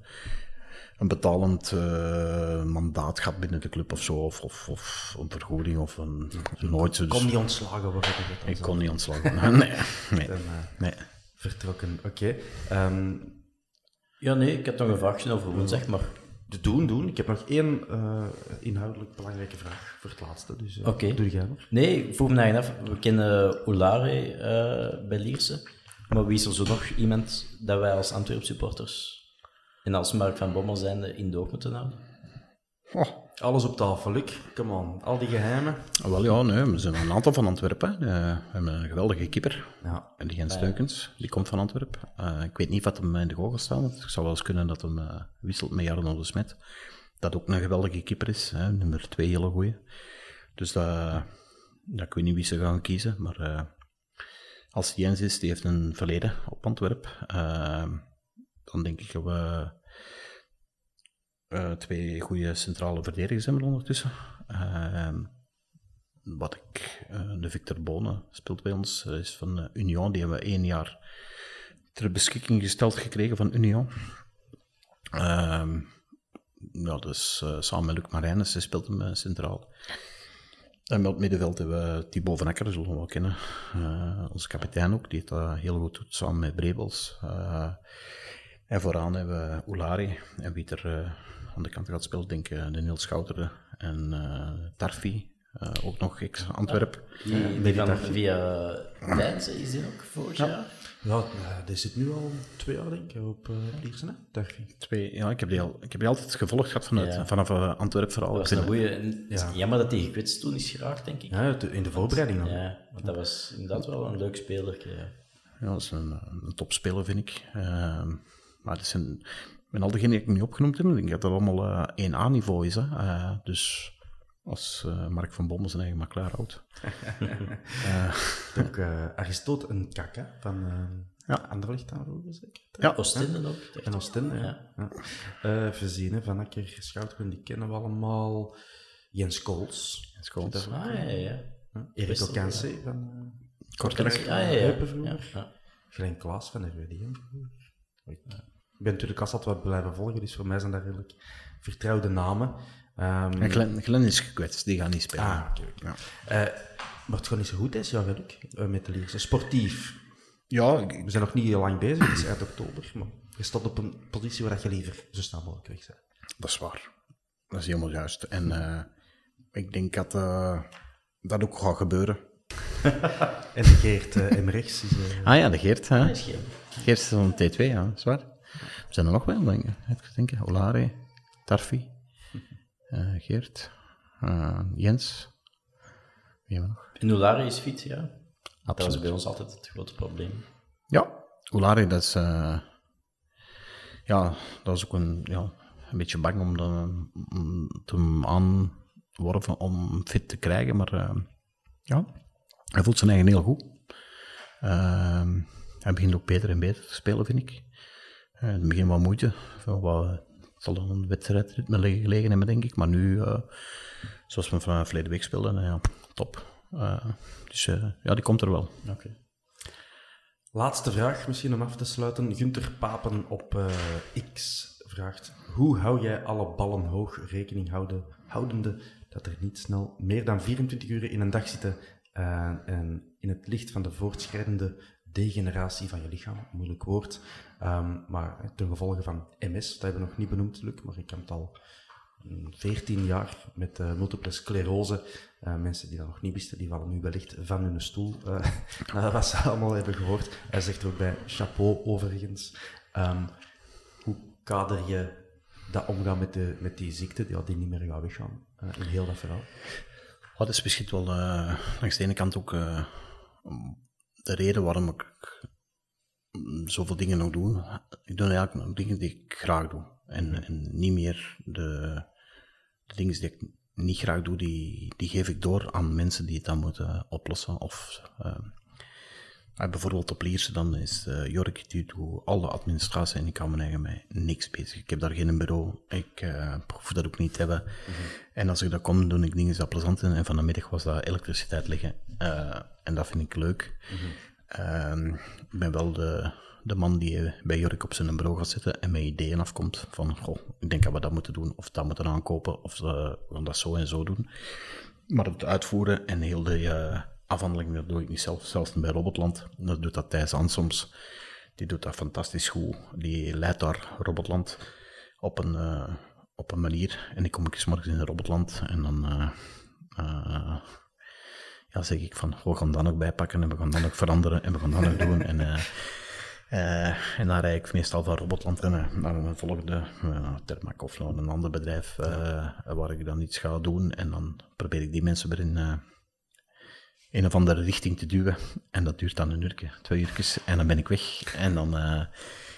een betalend uh, mandaat gehad binnen de club of zo, of, of, of een vergoeding of een nooit. Dus, kon niet ontslagen worden? Ik kon niet ontslagen. nee, nee. Dan, uh, nee. Vertrokken, oké. Okay. Um, ehm, ja, nee, ik heb nog een vraagje over hoe, zeg maar. De doen, doen. Ik heb nog één uh, inhoudelijk belangrijke vraag voor het laatste, dus uh, okay. doe jij nog. Nee, ik vroeg me naar af. We kennen Oulare bij Lierse, maar wie is er zo nog iemand dat wij als Antwerp supporters en als Mark van Bommel zijnde in doog moeten houden? Oh. Alles op tafel, Luc. Come on. Al die geheimen. Ah, wel ja, nee, we zijn een aantal van Antwerpen. Uh, we hebben een geweldige keeper. Ja. En die Jens Steukens, die komt van Antwerpen. Uh, ik weet niet wat hem in de gogen staat. Het zou wel eens kunnen dat hem uh, wisselt met Jarno de Smet. Dat ook een geweldige keeper is. Hè, nummer twee hele goeie. Dus dat, dat, ik weet niet wie ze gaan kiezen. Maar als Jens is, die heeft een verleden op Antwerpen dan denk ik dat we uh, twee goede centrale verdedigers hebben ondertussen. Uh, wat ik, uh, de Victor Bonen speelt bij ons, is van Union. Die hebben we één jaar ter beschikking gesteld gekregen van Union. Ehm, ja, dus samen met Luc Marijnes, ze speelt hem centraal. En met het middenveld hebben we Thibaut van Akker, zullen we wel kennen. Onze kapitein ook, die het heel goed doet, samen met Brebels. En vooraan hebben we Oulari. En wie er aan de kant gaat spelen, denk ik de Niels Schouteren en Tarfi. ook nog ex-Antwerp. Ja, die, van via Duitse is die ook vorig jaar? Ja, die zit nu al twee jaar, denk ik, op uh, Liersen, hè? Darby. Twee, ja, ik heb, die al, ik heb die altijd gevolgd gehad vanuit, ja. vanaf uh, Antwerpen vooral. Dat was een goeie, ja. Jammer dat hij gekwetst toen is geraakt, denk ik. Ja, in de voorbereiding dan. Ja, want dat was inderdaad wel een leuk speler. Ja, ja dat is een, een topspeler, vind ik. Uh, maar dat zijn, met al diegenen die ik nu opgenoemd heb, denk ik dat dat allemaal 1A-niveau is. Hè. dus als uh, Mark van Bommel zijn eigen maar klaar houdt. uh, ook uh, Aristote een kaka van uh, ja. Anderlecht aanroepen, zeker? Ja, Oostende ook. En Oostende, ja. ja. ja. Verzine, Van Akker, Schouten, die kennen we allemaal. Jens Kools. Jens Kools. Ah, ja, ja. ja. Erik Okanse van Kortrijk. Ja, ja, ja. vroeger. Ja. Glenn Klaas van RWDM ben natuurlijk altijd wat blijven volgen, dus voor mij zijn dat redelijk vertrouwde namen. Um, en Glenn, Glenn, is gekwetst, die gaat niet spelen. Ah, okay, okay. Ja. Uh, maar het gaat niet zo goed is, ja, uh, met de Lierse. Sportief. Ja, we zijn nog niet heel lang bezig, het is uit oktober, maar je staat op een positie waar je liever zo snel mogelijk weg bent. Dat is waar. Dat is helemaal juist. En uh, ik denk dat dat ook gaat gebeuren. en de Geert Emrechts is... ah ja, de Geert. Hè? Geert is van T2, ja, zwaar. Zijn er nog wel, denk ik. Denken. Olare, Tarfi. Uh, Geert, uh, Jens. Wie hebben we nog? En Oulari is fit, ja. Absoluut. Dat was bij ons altijd het grote probleem. Ja, Oulari, dat is... Uh, ja, dat is ook een, ja, een beetje bang om, de, om te aanworven om fit te krijgen, maar ja, hij voelt zijn eigen heel goed. hij begint ook beter en beter te spelen, vind ik. In het begin wat moeite, wat het zal dan een wedstrijdritme gelegen hebben, denk ik. Maar nu, uh, zoals we van verleden week speelden, uh, ja, top. Uh, dus ja, die komt er wel. Laatste vraag, misschien om af te sluiten. Gunter Papen op X vraagt: Hoe hou jij alle ballen hoog rekening houden, houdende dat er niet snel meer dan 24 uur in een dag zitten en in het licht van de voortschrijdende degeneratie van je lichaam, moeilijk woord, um, maar ten gevolge van MS, dat hebben we nog niet benoemd, Luc, maar ik heb het al 14 jaar met uh, multiple sclerose. Uh, mensen die dat nog niet wisten, die vallen nu wellicht van hun stoel. Uh, wat ze allemaal hebben gehoord. Hij zegt ook bij chapeau overigens. Um, hoe kader je dat omgaan met, de, met die ziekte, die, die niet meer gaat weggaan, in heel dat verhaal? dat is misschien wel langs de ene kant ook de reden waarom ik zoveel dingen nog doe. Ik doe eigenlijk nog dingen die ik graag doe. En, en niet meer de, de, dingen die ik niet graag doe, die, die geef ik door aan mensen die het dan moeten oplossen. Of uh, bijvoorbeeld op Lierse, dan is uh, Jork, die doet alle administratie en ik kan me eigen mij niks bezig. Ik heb daar geen bureau, ik uh, hoef dat ook niet te hebben. Mhm. En als ik daar kom, doe ik dingen die plezant zijn. En van de middag was dat elektriciteit liggen. En dat vind ik leuk. Mm ik ben wel de, de man die bij Jork op zijn bureau gaat zitten en met ideeën afkomt van, goh, ik denk dat we dat moeten doen, of dat moeten aankopen, of we gaan dat zo en zo doen. Maar het uitvoeren en heel de uh, afhandeling, dat doe ik niet zelf, zelfs bij Robotland. Dat doet dat Thijs soms. Die doet dat fantastisch goed. Die leidt daar Robotland op een, uh, op een manier. En ik kom eens morgens in Robotland en dan... Ja, zeg ik van, we gaan dan ook bijpakken en we gaan dan ook veranderen en we gaan dan ook doen. En, uh, uh, en dan rijd ik meestal van Robotland naar een volgende, uh, of naar een ander bedrijf waar ik dan iets ga doen. En dan probeer ik die mensen weer in een of andere richting te duwen. En dat duurt dan een uurtje, twee uurtjes. En dan ben ik weg. En dan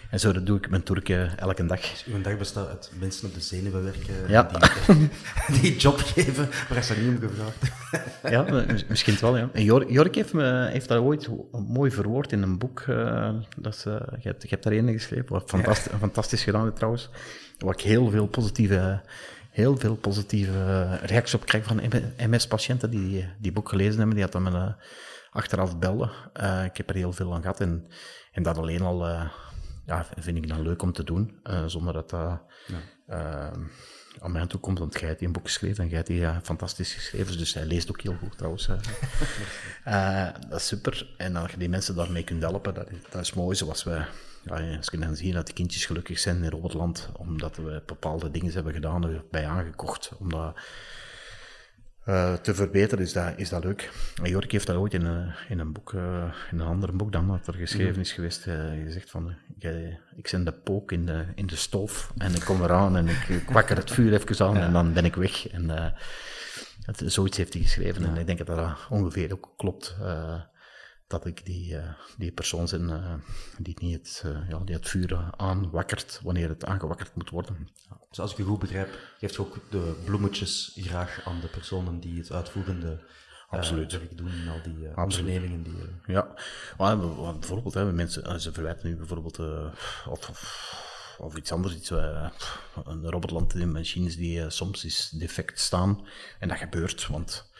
en zo doe ik mijn toerke elke dag. Dus uw dag bestaat uit mensen op de zenuwen werken ja. die, die job geven, maar ze niet om gevraagd. ja, misschien wel, ja. En Jork heeft, me, heeft dat ooit mooi verwoord in een boek. Uh, dat ze, je, hebt, je hebt daar een geschreven, wat fantastisch, fantastisch gedaan trouwens. Waar ik heel veel positieve, heel veel positieve reacties op krijg van MS-patiënten die die boek gelezen hebben. Die had dan met een achteraf bellen. Uh, ik heb er heel veel aan gehad en, en dat alleen al ja, vind ik dan leuk om te doen, zonder dat dat ja. aan mij toe komt. Want jij hebt die een boek geschreven en jij hebt die fantastisch geschreven, dus hij leest ook heel goed trouwens. dat is super. En als je die mensen daarmee kunt helpen, dat is, dat is mooi, zoals we ja, als je dan ziet dat de kindjes gelukkig zijn in Robotland, omdat we bepaalde dingen hebben gedaan, bij aangekocht, om dat uh, te verbeteren, is dat, is dat leuk. En Jork heeft dat ooit in een, in een boek, uh, in een ander boek dan dat er geschreven is geweest, uh, gezegd van, ik zend de pook in de, in de stof en ik kom eraan en ik, ik wakker het vuur even aan en dan ben ik weg. En het, zoiets heeft hij geschreven en ik denk dat dat ongeveer ook klopt dat ik die, die persoon uh, die, niet het, ja, die het vuur aanwakkert wanneer het aangewakkerd moet worden. Ja, dus als ik je goed begrijp, geeft je ook de bloemetjes graag aan de personen die het uitvoerende Absoluut. werk doen in al die ondernemingen. Die, Ja, maar, bijvoorbeeld, hè, mensen, ze verwijten nu bijvoorbeeld, of, of, of, iets anders, iets, een robotland in machines die soms is defect staan. En dat gebeurt, want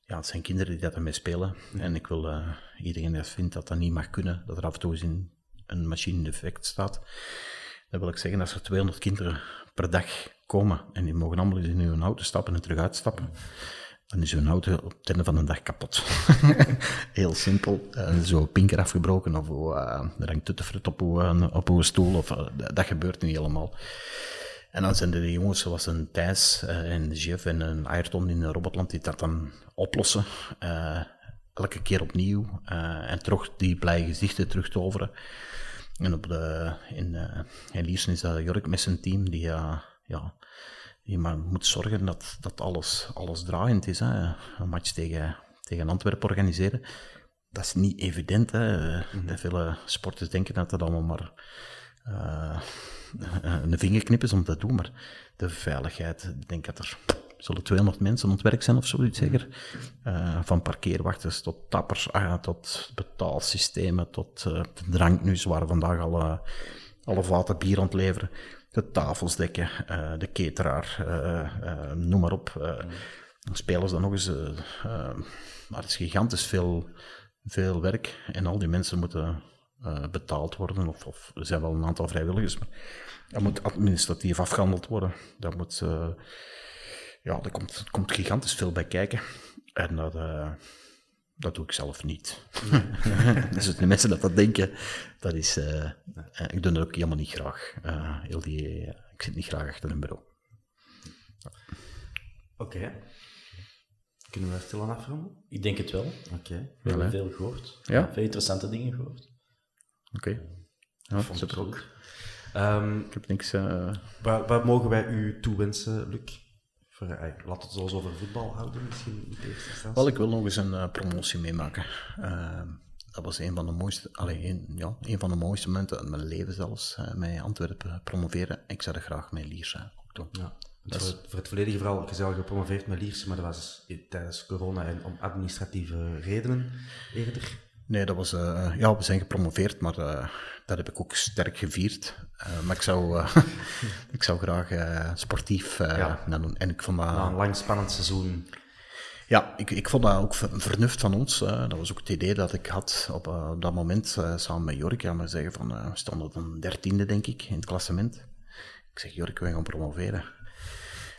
ja, het zijn kinderen die dat ermee spelen. En ik wil iedereen die vindt dat dat niet mag kunnen, dat er af en toe eens in een machine defect staat. Dan wil ik zeggen, als er 200 kinderen per dag komen en die mogen allemaal in hun auto stappen en terug uitstappen, dan is hun auto op het einde van de dag kapot. Heel simpel. Uh, zo pinker afgebroken of uh, er hangt tuttenfrut op uw, op uw stoel. Of, dat gebeurt niet helemaal. En dan zijn er de jongens zoals een Thijs en Jeff en een Ayrton in Robotland die dat dan oplossen. Elke keer opnieuw. En toch die blije gezichten terug te overen. En op de, in, in Liersen is dat Jork met zijn team die, ja, die maar moet zorgen dat, dat alles, alles draaiend is. Hè. Een match tegen, tegen Antwerpen organiseren. Dat is niet evident. Hè. Mm Veel sporters denken dat dat allemaal maar een vingerknip is om dat te doen, maar de veiligheid, ik denk dat er zullen 200 mensen aan het werk zijn of zoiets zeker. Uh, van parkeerwachters tot tappers, ah, tot betaalsystemen, tot uh, de dranknus, waar vandaag alle, alle vaten bier aan het leveren. De tafels dekken, uh, de cateraar, noem maar op. Dan spelen ze dan nog eens. maar het is gigantisch veel, veel werk en al die mensen moeten betaald worden. Of, of, er zijn wel een aantal vrijwilligers, maar dat moet administratief afgehandeld worden. Dat moet, ja, er komt, komt gigantisch veel bij kijken. En dat, uh, dat doe ik zelf niet. dus de mensen dat dat denken, dat is, ik doe dat ook helemaal niet graag. heel die, ik zit niet graag achter een bureau. Oké. Okay. Kunnen we stil aan afronden? Ik denk het wel. Oké. We hebben veel gehoord. Ja? Veel interessante dingen gehoord. Oké. Okay. Ja, vond het ook. Um, ik heb niks... Uh... Wat, wat, mogen wij u toewensen, Luc? Uh, laat het zoals over voetbal houden, misschien in eerste instantie. Wel, ik wil nog eens een uh, promotie meemaken. Ehm, dat was een van de mooiste, alleen, een, ja, een van de mooiste momenten in mijn leven zelfs, met Antwerpen promoveren. Ik zou dat graag met Lierse ook doen. Ja. Voor, het, voor, het volledige verhaal, al gepromoveerd met Lierse, maar dat was tijdens corona en om administratieve redenen eerder. Nee, dat was, uh, ja, we zijn gepromoveerd, maar uh, dat heb ik ook sterk gevierd. Uh, maar ik zou, ik zou graag sportief ja. doen. En ik vond dat... een lang spannend seizoen. Ja, ik, ik vond dat ook vernuft van ons. dat was ook het idee dat ik had op, op dat moment samen met Jork. Ja, maar zeggen van, we stonden dan dertiende, denk ik, in het klassement. Ik zeg, Jork, we gaan promoveren.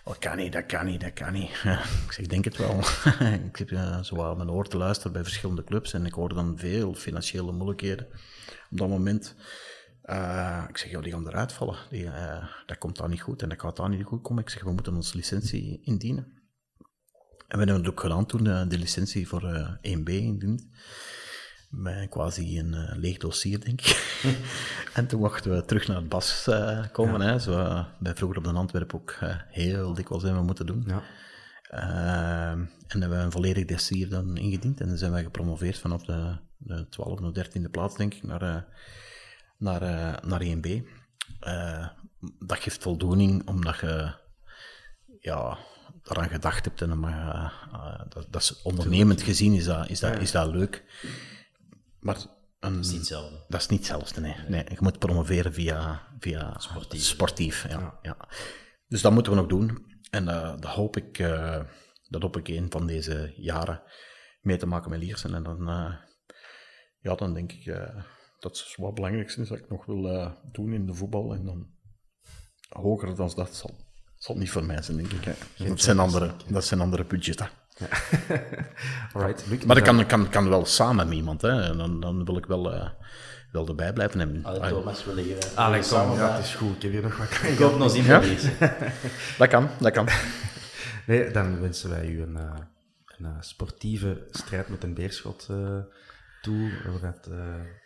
Dat kan niet, dat kan niet, dat kan niet. ik zeg, denk het wel. ik heb uh, aan mijn oor te luisteren bij verschillende clubs en ik hoor dan veel financiële moeilijkheden op dat moment. Uh, ik zeg, ja, die gaan eruit vallen. Die, uh, dat komt dan niet goed en dat gaat dan niet goed komen. Ik zeg, we moeten onze licentie indienen. En we hebben het ook gedaan toen, de licentie voor 1B indiend met quasi een uh, leeg dossier, denk ik. en toen mochten we terug naar het bas uh, komen. Hè, zo, uh, bij vroeger op de Antwerpen ook heel dikwijls hebben we moeten doen. Ja. en hebben we een volledig dossier dan ingediend. En dan zijn wij gepromoveerd vanaf de, de 12e of 13e plaats, denk ik, naar, naar, naar 1B. dat geeft voldoening, omdat je ja, eraan gedacht hebt. En, maar, dat, dat is ondernemend gezien is dat, is dat, is dat leuk. Maar een, dat is niet hetzelfde. Dat is niet hetzelfde, nee. nee. Je moet promoveren via, via sportief. sportief ja, ja. Dus dat moeten we nog doen. En uh, dat hoop ik, uh, dat hoop ik een van deze jaren mee te maken met Liersen. En dan, eh, ja, dan denk ik dat is wat belangrijkste is dat ik nog wil doen in de voetbal. En dan hoger dan dat zal, zal niet voor mij zijn, denk ik. Hè. Dat, zijn andere, dat zijn andere budgetten. Ja. Alright, maar dat kan, kan, kan wel samen met iemand. Hè. Dan, dan wil ik wel wel erbij blijven. En, Allee, Thomas wil hier. Alex, kom, ja, het is goed. Ik heb hier nog wat. Ik hoop nog zien ja? Dat kan, dat kan. Nee, dan wensen wij u een, uh, een uh, sportieve strijd met een beerschot uh, toe. Waaruit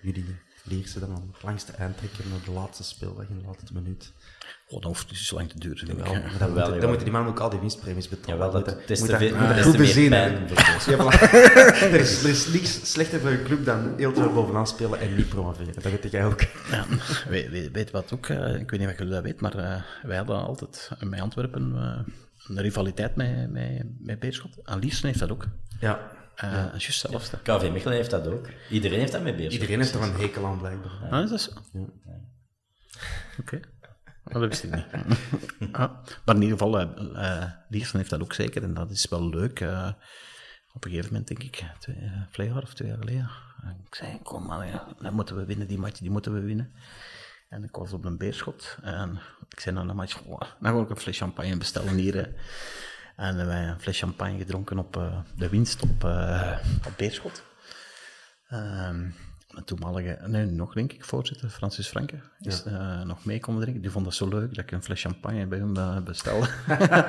jullie Lierse dan langs de eind trekken naar de laatste speeldag in de laatste minuut. Oh, dan hoeft het niet zo lang te duren. Denk. Dan, wel, dan moeten die man ook al die winstpremies betalen. Ja, dat is te veel pijn. er, is, er is niks slechter voor een club dan heel veel bovenaan spelen en niet promoveren. Dat weet jij ook. Ja, weet, weet, weet wat ook, uh, ik weet niet of jullie dat weet, maar uh, wij hadden altijd bij Antwerpen uh, een rivaliteit met, met, met Beerschot. En Liersen heeft dat ook. Ja. Uh, ja. Juist hetzelfde. KV Mechelen heeft dat ook. Iedereen heeft dat met Beerschot. Iedereen heeft er een hekel aan, blijkbaar. Ja. Ah, is dat zo? Ja. Oké. Okay. Dat wist ik niet. ah, maar in ieder geval, uh, Liersen heeft dat ook zeker en dat is wel leuk. Uh, op een gegeven moment, denk ik, twee, uh, of twee jaar geleden. ik zei, kom maar, ja, dan moeten we winnen, die match, die moeten we winnen. En ik was op een beerschot en ik zei na de match, dan ga ik een fles champagne bestellen hier. En wij een fles champagne gedronken op de winst op, Beerschot. Um, toenmalige, nee, nog denk ik, voorzitter Francis Franke is ja. uh, nog mee komen drinken. Die vond dat zo leuk dat ik een fles champagne bij hem bestelde.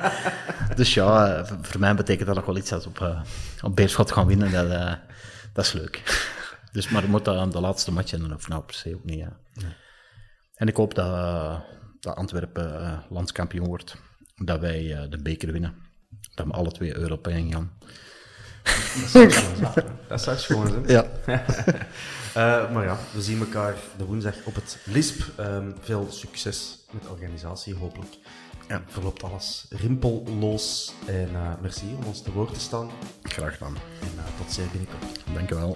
dus ja, voor mij betekent dat nog wel iets als op, op Beerschot gaan winnen. Dat, dat is leuk. dus, maar moet dat de laatste match en of nou per se ook niet. Ja. ja. En ik hoop dat, dat Antwerpen landskampioen wordt. Dat wij de beker winnen dat we alle twee European gaan. Dat zou schoon zijn. Ja. uh, maar ja, we zien elkaar de woensdag op het LISP. Um, veel succes met de organisatie, hopelijk. Ja. Verloopt alles rimpelloos. En uh, merci om ons te woord te staan. Graag gedaan. En uh, tot zeer binnenkort. Dank je wel.